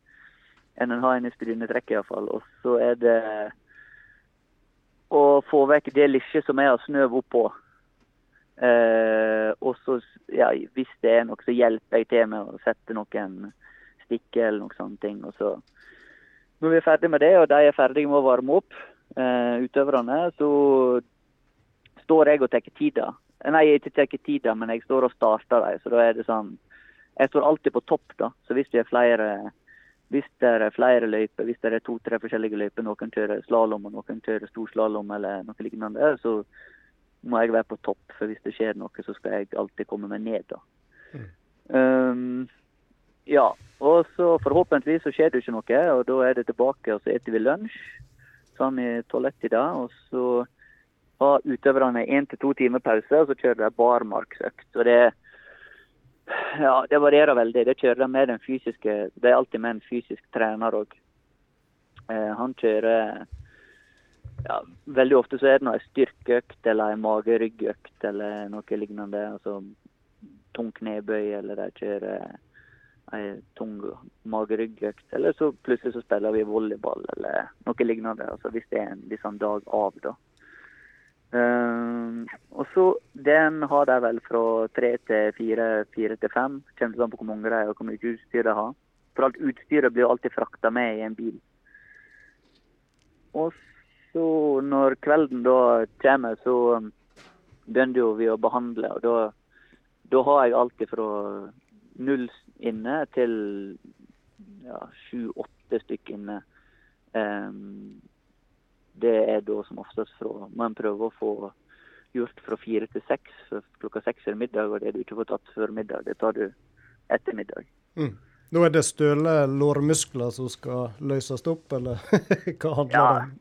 enn en har inne i Strynetrekket iallfall. Og så er det å få vekk det lille som jeg har snøv oppå. Eh, og så, ja, hvis det er noe, så hjelper jeg til med å sette noen stikker eller noen sånne ting. Og så, når vi er ferdig med det, og de er ferdige med å varme opp, eh, utøverne, så står jeg og tar tida. Nei, jeg ikke tar tida, men jeg står og starter dem. Så da er det sånn Jeg står alltid på topp, da. Så hvis det er flere hvis det er flere løyper, hvis det er to-tre forskjellige løyper, noen kjører slalåm og noen kjører storslalåm eller noe lignende, så må jeg være på topp. For hvis det skjer noe, så skal jeg alltid komme meg ned. da. Mm. Um, ja. Og så forhåpentligvis så skjer det ikke noe, og da er det tilbake og så spiser vi lunsj sammen i dag, Og så har utøverne én til to timer pause, og så kjører de barmarksøkt. Så det ja, det varierer veldig. Det kjører med den fysiske Det er alltid med en fysisk trener òg. Eh, han kjører ja, Veldig ofte så er det noe styrkeøkt eller en mageryggøkt eller noe lignende. Altså tung knebøy, eller de kjører ei tung mageryggøkt. Eller så plutselig så spiller vi volleyball eller noe lignende. Altså hvis det er en liksom dag av, da. Uh, og så Den har de vel fra tre til fire, fire til fem. Kommer an på hvor mange de er og hvor mye utstyr de har. For alt utstyret blir alltid frakta med i en bil. Og så når kvelden da kommer, så begynner jo vi å behandle. Og da, da har jeg alltid fra null inne til ja, sju-åtte stykker inne. Um, det er da som oftest fra Man prøver å få gjort fra fire til seks. For klokka seks er middag, og det du ikke får tatt før middag, det tar du etter middag. Mm. Nå er det støle lårmuskler som skal løses opp, eller [laughs] hva handler det om?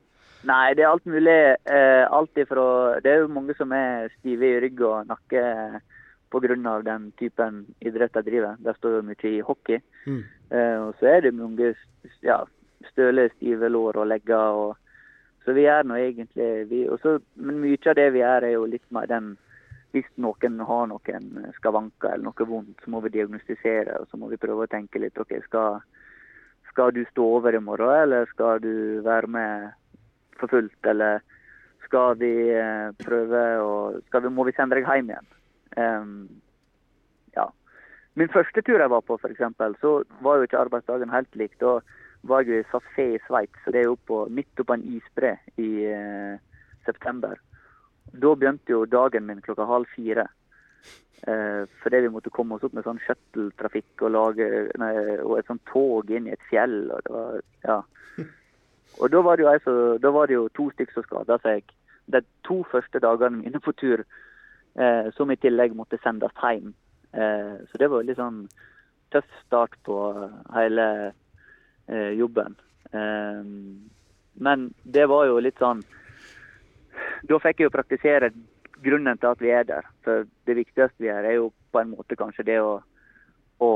Nei, det er alt mulig. Eh, alt ifra Det er jo mange som er stive i rygg og nakke pga. den typen idrett jeg driver. Der står jo mye i hockey. Mm. Eh, og så er det mange ja, støle, stive lår og legger. og så vi er nå egentlig vi, også, Men mye av det vi gjør, er jo litt mer den hvis noen har noen skavanker eller noe vondt, så må vi diagnostisere og så må vi prøve å tenke litt. ok, Skal, skal du stå over i morgen, eller skal du være med for fullt? Eller skal vi eh, prøve å Må vi sende deg hjem igjen? Ja. Min første tur jeg var på, f.eks., så var jo ikke arbeidsdagen helt lik. Da var jeg i Safé i Sveits, så det er jo på, midt oppå en isbre i eh, september. Da begynte jo dagen min klokka halv fire. Eh, fordi vi måtte komme oss opp med sånn shuttle-trafikk og, nei, og et sånt tog inn i et fjell. Og, det var, ja. [laughs] og da var det jo, altså, da var det jo to stykker som skada seg de to første dagene mine på tur, eh, som i tillegg måtte sendes hjem. Eh, så det var litt sånn tøff start på hele eh, jobben. Eh, men det var jo litt sånn da fikk jeg jo praktisere grunnen til at vi er der. For det viktigste vi gjør, er jo på en måte kanskje det å, å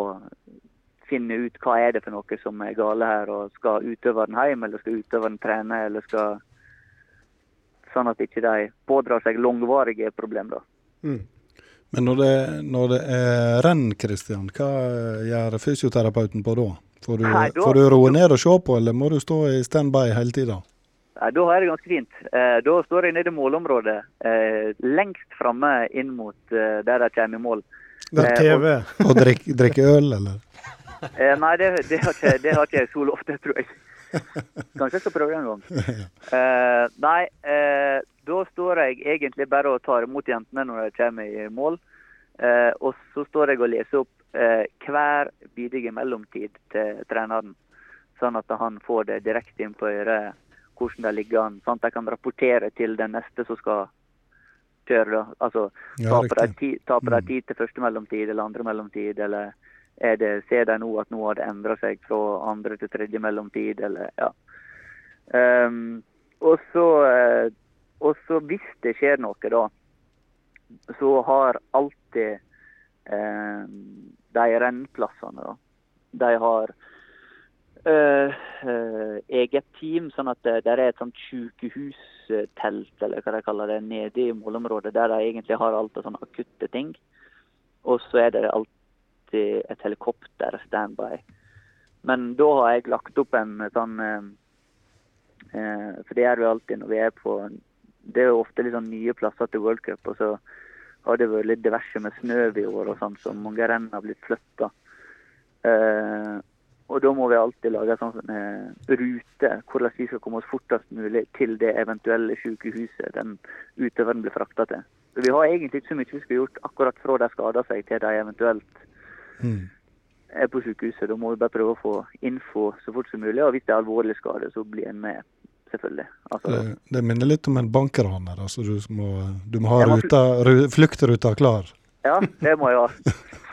finne ut hva er det for noe som er gale her, og skal utøveren hjem, eller skal utøveren trene, eller skal Sånn at ikke de pådrar seg langvarige problemer. Mm. Men når det, når det er renn, Kristian, hva gjør fysioterapeuten på da? Får du, Nei, da, får du roe ned og se på, eller må du stå i standby hele tida? Da har jeg det ganske fint. Eh, da står jeg nede i målområdet, eh, lengst framme inn mot eh, der de kommer i mål. Der TV. og [laughs] drikke drikke, øl, eller? [laughs] nei, det, det, har ikke, det, har ikke, jeg så ofte, tror jeg. [laughs] Kanskje jeg skal prøve det en gang. nei, da står jeg egentlig bare og tar imot jentene når de kommer i mål. og så står jeg og leser opp hver bidige mellomtid til treneren, sånn at han får det direkte inn på øret hvordan det ligger an. Sånn at de kan rapportere til den neste som skal kjøre. Da. Altså, ja, taper, de taper de tid til første mellomtid eller andre mellomtid, eller er det, ser de nå at nå har det endra seg fra andre til tredje mellomtid, eller ja. Um, og så uh, og så hvis det skjer noe, da, så har alltid eh, de renneplassene da, de har uh, uh, eget team, sånn at det, der er et sånt sykehustelt eller hva de kaller det, nede i målområdet, der de egentlig har alt av sånne akutte ting. Og så er det alltid et helikopter standby. Men da har jeg lagt opp en sånn eh, For det gjør vi alltid når vi er på Det er jo ofte sånn nye plasser til World Cup. og så har det vært litt diverse med snø i år og sånn, så mange renn har blitt flytta. Eh, og da må vi alltid lage en sånn eh, rute, hvordan vi skal komme oss fortest mulig til det eventuelle sykehuset den utøveren blir frakta til. Så Vi har egentlig ikke så mye vi skal gjort akkurat fra de skader seg til de eventuelt mm. er på sykehuset. Da må vi bare prøve å få info så fort som mulig. Og hvis det er alvorlig skade, så blir en med, selvfølgelig. Altså, det, det, minner litt om en bankraner. Altså, du, må, du må ha ruta, fluktruta klar. Ja, det må jeg ha. [laughs]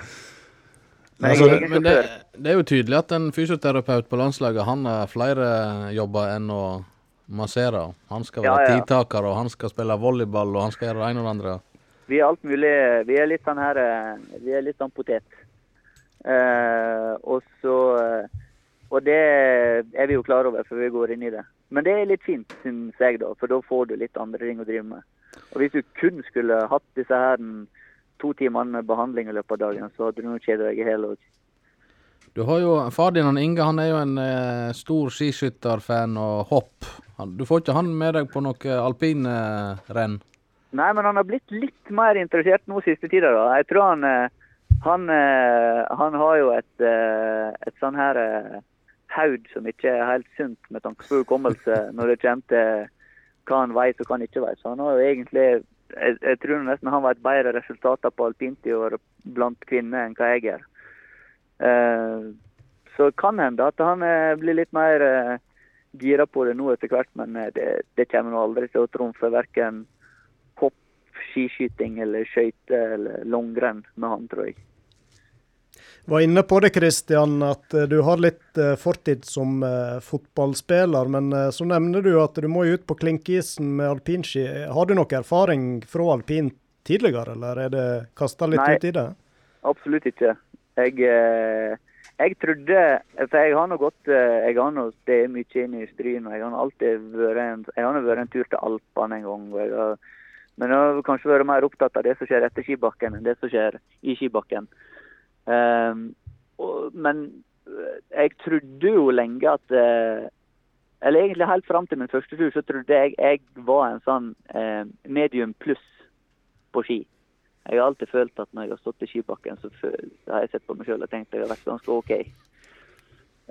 Men, altså, men det, det, er jo tydelig at en fysioterapeut på landslaget han har flere jobber enn å massere. Han skal være ja, ja. tidtaker, og han skal spille volleyball, og han skal gjøre det ene og det andre. Vi er alt mulig. Vi er litt sånn her eh, Vi er litt sånn potet. Eh, og så Og det er vi jo klar over, for vi går inn i det. Men det er litt fint, syns jeg, da, for da får du litt andre ting å drive med. Og hvis du kun skulle hatt disse her to timer med behandling i løpet av dagen, så hadde du nå kjeda deg i hjel. Du har jo, Far din han Inge han er jo en eh, stor skiskytterfan og hopp. Han, du får ikke han med deg på noe alpinrenn? Nei, men han har blitt litt mer interessert nå siste tida. da. Jeg tror han, eh, han, eh, han har jo et, eh, et sånn her haud som ikke er helt sunt med tanke på hukommelse [laughs] når det kommer til hva han vet og hva han ikke vet. Så han har jo egentlig jeg, jeg, tror nesten han vet et bedre resultater på alpint i år blant kvinner enn hva jeg gjør. Eh, så kan hende at han eh, blir litt mer eh, gira på det nå etter hvert, men eh, det, det kommer nå aldri til å trumfe verken hopp, skiskyting eller skøyter eller langrenn med han, tror jeg var inne på det, Kristian, at eh, du har litt uh, fortid som uh, fotballspiller. Men så nevner du at du må ut på klinkisen med alpinski. Har du noe erfaring fra alpin tidligere, eller er det kasta litt Nei, ut i det? Absolutt ikke. Jeg, jeg trodde For jeg har nå gått Jeg har nå steget mye inn i Stryn, jeg har alltid vært en, jeg har vært en tur til Alpene en gang. og jeg har Men jeg har kanskje vært mer opptatt av det som skjer etter skibakken, enn det som skjer i skibakken. Og, men eh, jeg trodde jo lenge at uh, Eller egentlig helt fram til min første tur, så trodde jeg jeg var en sånn uh, medium pluss på ski. Jeg har alltid følt at når jeg har stått i skibakken, så, har jeg sett på meg sjøl og tenkt at jeg har vært ganske OK.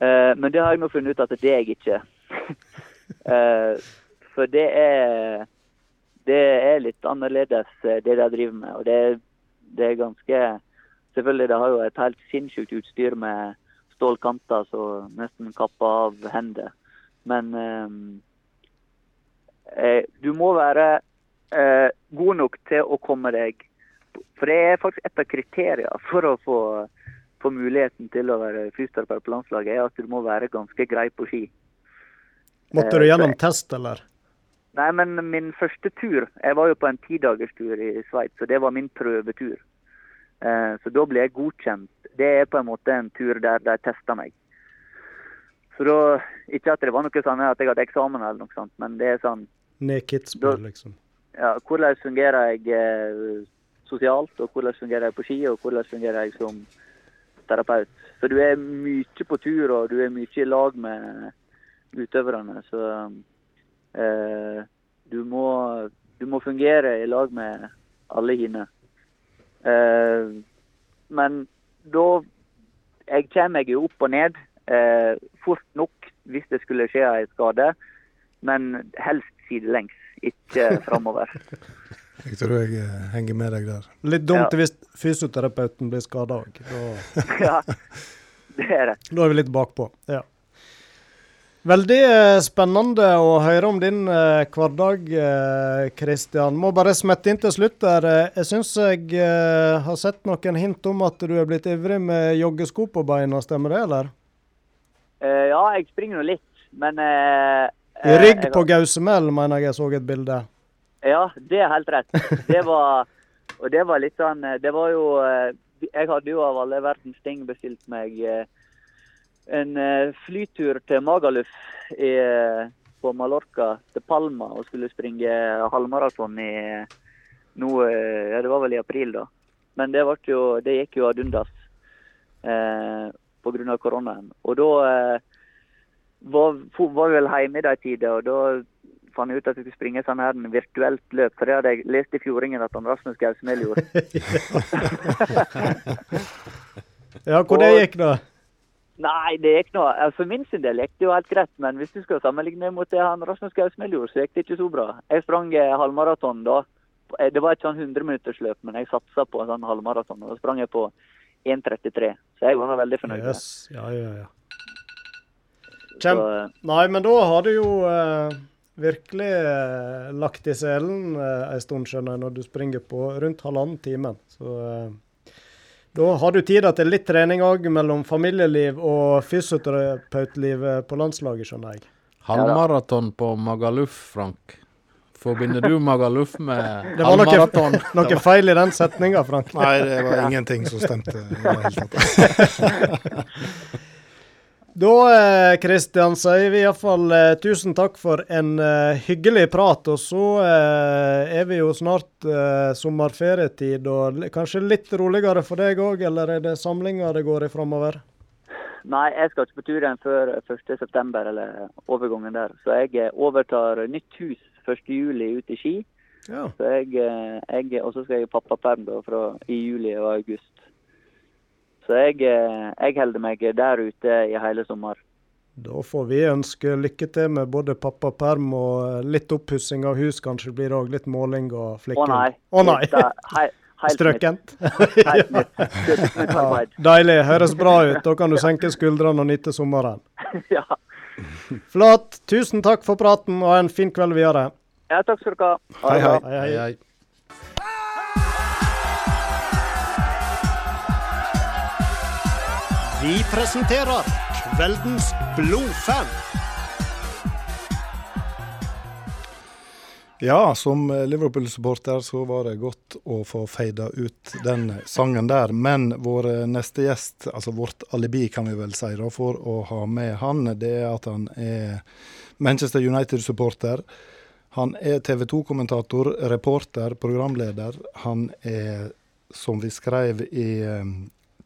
Men det har jeg nå funnet ut at det er jeg ikke. [laughs] for det er det er litt annerledes, eh, det de driver med. Og det, det, er ganske Selvfølgelig, det har jo et helt sinnssykt utstyr med stålkanter som nesten kapper av hender. Men eh, eh, du må være eh, god nok til å komme deg For det er faktisk et av kriteriene for å få, få muligheten til å være fysioterapeut på landslaget, er at du må være ganske grei på ski. Måtte du gjennom test, eller? Nei, men min første tur Jeg var jo på en tidagerstur i Sveits, så det var min prøvetur. Eh, så da ble jeg godkjent. Det er på en måte en tur der de tester meg. Så da Ikke at det var noe sånn at jeg hadde eksamen eller noe sånt, men det er sånn Kitzbühel, liksom. Ja, hvordan fungerer jeg eh, sosialt, og hvordan fungerer jeg på ski, og hvordan fungerer jeg som terapeut. Så du er mye på tur, og du er mye i lag med utøverne. Så Eh, du, må, du må fungere i lag med alle hine. Eh, men da Jeg kommer meg jo opp og ned eh, fort nok hvis det skulle skje en skade, men helst sidelengs, ikke [laughs] framover. Jeg tror jeg henger med deg der. Litt dumt ja. hvis fysioterapeuten blir skada [laughs] òg. ja, det er det. Da er vi litt bakpå. Ja. Veldig eh, spennende å høre om din eh, hverdag, Kristian. Eh, Må bare smette inn til slutt der. Eh, jeg syns jeg eh, har sett noen hint om at du er blitt ivrig med joggesko på beina, stemmer det, eller? Eh, ja, jeg springer nå litt, men rygg på Gausemell, mener jeg jeg så et bilde. Ja, det er helt rett. Det var Og det var litt sånn Det var jo Jeg hadde jo av alle verdens ting bestilt meg en eh, flytur til Magaluf i, på Mallorca, til Palma, og skulle springe halvmaraton i nå, eh, ja, Det var vel i april, da. Men det, jo, det gikk jo ad undas eh, pga. koronaen. Og da eh, var, var vi vel hjemme i de tider, og da fant jeg ut at jeg skulle springe sånn her en virtuelt løp. For det hadde jeg lest i Fjordingen at Rasmus Gausmel gjorde. [laughs] ja, hvor det gikk da? Nei, det gikk nå. For min sin del gikk det jo helt greit. Men hvis du skal sammenligne mot det han Rasmus Gausmel gjorde, så gikk det ikke så bra. Jeg sprang eh, halvmaraton da. Eh, det var et sånn 100-minuttersløp, men jeg satsa på en sånn halvmaraton. Og da sprang jeg på 1,33. Så jeg var veldig fornøyd. Yes. Ja, ja, ja. Kjem... Så, eh, Nei, men da har du jo eh, virkelig eh, lagt i selen uh, en stund, skjønner jeg, når du springer på rundt halvannen timen. Så da har du tid til litt trening òg mellom familieliv og fysioterapeutliv på landslaget, skjønner jeg. Halvmaraton på Magaluf, Frank. Forbinder du Magaluf med halvmaraton? [laughs] Det var noe, [laughs] noe feil i den setninga, Frank. Nei, det var ingenting som stemte i det hele tatt. [laughs] Da Kristian, eh, sier vi iallfall eh, tusen takk for en eh, hyggelig prat. Og så eh, er vi jo snart eh, sommerferietid, og kanskje litt roligere for deg òg? Eller er det samlinger det går i framover? Nei, jeg skal ikke på tur igjen før 1.9., eller overgangen der. Så jeg eh, overtar nytt hus 1.7 ute i Ski. Ja. Så jeg, jeg, og så skal jeg i pappaperm fra i juli og august. Så jeg, eh, jeg holder meg der ute i hele sommer. Da får vi ønske lykke til med både pappaperm og litt oppussing av hus. Kanskje blir det òg litt måling og flikking. Å nei. Å nei. Strøkent. [laughs] ja, deilig. Høres bra ut. Da kan du senke skuldrene og nyte sommeren. [laughs] ja. Flott. Tusen takk for praten, og ha en fin kveld videre. Ja, takk skal dere ha. Hei, hei. hei, hei. Vi presenterer Kveldens blodfan. Ja, som Liverpool-supporter så var det godt å få feida ut den sangen der. Men vår neste gjest, altså vårt alibi kan vi vel si da, for å ha med han, det er at han er Manchester United-supporter. Han er TV 2-kommentator, reporter, programleder. Han er, som vi skrev i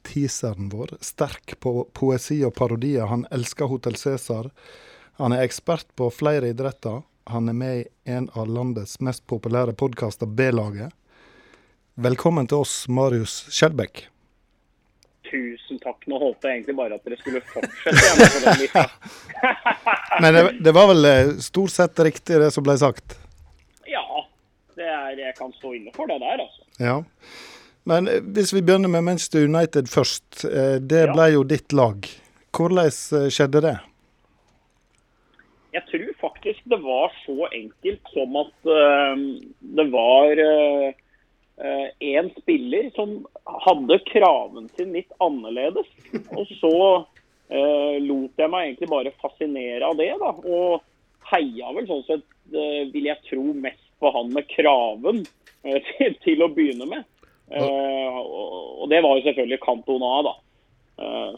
teaseren vår, sterk på poesi og parodier. Han elsker Hotell Cæsar. Han er ekspert på flere idretter. Han er med i en av landets mest populære podkaster, B-laget. Velkommen til oss, Marius Skjelbæk. Tusen takk. Nå håpet jeg egentlig bare at dere skulle fortsette. på den lista. [laughs] Men det, det, var vel eh, stort sett riktig det som ble sagt? Ja, det er, jeg kan stå inne for det der, altså. Ja. Men eh, hvis vi begynner med Manchester United først. Eh, det ble jo ditt lag. Hvordan skjedde det? Jeg tror faktisk det var så enkelt som at det var en spiller som hadde kraven sin litt annerledes. Og så lot jeg meg egentlig bare fascinere av det. da, Og heia vel sånn sett, vil jeg tro, mest på han med kraven [laughs] til, å begynne med. Og, og det var jo selvfølgelig Cantona, da.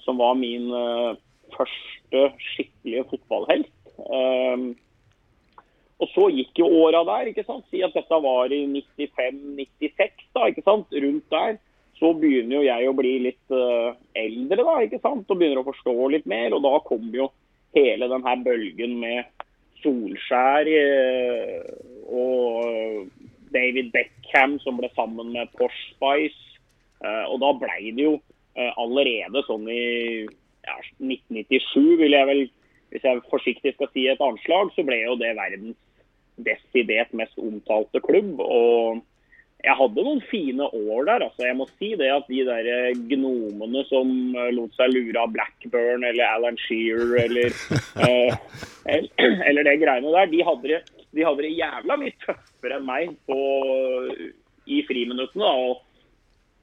Som var min første skikkelige fotballhelt. Og så gikk jo åra der. ikke sant? Si at dette var i 95-96, da, ikke sant? rundt der. Så begynner jo jeg å bli litt eldre da, ikke sant? og begynner å forstå litt mer. Og da kom jo hele denne bølgen med Solskjær og David Beckham som ble sammen med Porsche Spice. Uh, og da blei det jo allerede sånn i ja, 1997, vil jeg vel hvis jeg forsiktig skal si et anslag, så ble jo det verdens desidert mest omtalte klubb. og jeg hadde noen fine år der. altså Jeg må si det at de der gnomene som eh, lot seg lure av Blackburn eller Alan Shearer eller, [laughs] eller, eller det greiene der, de hadde, det, de hadde det jævla mye tøffere enn meg på, i friminuttene. og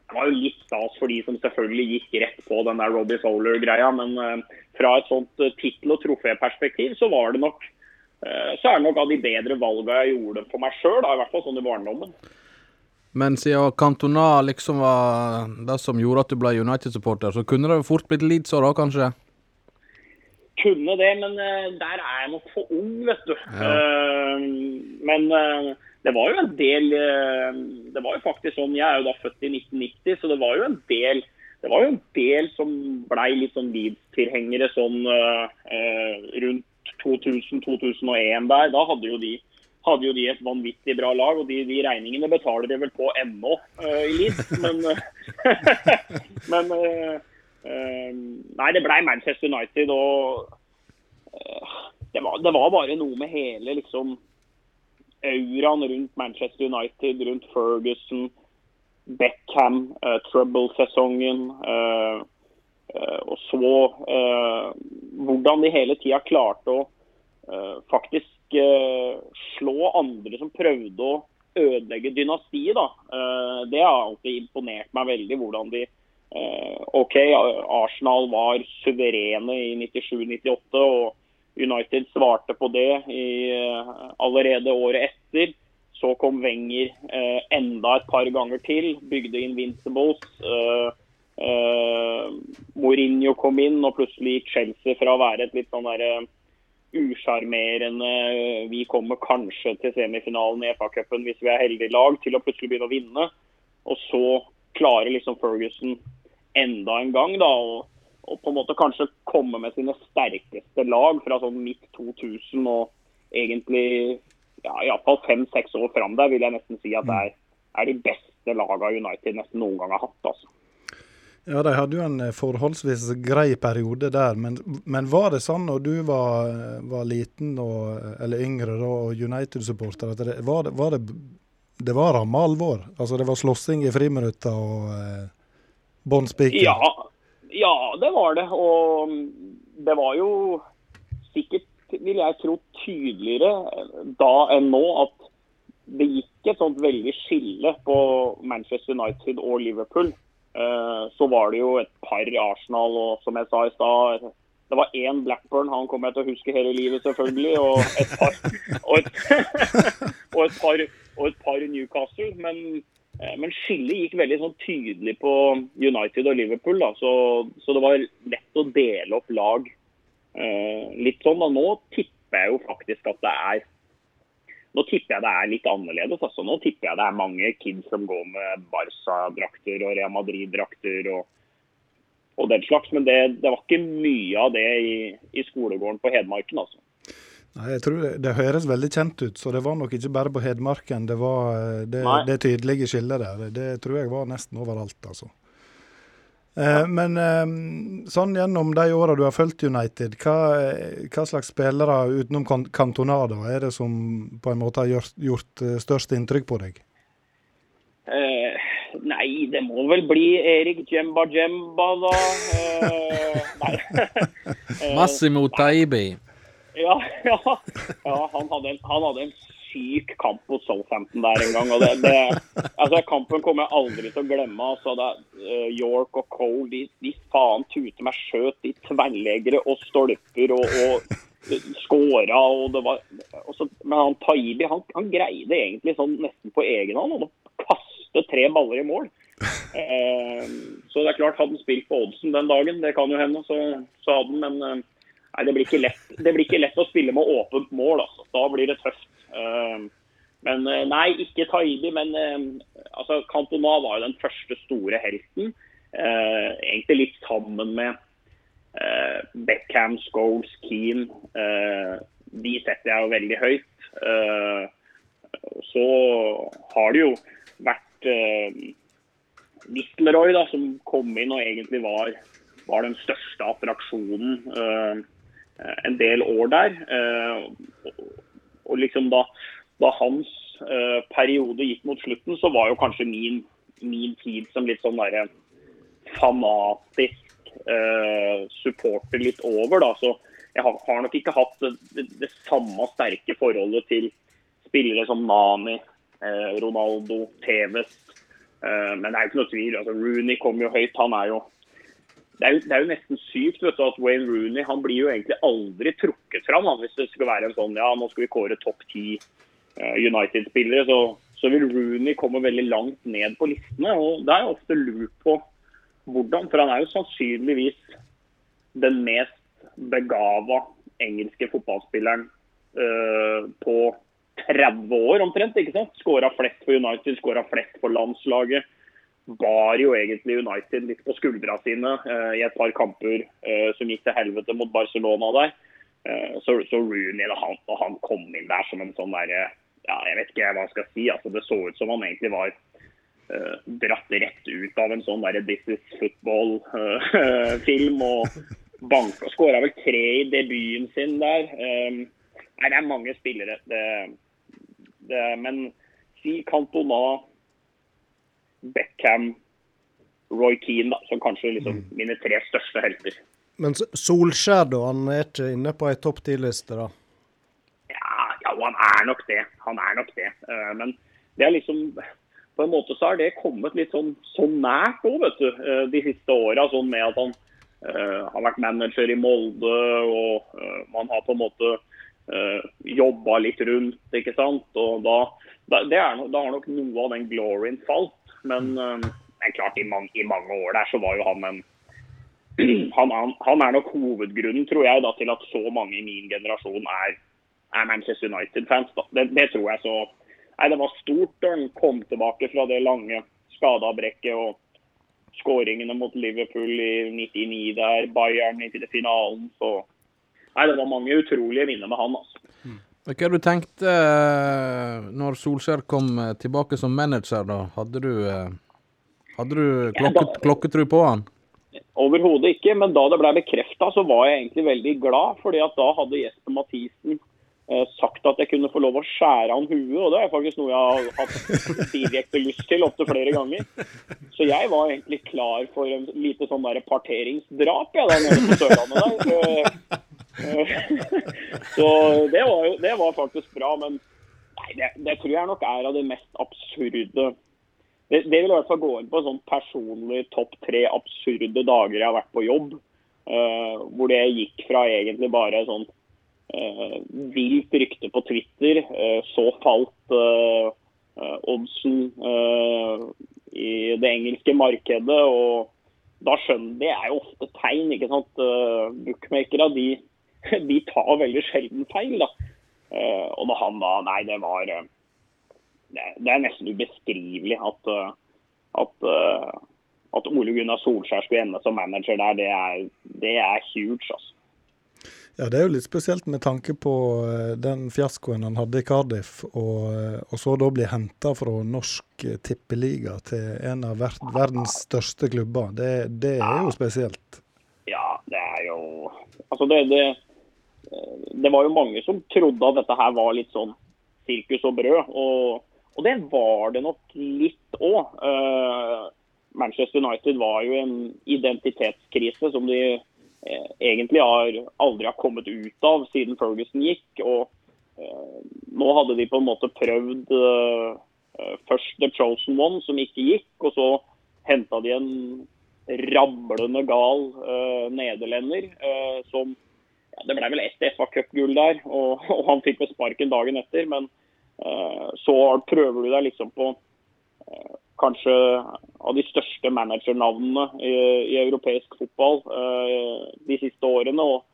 det var jo litt stas for de som selvfølgelig gikk rett på den der Robbie Fowler-greia, men uh, fra et sånt uh, tittel- og troféperspektiv så var det nok uh, så er det nok av de bedre valgene jeg gjorde for meg sjøl, i hvert fall sånn i barndommen. Men siden Cantona liksom var det som gjorde at du ble United-supporter, så kunne det jo fort blitt Leeds òg, kanskje? Kunne det, men der er jeg nok for ung, vet du. Ja. men det var jo en del eh, Det var jo faktisk sånn, Jeg er jo da født i 1990, så det var jo en del det var jo en del som blei litt sånn Leeds-tilhengere sånn uh, rundt 2000-2001 der. Da hadde jo, de, hadde jo, de, et vanvittig bra lag, og de, de regningene betaler de vel på ennå uh, i Leeds. Men, [laughs] men Nei, det blei Manchester United, og det var, det var bare noe med hele liksom auraen rundt Manchester United, rundt Ferguson, Beckham, uh, Trouble-sesongen. Uh, uh, og så hvordan de hele tida klarte å faktisk slå andre som prøvde å ødelegge dynastiet. da. det har alltid imponert meg veldig. hvordan de OK, Arsenal var suverene i 97-98. og United svarte på det i, eh, allerede året etter. Så kom Wenger eh, enda et par ganger til, bygde Invincibles. Eh, eh, Mourinho kom inn, og plutselig gikk Chelsea fra å være et litt sånn derre eh, usjarmerende Vi kommer kanskje til semifinalen i FA-cupen hvis vi er heldige lag, til å plutselig begynne å vinne. Og så klarer liksom Ferguson enda en gang da, og og på en måte kanskje komme med sine sterkeste lag fra sånn midt 2000 og egentlig ja, iallfall fem-seks år fram der, vil jeg nesten si at det er, er de beste lagene United nesten noen gang har hatt. altså. Ja, de hadde jo en eh, forholdsvis grei periode der, men, men var det sånn når du var, var liten og, eller yngre da, og United-supporter, at det var, var det, det var ramme alvor? Altså det var slåssing i friminutta og eh, bånn spiker? Ja, ja, det var det. Og det var jo sikkert, vil jeg tro, tydeligere da enn nå at det gikk et sånt veldig skille på Manchester United og Liverpool. Eh, så var det jo et par Arsenal og som jeg sa i stad det var én Blackburn, han kommer jeg til å huske hele livet, selvfølgelig. Og et par, og et, [laughs] og et par, og et par Newcastle. Men men skillet gikk veldig sånn tydelig på United og Liverpool. Så, så, det var lett å dele opp lag eh, litt sånn. Da. Nå tipper jeg jo faktisk at det er nå tipper jeg det er litt annerledes. altså Nå tipper jeg det er mange kids som går med Barca-drakter og Real Madrid-drakter og, og den slags. Men det, det, var ikke mye av det i, i skolegården på Hedmarken, altså. Jeg tror det, det, høres veldig kjent ut, så det var nok ikke bare på Hedmarken det var eh, det, det tydelige skillet der. Det tror jeg var nesten overalt, altså. Eh, men eh, sånn gjennom de åra du har fulgt United, hva, hva, slags spillere utenom Cantonada er det som på en måte har gjort, gjort eh, størst inntrykk på deg? Eh, nei, det må vel bli Erik Jemba Jemba, da. Eh, [laughs] nei. Massimo Taibi. Ja, [laughs] ja, ja han, hadde en, han hadde en syk kamp mot Southampton der en gang. og det, det, altså Kampen kommer jeg aldri til å glemme. altså det, uh, York og Cole de, de faen tute meg skjøt i tverrleggere og stolper og, og skåra. det var, også, Men han Taibi han, han, greide egentlig sånn nesten på egen hånd å kaste tre baller i mål. Uh, så det er klart, hadde han spilt på oddsen den dagen, det kan jo hende, så, så hadde han, men uh, Nei, det blir, lett, det blir, ikke lett, å spille med åpent mål. Altså. Da blir det tøft. Eh, men eh, Nei, ikke Taibi, men eh, altså, Cantona var jo den første store helten. Egentlig litt sammen med Beckham, Scholes, Keane. De setter jeg jo veldig høyt. Så har det jo vært da, som kom inn og egentlig var, var den største attraksjonen en del år der og liksom da, da hans uh, periode gikk mot slutten, så var jo kanskje min, min tid som litt sånn derre fanatisk supporter litt over, da. Så jeg har, nok ikke hatt det, det, det, samme sterke forholdet til spillere som Nani, Ronaldo, Tevez. men det er jo ikke noe tvil. altså Rooney kom jo høyt. Han er jo det er, jo, det er, jo, nesten sykt vet du, at Wayne Rooney han blir jo egentlig aldri trukket fram. Han, hvis det skal være en sånn ja, nå skal vi kåre topp ti uh, United-spillere, så, så, vil Rooney komme veldig langt ned på listene. og Det er jo ofte lurt på hvordan, for han er jo sannsynligvis den mest begava engelske fotballspilleren uh, på 30 år omtrent. ikke sant? Skåra flest for United, skåra flest for landslaget bar jo egentlig United litt på skuldra sine uh, i et par kamper uh, som gikk til helvete mot Barcelona der. Uh, så, så, Rooney, da han, han, kom inn der som en sånn derre ja, Jeg vet ikke hva jeg skal si. altså Det så ut som han egentlig var dratt rett ut av en sånn derre This is football-film. [laughs] og banka, Skåra vel tre i debuten sin der. Um, nei, det er mange spillere. Det, det, men si Cantona Beckham, Roy Keane, da, som kanskje liksom mm. mine tre største helter. Men Solskjær, da? Han er ikke inne på ei topp ti-liste, da? Ja, ja, han er nok det. Han er nok det. Uh, men det er liksom På en måte så har det kommet litt sånn, så nært òg, vet du, uh, de siste åra. Sånn med at han uh, har vært manager i Molde, og man har på en måte uh, jobba litt rundt, ikke sant. Og da, da, er, da har nok noe av den gloryen falt. Men det er klart, i mange, i mange, år der så var jo han en [clears throat] han, han, han, er nok hovedgrunnen, tror jeg, da, til at så mange i min generasjon er, er Manchester United-fans. Det, det, tror jeg så Nei, det var stort da han kom tilbake fra det lange skadeavbrekket og skåringene mot Liverpool i 99 der, Bayern i finalen. Så Nei, det var mange utrolige minner med han, altså. Hva du tenkte uh, når Solskjær kom uh, tilbake som manager, da? Hadde du, uh, hadde du klokket, klokketru på han? Overhodet ikke, men da det ble bekrefta, så var jeg egentlig veldig glad. fordi at da hadde Jesper Mathisen sagt at jeg kunne få lov å skjære han huet. Og det er faktisk noe jeg har hatt direkte lyst til opptil flere ganger. Så jeg var egentlig klar for en lite sånn der parteringsdrap jeg, der nede på Sørlandet. der. så [laughs] det var, jo, det var faktisk bra. Men nei, det, det, tror jeg nok er av det mest absurde det, det vil i hvert fall gå inn på sånn personlig topp tre absurde dager jeg har vært på jobb. Uh, hvor det gikk fra egentlig bare sånn uh, vilt rykte på Twitter, uh, så falt oddsen i det engelske markedet. og da skjønner Det er jo ofte tegn. ikke sant? Bookmakere de [laughs] de tar veldig sjelden feil. da. Eh, og når han da Nei, det var eh, det, er nesten ubeskrivelig at, eh, at, at Ole Gunnar Solskjær skulle ende som manager der. Det er, det er huge, altså. Ja, Det er jo litt spesielt med tanke på den fiaskoen han hadde i Cardiff, og, og så da bli henta fra norsk tippeliga til en av ver verdens største klubber. Det, det er jo spesielt. Ja, det er jo Altså, det, det, det var jo mange som trodde at dette her var litt sånn sirkus og brød. Og, og det var det nok litt òg. Manchester United var jo en identitetskrise som de uh, egentlig har, aldri har kommet ut av siden Ferguson gikk. og uh, Nå hadde de på en måte prøvd eh, eh, først The Chosen One, som ikke gikk. Og så henta de en rablende gal eh, nederlender eh, som ja, Det ble vel ett FA Cup-gull der, og, og, han fikk vel sparken dagen etter. Men eh, så prøver du deg liksom på eh, kanskje av de største managernavnene i, i europeisk fotball eh, de siste årene, og,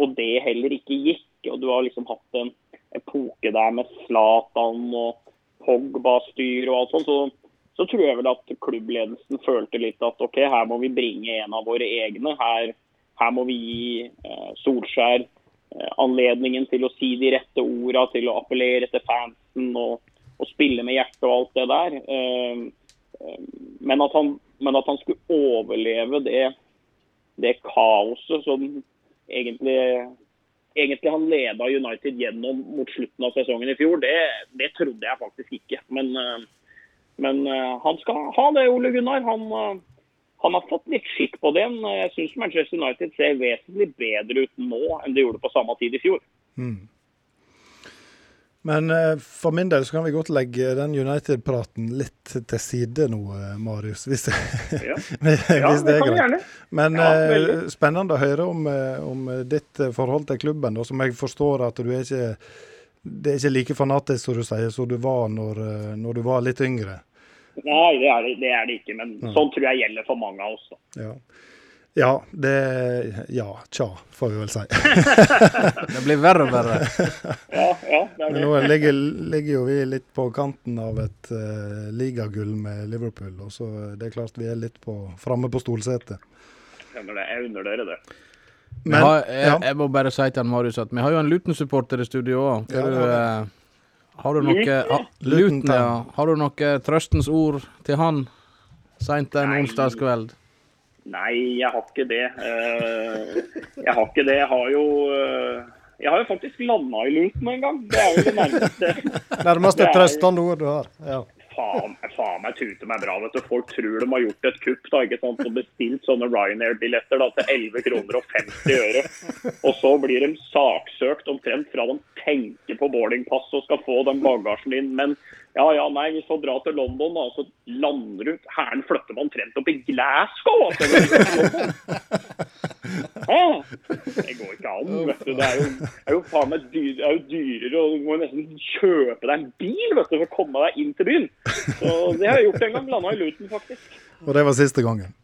og, det heller ikke gikk. og Du har liksom hatt en epoke der med Zlatan og Pogba-styr og alt sånt. Så, så, tror jeg vel at klubbledelsen følte litt at ok, her må vi bringe en av våre egne. Her, her må vi gi eh, Solskjær eh, anledningen til å si de rette orda, til å appellere til fansen og, og spille med hjertet og alt det der. Eh, men at, han, men at han, skulle overleve det, det kaoset som egentlig, egentlig han leda United gjennom mot slutten av sesongen i fjor, det, det trodde jeg faktisk ikke. Men, men, han skal ha det, Ole Gunnar. Han, han har fått litt skikk på det. Jeg syns Manchester United ser vesentlig bedre ut nå enn det gjorde på samme tid i fjor. Mm. Men eh, for min del så kan vi godt legge den United-praten litt til side nå, eh, Marius. Hvis, [laughs] ja. hvis det, er greit. Men ja, eh, spennende å høre om, om, ditt forhold til klubben, som jeg forstår at du er ikke det er ikke like fanatisk som du sier, som du var når, når, du var litt yngre? Nei, det er det, det, er det ikke. Men sånn tror jeg gjelder for mange av oss. Da. Ja. Ja, det Ja, tja, får vi vel si. [laughs] [laughs] det blir verre og verre. ja, ja, det er det. Men nå ligger, ligger, jo vi litt på kanten av et uh, ligagull med Liverpool, og så det er klart vi er litt på, framme på stolsetet. Jeg unner dere det. Men, har, jeg, ja. jeg, må bare si til Marius at vi har jo en Luton-supporter i studio òg. Ja, har du noe ha, Luton, ja. Har du noe trøstens ord til han seint en onsdagskveld? Nei, jeg har ikke det. Eh, jeg har ikke det. Jeg har jo eh, jeg har jo faktisk landa i Luton en gang. Det er jo det nærmeste. [laughs] Nærmeste trøstende ord du har. Ja. Faen, faen meg tute meg bra. vet du. Folk tror de har gjort et kupp da, ikke sant? og bestilt sånne Ryanair-billetter til 11 kroner og 50 øre. Og så blir de saksøkt omtrent fra de tenker på boardingpass og skal få den bagasjen din. Men ja, ja, nei, hvis man drar til London, da. Så lander du Hæren flytter man omtrent opp i Glasgow! [laughs] Ja, det går ikke an, vet du. Det er jo, er jo faen meg dyr, er jo dyrere, og du må nesten kjøpe deg en bil vet du, for å komme deg inn til byen. Så det har jeg gjort en gang. Landa i Luton, faktisk. Og det var siste gangen?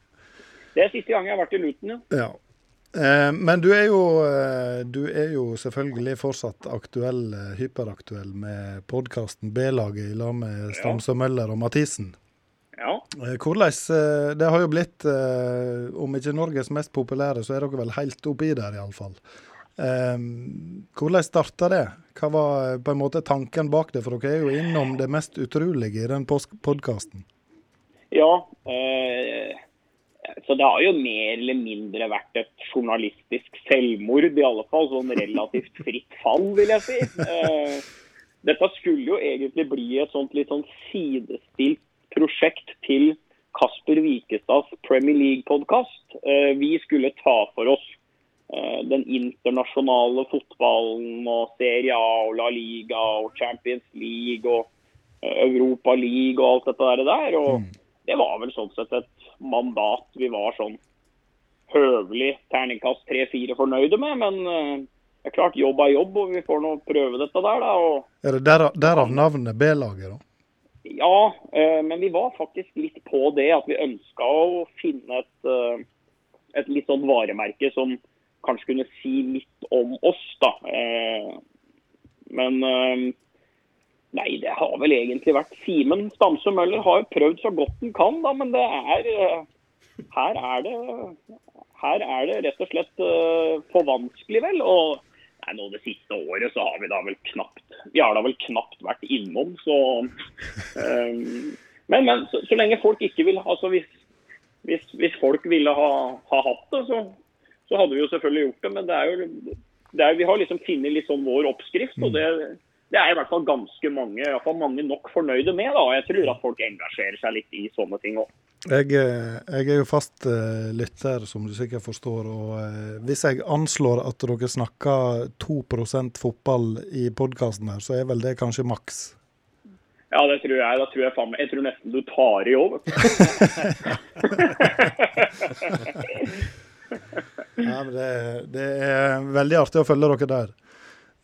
Det er siste gang jeg har vært i Luton, ja. ja. Eh, men du er, jo, eh, du er, jo, selvfølgelig fortsatt aktuell, eh, hyperaktuell med podkasten B-laget i lag med Stamsø Møller og Mathisen. Ja. Hvordan, Det har jo blitt, om ikke Norges mest populære, så er dere vel helt oppi der iallfall. Hvordan starta det? Hva var på en måte tanken bak det? For dere er jo innom det mest utrolige i den podkasten. Ja, eh, så det har jo mer eller mindre vært et journalistisk selvmord, i alle fall. Sånn relativt fritt fall, vil jeg si. Eh, dette skulle jo egentlig bli et sånt litt sånn sidestilt prosjekt til Kasper Wikestads Premier League-podkast. Eh, vi skulle ta for oss eh, den internasjonale fotballen og Serie A og La Liga og Champions League og Europa League og alt dette der. Og mm. Det var vel sånn sett et mandat vi var sånn høvelig terningkast tre-fire fornøyde med. Men uh, det er klart jobb er jobb, og vi får nå prøve dette der, da. Og, er det derav, derav navnet B-laget, da? Ja, uh, men vi var faktisk litt på det at vi ønska å finne et, uh, et litt sånn varemerke som kanskje kunne si litt om oss, da. Men eh, nei, det har vel egentlig vært Simen Stamsø Møller har jo prøvd så godt han kan, da, men det er eh, Her er det her er det rett og slett uh, for vanskelig, vel. Og nei, nå det siste året så har vi da vel knapt Vi har da vel knapt vært innom, så um, Men, men så, så, lenge folk ikke vil Altså hvis, hvis, hvis folk ville ha, ha hatt det, så, så, hadde vi jo selvfølgelig gjort det. Men det er jo det er, vi har liksom funnet litt sånn vår oppskrift. og det det er i hvert fall ganske mange, i hvert fall mange nok fornøyde med. da, Jeg tror at folk engasjerer seg litt i sånne ting òg. Jeg, eh, jeg, er jo fast uh, lytter, som du sikkert forstår. og uh, Hvis jeg anslår at dere snakker 2% fotball i podkasten her, så er vel det kanskje maks? Ja, det tror jeg. Da tror jeg, faen, jeg tror nesten du tar i òg, [laughs] ja, men det, det er veldig artig å følge dere der.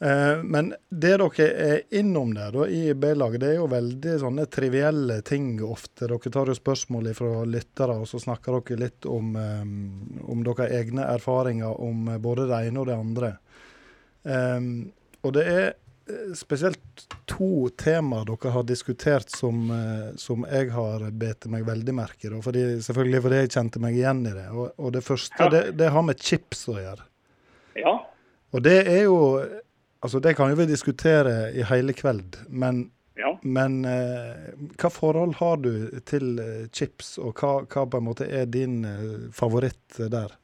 Eh, men det dere er innom der da, i B-laget, det er jo veldig sånne trivielle ting ofte. Dere tar jo spørsmål fra lyttere, og så snakker dere litt om, um, om deres egne erfaringer om både det ene og det andre. Um, og det er spesielt to temaer dere har diskutert som, som jeg har bedt meg veldig merke i. Fordi, selvfølgelig fordi jeg kjente meg igjen i det. Og, og det første, ja. det, det har med chips å gjøre. Ja. Og det er jo Altså, Det kan jo vi diskutere i hele kveld, men, ja. men eh, hva forhold har du til eh, chips, og hva, hva, på en måte er din eh, favoritt der?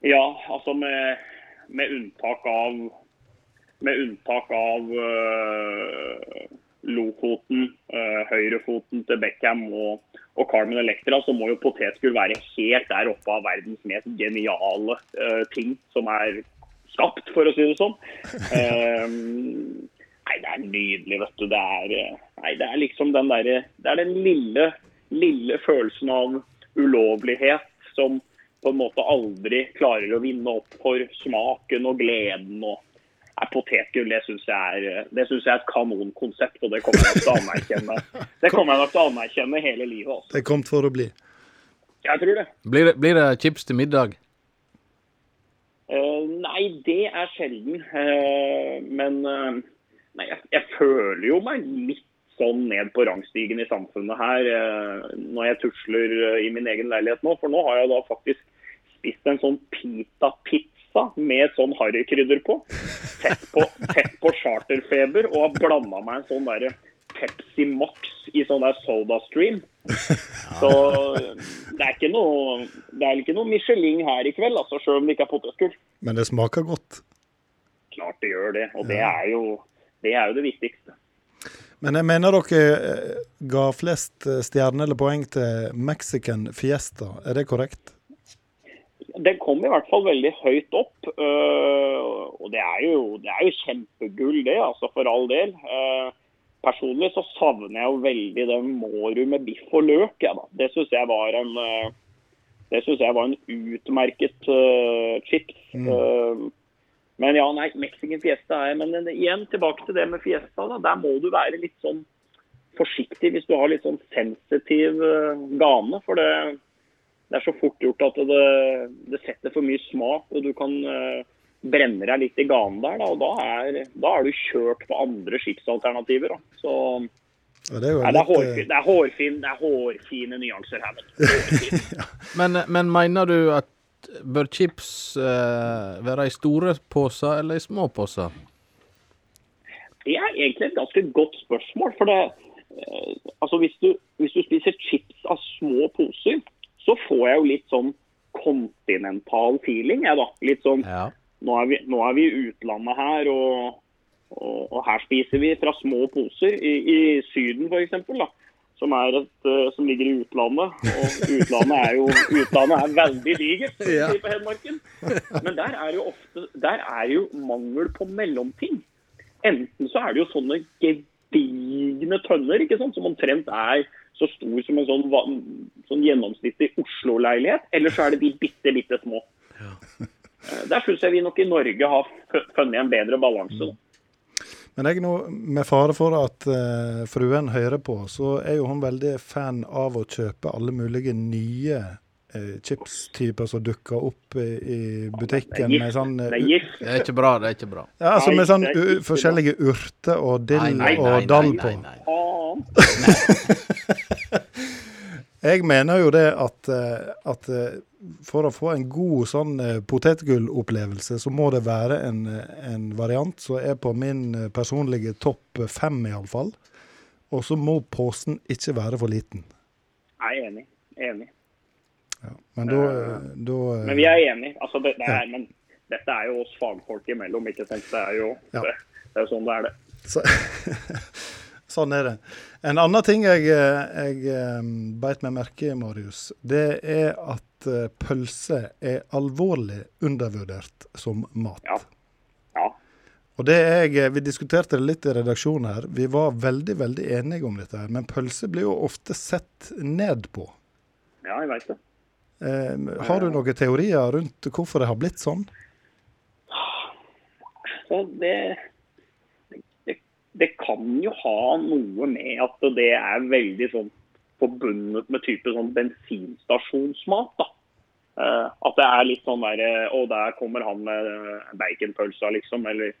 Ja, altså med, med unntak av med unntak av uh, Lofoten, uh, høyrefoten til Beckham og, og Carmen Electra, så må jo potetgull være helt der oppe av verdens mest geniale uh, ting som er skapt, for å si det sånn. Um, nei, det er nydelig, vet du. Det er, eh, nei, det er liksom den derre Det er den lille, lille følelsen av ulovlighet som på en måte aldri klarer å vinne opp for smaken og gleden. og er Potetgull det syns jeg, jeg, er et kanonkonsept, og det kommer jeg nok til å anerkjenne Det kommer jeg nok til å anerkjenne hele livet. Også. Det kommet for å bli. Jeg tror det. Blir det, blir det chips til middag? Uh, nei, det er sjelden. Uh, men uh, nei, jeg, jeg, føler jo meg litt sånn ned på rangstigen i samfunnet her når jeg tusler i min egen leilighet nå. For nå har jeg da faktisk spist en sånn pita-pizza med sånn harrykrydder på. Tett på, på charterfeber og har blanda meg en sånn derre Pepsi Max i sånn der SodaStream. [laughs] Så det er ikke noe det er ikke noe Michelin her i kveld, altså, selv om det ikke er potetgull. Men det smaker godt? Klart det gjør det, og det er jo det, er jo det viktigste. Men jeg mener dere eh, ga flest eh, stjerner eller poeng til Mexican Fiesta, er det korrekt? Den kom i hvert fall veldig høyt opp. Øh, og det er, jo, det er jo kjempegull, det, altså for all del. Uh, Personlig så savner jeg jo veldig den Mårud med biff og løk. Ja. Det syns jeg var en eh, det synes jeg var en utmerket uh, chips. Mm. Uh, men ja, nei, Mexican fiesta er Men igjen tilbake til det med fiesta. da, Der må du være litt sånn forsiktig hvis du har litt sånn sensitiv uh, gane. For det, det, er så fort gjort at det, det setter for mye smak, og du kan uh, brenner deg litt i ganen der, da, og da er, da er, du kjørt på andre skipsalternativer. Da. Så ja, det, er nei, det, er hårfin, det, er hårfin, det er hårfine nyanser her. [laughs] ja. men, men mener du at bør chips eh, være i store poser eller i små poser? Det er egentlig et ganske godt spørsmål. for det, eh, altså hvis du, hvis du spiser chips av små poser, så får jeg jo litt sånn kontinental feeling. Jeg, da. Litt sånn ja nå er vi, nå er vi i utlandet her, og, og, og, her spiser vi fra små poser. I, i Syden f.eks., som, et, uh, som ligger i utlandet. Og utlandet er jo utlandet er veldig digert ja. på Hedmarken. Men der er jo ofte der er jo mangel på mellomting. Enten så er det jo sånne gedigne tønner ikke sant, som omtrent er så stor som en sånn, sånn gjennomsnittlig Oslo-leilighet, eller så er det de bitte, bitte små. Ja. Eh, der syns jeg vi nok i Norge har funnet en bedre balanse. Men jeg nå, med fare for at uh, fruen hører på, så er jo hun veldig fan av å kjøpe alle mulige nye uh, chipstyper som dukker opp i, i butikken gift. med sånn uh, Det er gift. Det er ikke bra, det er ikke bra. Ja, altså med sånn det er forskjellige urter og dill Nei, nei, nei, og dall på. nei, nei. nei. [laughs] Jeg mener jo det at, at for å få en god sånn eh, potetgullopplevelse, så må det være en, eh, en variant som er på min eh, personlige topp fem, iallfall. Og så må posen ikke være for liten. Jeg er enig. Enig. Ja. Men da, uh, Men vi er enige. Altså, det, det er, men dette er jo oss fagfolk imellom, ikke sant. Det er jo, Ja. det, det er sånn det er, det. Så, [laughs] sånn er det. En annen ting jeg, jeg beit meg merke i, Marius, det er at eh, pølse er alvorlig undervurdert som mat. Ja. Ja. Og det jeg, eh, Vi diskuterte det litt i redaksjonen her. Vi var veldig veldig enige om dette. her, Men pølse blir jo ofte sett ned på. ja, jeg veit det. Eh, har du noen teorier rundt hvorfor det har blitt sånn? Så det, det, det kan jo ha noe med at det er veldig sånn forbundet med type sånn bensinstasjonsmat. da. Uh, at det er litt sånn der og Å, der kommer han med eh, baconpølsa, liksom. Eller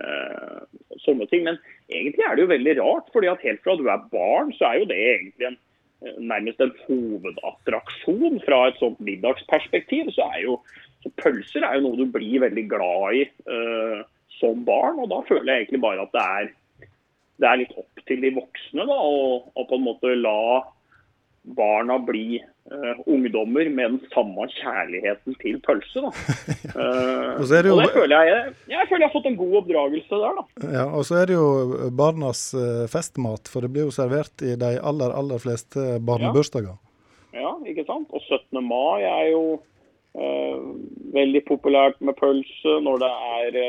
uh, sånne ting. Men egentlig er det jo veldig rart. fordi at helt fra du er barn, så er jo det egentlig en, eh, nærmest en hovedattraksjon fra et sånt middagsperspektiv. Så er jo så pølser er jo noe du blir veldig glad i eh, som barn. Og da føler jeg egentlig bare at det er, det er litt opp til de voksne da, å på en måte la barna bli uh, ungdommer med den samme kjærligheten til pølse. Da. [laughs] Eh, Og så det jo- og føler jeg, jeg føler jeg har fått en god oppdragelse der, da. Ja, Og så er det jo barnas eh, festmat, for det blir jo servert i de aller, aller fleste barnebursdager. Ja, ikke sant? Og 17. mai er jo uh, veldig populært med pølse. Når det er,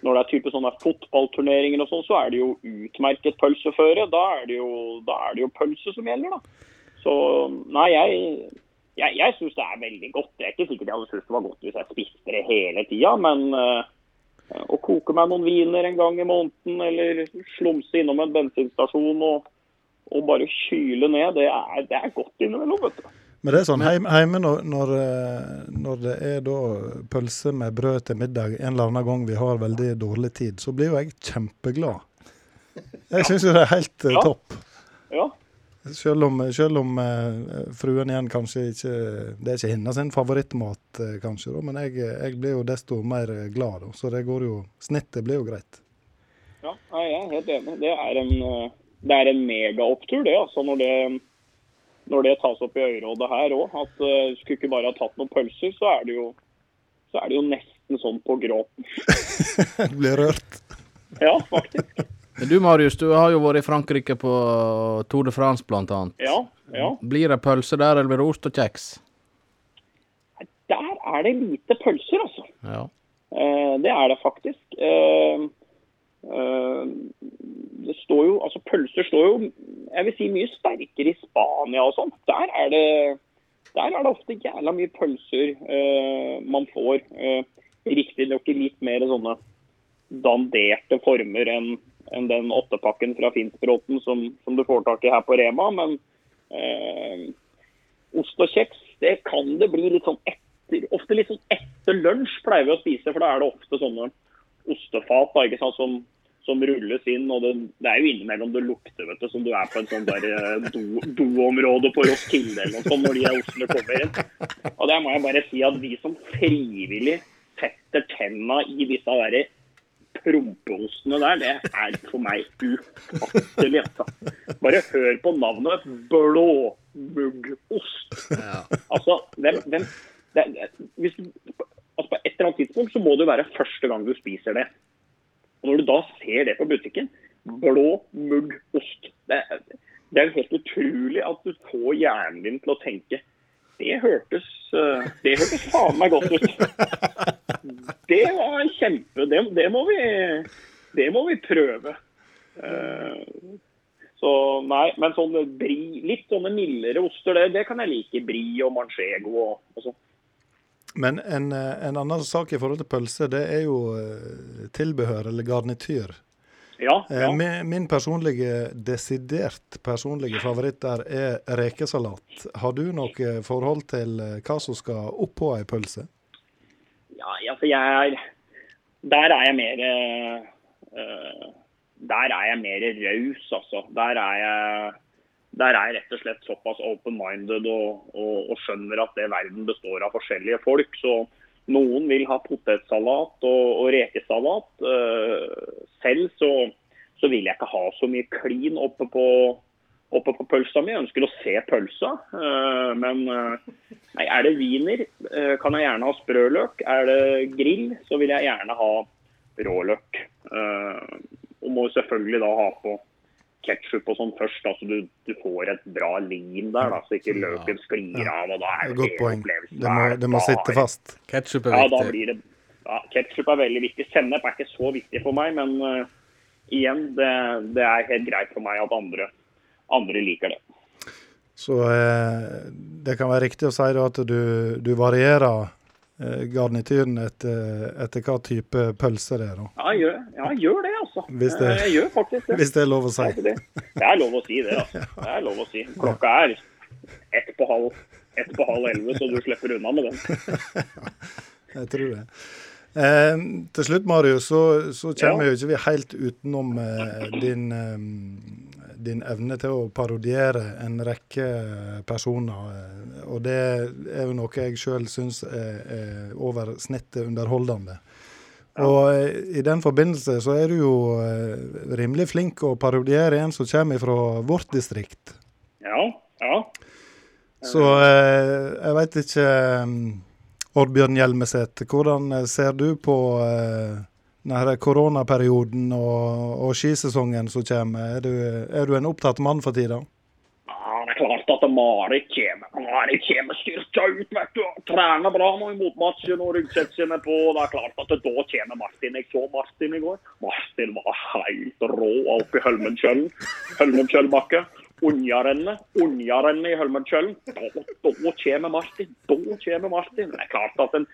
når det er type sånne fotballturneringer og sånn, så er det jo utmerket pølseføre. Da er det jo, er det jo pølse som gjelder, da. Så nei, jeg, jeg, jeg syns det er veldig godt. Det er ikke sikkert jeg hadde syntes det var godt hvis jeg spiste det hele tida, men uh, å koke meg noen viner en gang i måneden, eller slumse innom en bensinstasjon og, og bare kyle ned, det er, det er godt innimellom, vet du. Men det er sånn heim- hjemme når, når, eh, når det er da pølse med brød til middag en eller annen gang vi har veldig dårlig tid, så blir jo jeg kjempeglad. [laughs] Jeg syns jo det er helt eh, Ja. topp. Ja. Selv om, selv om eh, fruen igjen kanskje ikke Det er ikke hennes favorittmat, kanskje, da, men jeg, jeg blir jo desto mer glad. Da. Så det går jo Snittet blir jo greit. Ja, jeg er helt enig. Det er en, det er en megaopptur, det. altså når det når det tas opp i øyerådet her òg, at uh, skulle ikke bare ha tatt noen pølser, så er det jo, så er det jo nesten sånn på gråten. du [laughs] blir rørt. Ja, faktisk. Men Du Marius, du har jo vært i Frankrike på Tour de France annet. Ja, ja. Blir det pølse der, eller blir det ost og kjeks? Der er det lite pølser, altså. Ja. Uh, det er det faktisk. Eh, det står jo, altså Pølser står jo jeg vil si mye sterkere i Spania og sånn. Der er der er det ofte jævla mye pølser uh, man får. Uh, Riktignok i litt mer sånne danderte former enn en den åttepakken fra Finnsbråten som, som du får tak i her på Rema. Men uh, ost og kjeks, det kan det bli litt sånn etter, ofte litt sånn etter lunsj pleier vi å spise, for da er det ofte sånne ostefat da, ikke sant, som, som rulles inn. og det, det er jo innimellom det lukter, vet du, som du er på en sånn der doområde do- på Roskilde eller noe sånt når de her ostene kommer inn. Og der må jeg bare si at de som frivillig setter tenna i disse der prompeostene der, det er for meg ufattelig. Altså. Bare hør på navnet blåmuggost. Altså, hvem, hvem det, det, hvis du, altså På et eller annet tidspunkt så må det være første gang du spiser det. Og Når du da ser det på butikken, blå muggost det, det er helt utrolig at du får hjernen din til å tenke det hørtes, eh, det hørtes faen meg godt ut. Det var kjempe Det, det, må, vi, det må vi prøve. Eh, Så nei, men sånn bri, litt sånne mildere oster, det, det kan jeg like. Brie og manchego og, og sånn. Men en, eh, en annen sak i forhold til pølse, det er jo eh, tilbehør eller garnityr. Ja, Eh, ja. Min, min personlige, desidert personlige favoritt der er rekesalat. Har du noe forhold til hva som skal oppå ei pølse? ja altså jeg er Der er jeg mer eh, Der er jeg mer raus, altså. Der er jeg der er jeg rett og slett såpass open-minded og, og, og skjønner at det verden består av forskjellige folk. Så noen vil ha potetsalat og, og rekesalat. Eh, selv så, så vil jeg ikke ha så mye klin oppe på, oppe på pølsa mi. Jeg ønsker å se pølsa. Eh, men eh, nei, er det wiener, kan jeg gjerne ha sprøløk. Er det grill, så vil jeg gjerne ha råløk. Og må selvfølgelig da ha på ketsjup og sånn først, da, så du, du får et bra lim der, da, så ikke løken sklir av. og da er det Godt poeng. Det må, det må bare- sitte fast. Ketchup er Ja, da viktig. blir det ja, Ketsjup er veldig viktig. Sennep er ikke så viktig for meg, men uh, igjen, det, det er helt greit for meg at andre, andre liker det. Så eh, det kan være riktig å si da at du, du varierer garnityren etter, etter hva type pølse det er. da. Ja, gjør, ja, gjør det, altså. Hvis det- Eh, Jeg gjør faktisk det. Hvis det er lov å si. Det, det er lov å si det, altså. [laughs] Det er lov å si. Klokka er ett på halv, ett på halv elleve, så du slipper unna med den. [laughs] Jeg tror det. Eh, til slutt, Marius, så, så kommer Ja. jo ikke vi helt utenom eh, din, eh, din evne til å parodiere en rekke personer. eh, og det er jo noe jeg sjøl syns er, er over snittet underholdende. Og eh, i den forbindelse så er du jo eh, rimelig flink å parodiere en som kommer fra vårt distrikt. Ja, ja. Så jeg veit ikke um, Oddbjørn Hjelmeset, hvordan eh, ser du på eh, denne koronaperioden og, og skisesongen som kommer? Er du, er du en opptatt mann for tida? Det er klart at Marit kommer. Marit kommer styrka ut, vet du. Trener bra nå i motmatchen og ryggsettene på. Det er klart at da kommer Martin. Jeg så Martin i går. Martin var helt rå oppe i. Holmenkollbakke. Unjarennet. Unjarennet i Holmenkollen. Da, da kommer Martin. Da kommer Martin. Det er klart at en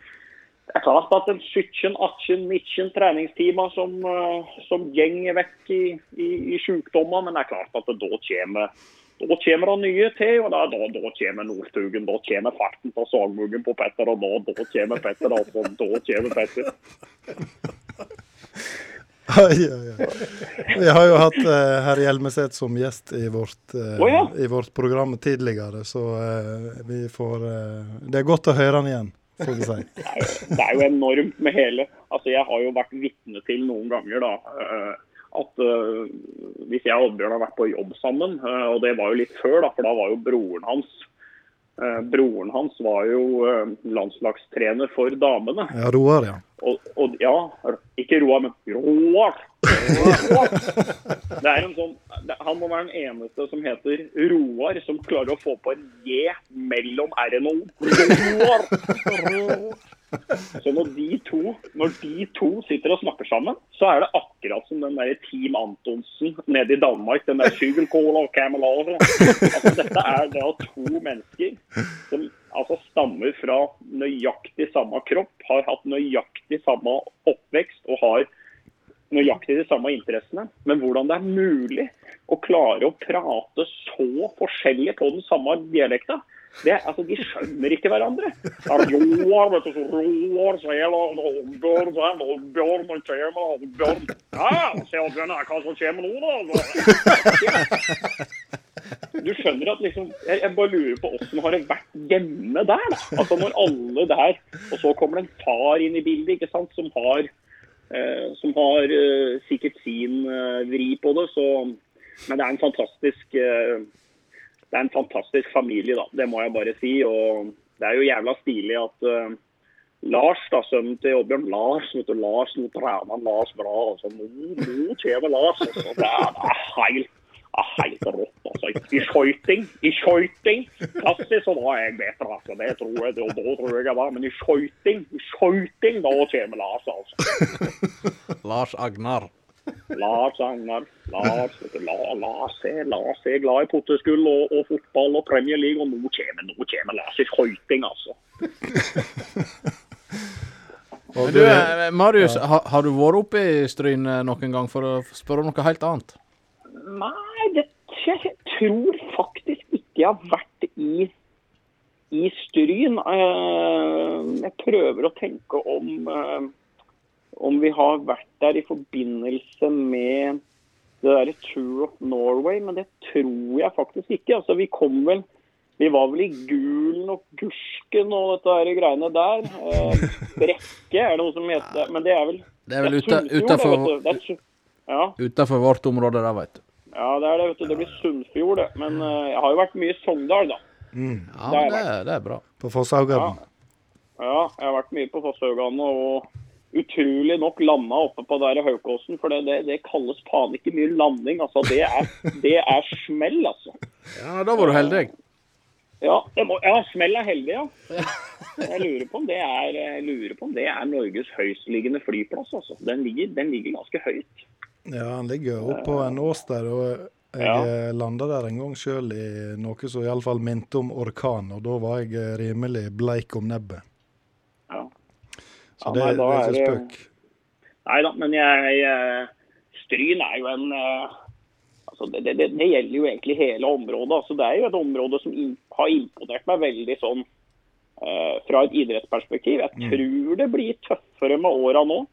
det er klart at en 17-18-19 treningstimer som, eh, som gjenger vekk i, i, i sykdommer, men det er klart at da kommer da kommer det nye til, og da, da, da kommer Nordtugen. Da kommer farten på sagmuggen på Petter, og da, da kommer Petter. Altså, da kommer Petter. [laughs] Oi, oi. Vi har jo hatt eh, herr Hjelmeset som gjest i vårt, eh, oh, ja. i vårt program tidligere, så eh, vi får eh, Det er godt å høre han igjen, får vi si. Det er, jo, det er jo enormt med hele Altså, Jeg har jo vært vitne til noen ganger da, eh, at eh, hvis jeg og Oddbjørn har vært på jobb sammen, og det var jo litt før, da, for da var jo broren hans Broren hans var jo eh, landslagstrener for damene. Ja, Roar, ja. Og, og ja, ikke Roar, men Roar. Roar. Det er en sånn, han må være den eneste som heter Roar, som klarer å få på en J mellom R-en og O. Roar. [laughs] Så når de, to, når de to sitter og snakker sammen, så er det akkurat som den der Team Antonsen nede i Danmark. Den der Sygelcola og Camelot. Altså, dette er da to mennesker som altså stammer fra nøyaktig samme kropp, har hatt nøyaktig samme oppvekst og har nøyaktig de samme interessene. Men hvordan det er mulig å klare å prate så forskjellig på den samme dialekta, det, altså, de skjønner ikke hverandre. Er er? Du skjønner at liksom, jeg, jeg bare lurer på åssen har det vært hjemme der, da. Altså når alle der, og så kommer det en far inn i bildet, ikke sant, som har, eh, som har eh, sikkert sin eh, vri på det, så Men det er en fantastisk eh, det er en fantastisk familie, da. Det må jeg bare si. Og det er jo jævla stilig at uh, Lars, da, sønnen til Oddbjørn Lars, vet du, Lars, nå trener han Lars bra. Altså, nå, nå kommer Lars. Altså. Det, er, det er helt, helt rått. Altså. I skøyting, i skøyting Klassisk så var jeg bedre, altså. Det tror jeg, det, da tror jeg jeg var. Men i skøyting, i skøyting, da kommer Lars, altså. [laughs] Lars Agnar. Lars Agnar. Lars, La, Lars, er, Lars er glad i potteskull og, og fotball og Premier League, og nå kommer, nå kommer Lars i skøyting, altså. Men du, eh, Marius, ja. har du vært oppe i Stryn eh, noen gang for å spørre om noe helt annet? Nei, det, jeg tror faktisk ikke jeg har vært i, i Stryn. Eh, jeg prøver å tenke om, om vi har vært der i forbindelse med det derre Tour of Norway, men det tror jeg faktisk ikke. Altså, vi kom vel vi var vel i Gulen og Gursken og dette her greiene der. Eh, Brekke er det noe som heter det. Men det er vel Det er vel utafor Ja, vårt område der, veit du. ja, det er det. vet du. Det blir Sunnfjord, det. Men eh, jeg har jo vært mye i Sogndal, da. Mm. Ja, det, er- det er bra. På Fosshaugan. Ja, jeg har vært mye på Fosshaugane og utrolig nok landa oppe på der i Haukåsen. For det, det, det kalles faen ikke mye landing. Altså, det er, [laughs] det er smell, altså. Ja, da var du heldig. Ja, må, ja smell er heldig, ja. Jeg lurer på om det er, jeg lurer på om det er Norges høyestliggende flyplass. altså. Den ligger, den ligger ganske høyt. Ja, han ligger oppe på en ås der. og jeg Ja. ja. landa der en gang sjøl i noe som iallfall minte om orkan, og da var jeg eh, rimelig bleik om nebbet. Ja. det, Ja, nei, det er ikke spøk. Nei da, men jeg, jeg Stryn er jo en eh, altså det, det, det gjelder jo egentlig hele området. altså Det er jo et område som har imponert meg veldig sånn uh, fra et idrettsperspektiv. Jeg Mm. tror det blir tøffere med åra nå.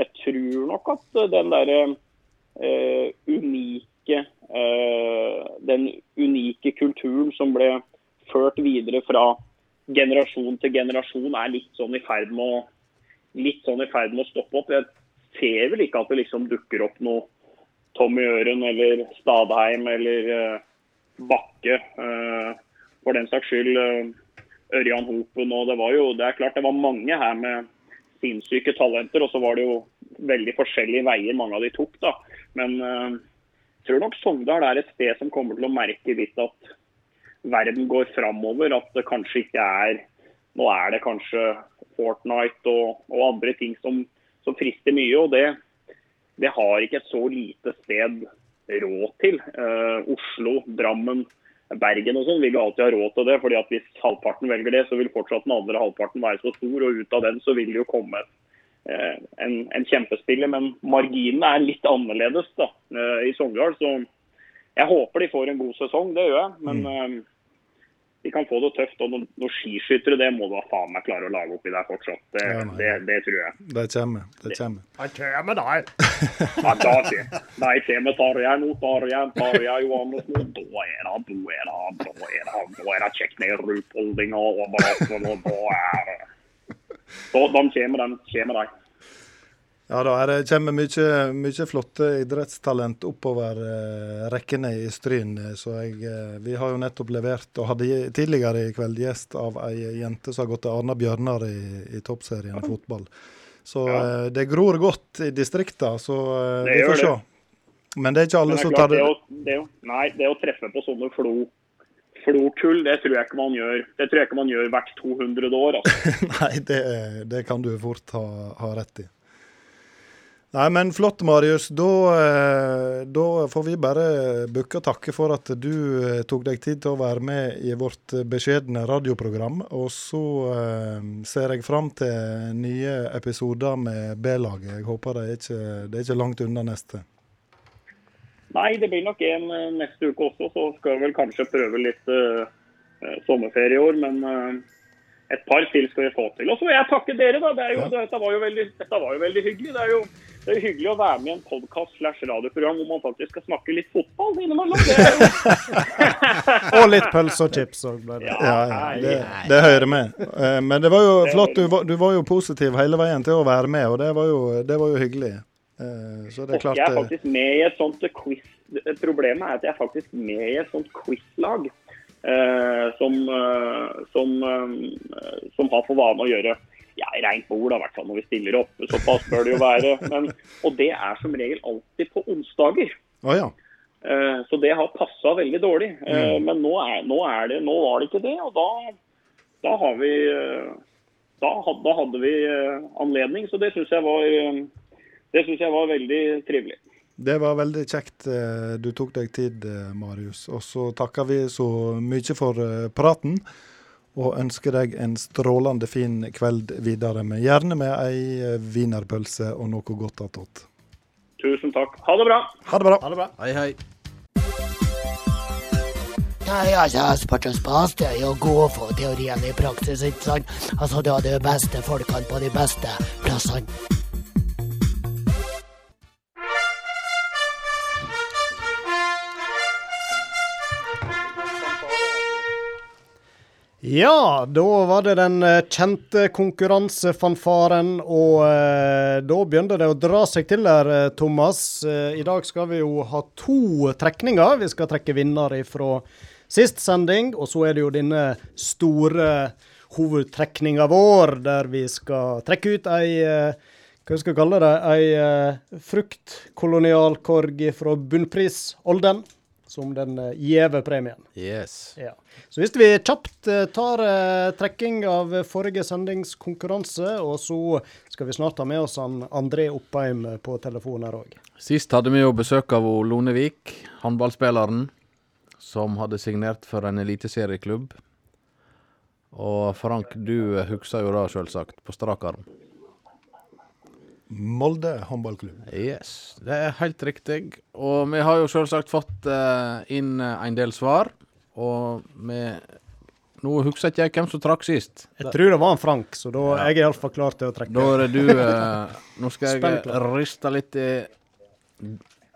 Jeg tror nok at eh, den derre uh, unike uh, Den unike kulturen som ble ført videre fra generasjon til generasjon, er litt sånn i ferd med å litt sånn i ferd med å stoppe opp. Jeg ser vel ikke at det liksom dukker opp noe Tommy Øren eller Stadheim eller uh, Bakke. Uh, for den saks skyld uh, Ørjan Hopen. og det var jo, det er klart det var mange her med sinnssyke talenter. Og så var det jo veldig forskjellige veier mange av de tok. da. Men jeg tror nok Sogndal er et sted som kommer til å merke litt at verden går framover. At det kanskje ikke er Nå er det kanskje Fortnite og, og andre ting som, som frister mye. og det, det har ikke et så lite sted råd til. Eh, Oslo, Drammen, Bergen og sånn vil alltid ha råd til det. fordi at Hvis halvparten velger det, så vil fortsatt den andre halvparten være så stor. og Ut av den så vil det jo komme eh, en, en kjempespiller. Men marginene er litt annerledes da, eh, i Sogndal. Så jeg håper de får en god sesong, det gjør jeg. Men eh, de kan få det tøft. Og noen, noen skiskyttere det må du ha faen meg klare å lage oppi der fortsatt. Det, Ja, nei. det, det tror jeg. Det kommer. Det kommer. Det kommer der. Ja, da sier De kommer Tarjei nå, Tarjei, Tarjei Johannes nå. Da er det, da er det, da er det, da er det kjekt ned Rupoldinga og da er det Da, de kommer, de kommer, de. Ja da, det kommer mye, mye flotte idrettstalent oppover eh, rekkene i Stryn. eh, Så jeg, eh, vi har jo nettopp levert, og hadde tidligere i kveld gjest av ei jente som har gått til Arna Bjørnar i, i toppserien i fotball. Så eh, det gror godt i distrikta, så eh, vi får se. Men det er ikke alle som tar det å, det å, nei, det å treffe på sånne flo, flokull, det tror jeg ikke man gjør Det tror jeg ikke man gjør hvert 200 år. Altså. [laughs] Nei, det, det kan du fort ha, ha rett i. Nei, men flott, Marius. Da, eh, da får vi bare bukke og takke for at du eh, tok deg tid til å være med i vårt beskjedne radioprogram. Og så eh, ser jeg fram til nye episoder med B-laget. Jeg håper det er ikke det er ikke langt unna neste. Nei, det blir nok en neste uke også. Så skal vi vel kanskje prøve litt sommerferie i år. Men et par til skal vi få til. Og så vil jeg takke dere, da. Det jo, dette, var veldig, dette var jo veldig hyggelig. Det er jo det er hyggelig å være med i en podkast slash radioprogram hvor man faktisk skal snakke litt fotball innimellom. [laughs] Og litt pølse og chips òg ble det. Ja, ja, det, det hører med. Eh, Men det var jo flott. Du var, du var jo positiv hele veien til å være med, og det var jo, det var jo hyggelig. Eh, Så det er klart jeg er eh, faktisk med i et sånt quiz. Problemet er at jeg er faktisk med i et sånt quiz-lag som, eh, som, som har for vane å gjøre ja, rent bord, da, i hvert fall når vi stiller opp. Såpass bør det jo være. [laughs] Men, og det er som regel alltid på onsdager. Å ja. Eh, Så det har passa veldig dårlig. Eh, Mm. Men nå, er, nå, er det, nå var det ikke det, og da, da har vi eh, da, had- da hadde vi anledning, så det syns jeg var det synes jeg var veldig trivelig. Det var veldig kjekt du tok deg tid, Marius. Og så takker vi så mye for praten. Og ønsker deg en strålende fin kveld videre, Men gjerne med ei eh, wienerpølse og noe godt attåt. Tusen takk. Ha det bra. Ha det bra. Ha det bra. Hei, hei. Nei, altså, Spartans Spas det er jo å gå for teorien i praksis, ikke sant? Altså, du har de beste folkene på de beste plassene. Ja, da var det den eh, kjente konkurransefanfaren, og eh, da begynte det å dra seg til der, eh, Thomas. Eh, I dag skal vi jo ha to trekninger. Vi skal trekke vinner fra sist sending, og så er det jo denne store hovedtrekninga vår, der vi skal trekke ut ei eh, hva vi kalle det, ei fruktkolonialkorg fra bunnprisolden som den gjeve premien. Yes. Ja. Så hvis vi kjapt eh, tar eh, trekking av forrige sendings konkurranse, og så skal vi snart ha med oss han André Oppheim på telefon her òg. Sist hadde vi jo besøk av Lonevik, håndballspilleren, som hadde signert for en eliteserieklubb. Og Frank, du husker jo da selvsagt på strak arm. Molde håndballklubb. Yes, det er helt riktig. Og vi har jo selvsagt fått eh, inn en del svar. Og med Nå husker ikke jeg hvem som trakk sist. Jeg tror det var en Frank, så da er jeg iallfall klar til å trekke. Da er det du eh, Nå skal jeg riste litt i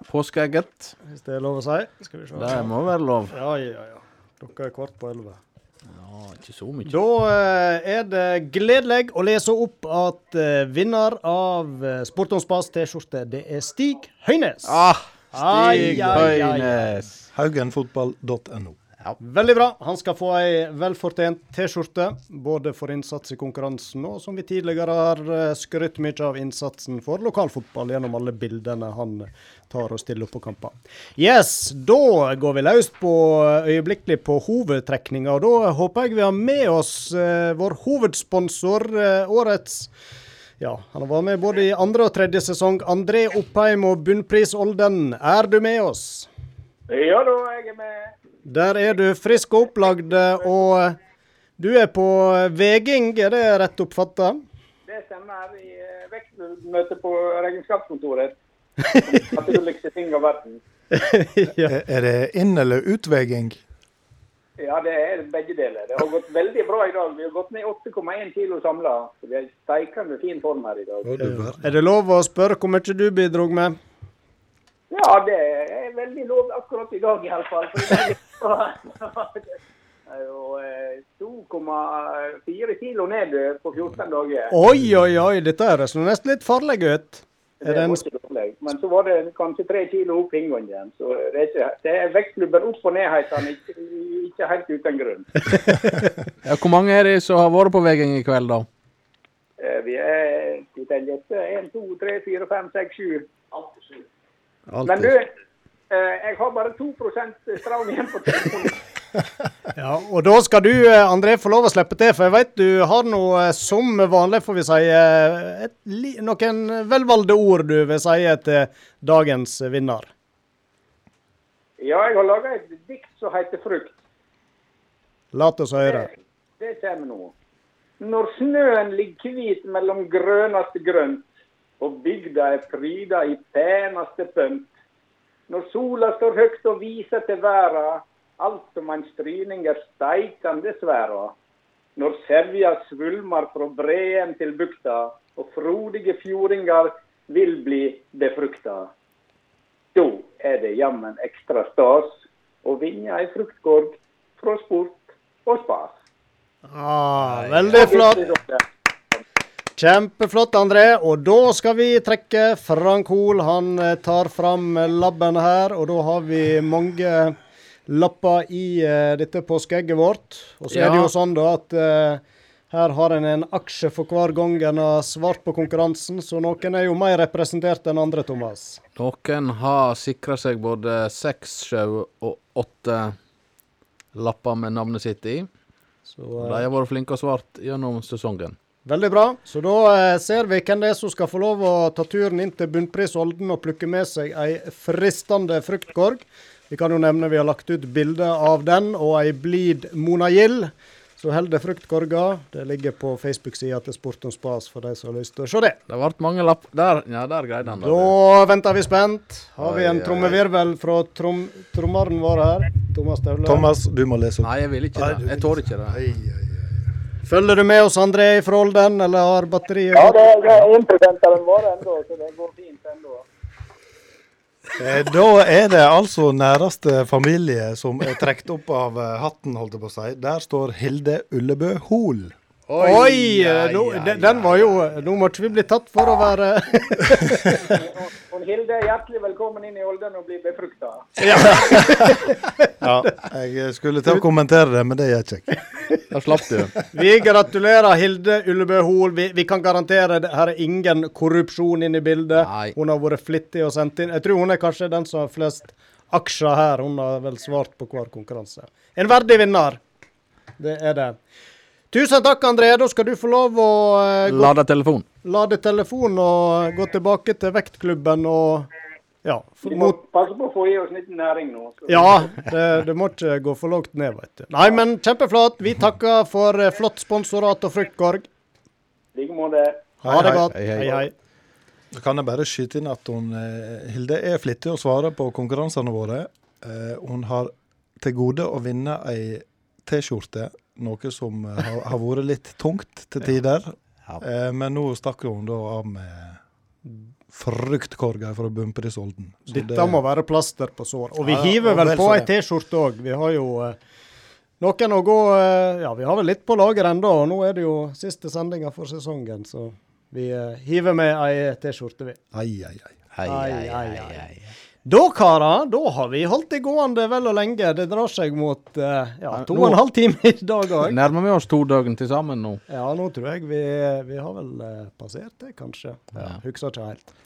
påskeegget. Hvis det er lov å si. Skal vi se. Det må være lov. Ja, ja, ja. Klokka er kvart på elleve. Ja, ikke så mye. Da eh, er det gledelig å lese opp at eh, vinner av uh, Sportons Bass T-skjorte, det er Stig Høynes. Ah, Stig. Høynes. Haugenfotball.no. Veldig bra. Han skal få ei velfortjent T-skjorte, både for innsats i konkurransen og som vi tidligere har eh, skrytt mye av innsatsen for lokalfotball gjennom alle bildene han tar og stiller opp på kamper. Yes, da går vi løs på øyeblikkelig på hovedtrekninga, og da håper jeg vi har med oss eh, vår hovedsponsor, eh, årets ja, han har vært med både i andre og tredje sesong. André Oppheim og Bunnpris Olden, er du med oss? Ja da, jeg er med. Der er du frisk og opplagd, og du er på veging, er det rett oppfatta? Det stemmer i eh, vekstmøte på regnskapskontoret. [laughs] Naturligste ting av verden. [laughs] ja. Er- det inn- eller utveging? Ja, det er begge deler. Det har gått veldig bra i dag. Vi har gått ned 8,1 kilo samla. Så vi er i steikende fin form her i dag. Er det lov å spørre hvor mye du bidro med? Ja, det er veldig lov akkurat i dag iallfall. [laughs] Det er jo eh, 2,4 kilo ned på 14 dager. Oi, oi, oi, dette høres nesten litt farlig ut. Det Er var ikke dårlig. Men så var det kanskje tre kilo opp Hingon igjen. Så det er, ikke, det er vektklubber opp og ned, heter. Ikke, ikke helt uten grunn. [laughs] Ja, hvor mange er det som har vært på veien i kveld, da? Eh, Vi er vi teller etter, 1, 2, 3, 4, 5, 6, 7. Men du, eh, jeg har bare 2 strøm igjen på telefonen. [laughs] Ja, og da skal du, eh, André, få lov å slippe til, for jeg vet du har noe eh, som vanlig, får vi si, eh, et, noen velvalgte ord du vil si til dagens vinner. Ja, jeg har laga et dikt som heter 'Frukt'. Lat oss høre. Det kommer nå. Når snøen ligger hvit mellom grøneste grønt, og bygda er pryda i penaste pønt. Når sola står høgt og viser til verda, alt som en stryning er steikande sværa. Når sevja svulmar fra breen til bukta, og frodige fjordingar vil bli befrukta. Da er det jammen ekstra stas å vinne ei fruktgård fra sport og spas. Ah, veldig flott. Kjempeflott, André. Og da skal vi trekke Frank Hoel. Han eh, tar fram labben her, og da har vi mange lapper i uh, dette påskeegget vårt. Og så er det jo sånn da at uh, her har en en aksje for hver gang en har svart på konkurransen, så noen er jo mer representert enn andre, Thomas. Noen har sikra seg både seks, sju og åtte lapper med navnet sitt i. Så, uh, eh, de har vært flinke og svart gjennom sesongen. Veldig bra. Så da eh, ser vi hvem det er som skal få lov å ta turen inn til Bunnpris Olden og plukke med seg ei fristende fruktkorg. Vi kan jo nevne vi har lagt ut bilde av den og ei blid Mona Gill. Så holder fruktkorga. Det ligger på Facebook-sida til Sport om spas for de som har lyst til å se det. Det ble mange lapp Der, ja, der greide han det. Da venter vi spent. Har vi en trommevirvel fra trom, trommeren vår her? Thomas Staulle. Thomas, du må lese opp. Nei, jeg vil ikke det. Jeg tåler ikke det. Følger du med oss, André, fra Olden, eller har batteriet Ja, det, det er 1 av den vare ennå, så det går fint ennå. Eh, Da er det altså næreste familie som er trukket opp av eh, hatten, holdt jeg på å si. Der står Hilde Ullebø Hol. Oi! ja, nå, ja, den, den var jo Nå måtte vi bli tatt for å være Hilde, hjertelig velkommen inn i Olden og bli befrukta. [laughs] Ja, jeg skulle til å kommentere det, men det gjør jeg ikke. Da slapp du. Vi gratulerer Hilde Ullebø Hol. Vi, vi kan garantere det her er ingen korrupsjon inne i bildet. Nei. Hun har vært flittig og sendt inn. Jeg tror hun er kanskje den som har flest aksjer her. Hun har vel svart på hver konkurranse. En verdig vinner. Det er det. Tusen takk, André. Da skal du få lov å uh, gå, Lada telefon. lade telefon og gå tilbake til vektklubben og ja, må mot passe på å få i oss litt næring nå. så- Ja, det, det må ikke gå for lågt ned, veit du. Nei, men kjempeflott. Vi takker for uh, flott sponsorat og fruktkorg. I like måte. Ha det godt. Hei, hei. Hei, hei. Så kan jeg bare skyte inn at hun, eh, Hilde er flittig å svare på konkurransene våre. Eh, hun har til gode å vinne ei T-skjorte, noe som eh, har, har vært litt tungt til tider. Eh, men nå stakk hun da av med fruktkorga fra Bunnpris Olden. Så Dette det- må være plaster på sår. Og vi Ja, hiver vel vel på ei. T-skjorte òg. Vi har jo eh, noen å gå eh, Ja, vi har vel litt på lager ennå. Og nå er det jo siste sendinga for sesongen, så vi eh, hiver med ei T-skjorte, vi. Ai, ai, ai. ai, Ai, ai, ai. Da, karer, da har vi holdt det gående vel og lenge. Det drar seg mot eh, ja, to nå- og en halv time i dag òg. Nærmer vi oss to døgn til sammen nå. Ja, nå tror jeg vi, vi har vel eh, passert det, kanskje. Ja, Ja. Husker ikke helt.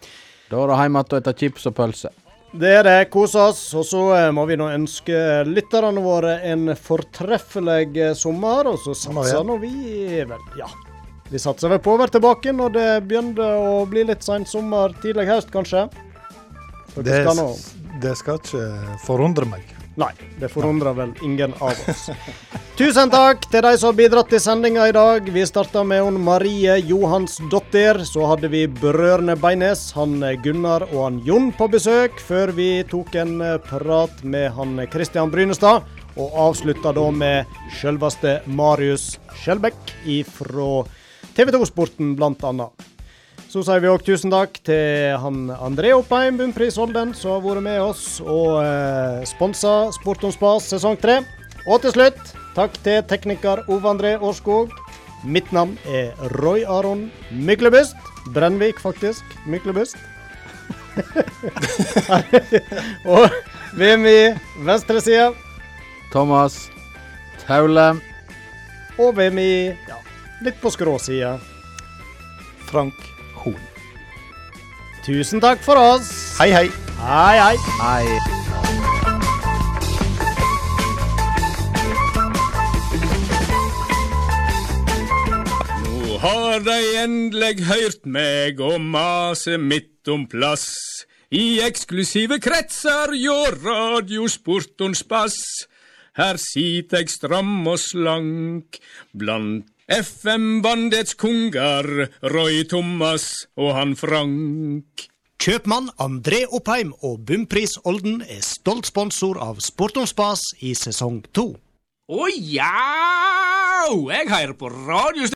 Da er det hjem igjen og spise chips og pølse. Det er det. Kos oss. Og så eh, må vi nå ønske lytterne våre en fortreffelig sommer. Og så satser nå vi vel Ja. Vi satser vel på å være tilbake når det begynner å bli litt sensommer, tidlig høst kanskje. Det, skal nå det skal ikke forundre meg. Nei, det forundrer vel ingen av oss. Tusen takk til de som har bidratt til sendinga i dag. Vi starta med hun Marie Johansdottir. Så hadde vi brødrene Beines, han Gunnar og han Jon på besøk, før vi tok en eh, prat med han Christian Brynestad. Og avslutta da med selveste Marius Skjelbekk ifra TV 2-sporten, blant annet. Så sier vi òg tusen takk til han André Oppheim, Bunnpris Olden, som har vært med oss og eh, sponsa Sport om spas sesong tre. Og til slutt, takk til tekniker Ove André Årskog. Mitt navn er Roy Aron Myklebust. Brennvik, faktisk. Myklebust. [laughs] og ved min venstre side Thomas Taule. og ved min ja, litt på skrå side. Frank Hoel. Tusen takk for oss. Hei, hei. Hei, hei. Hei. Nå har de endelig hørt meg og mase midt om plass. I eksklusive kretser hjå radiosportons bass. Her sit eg stram og slank blant FM-bandets konger, Roy Thomas og han Frank. Kjøpmann André Oppheim og Bumpris Olden er stolt sponsor av Sport om spas i sesong to. Å ja! Jeg hører på radio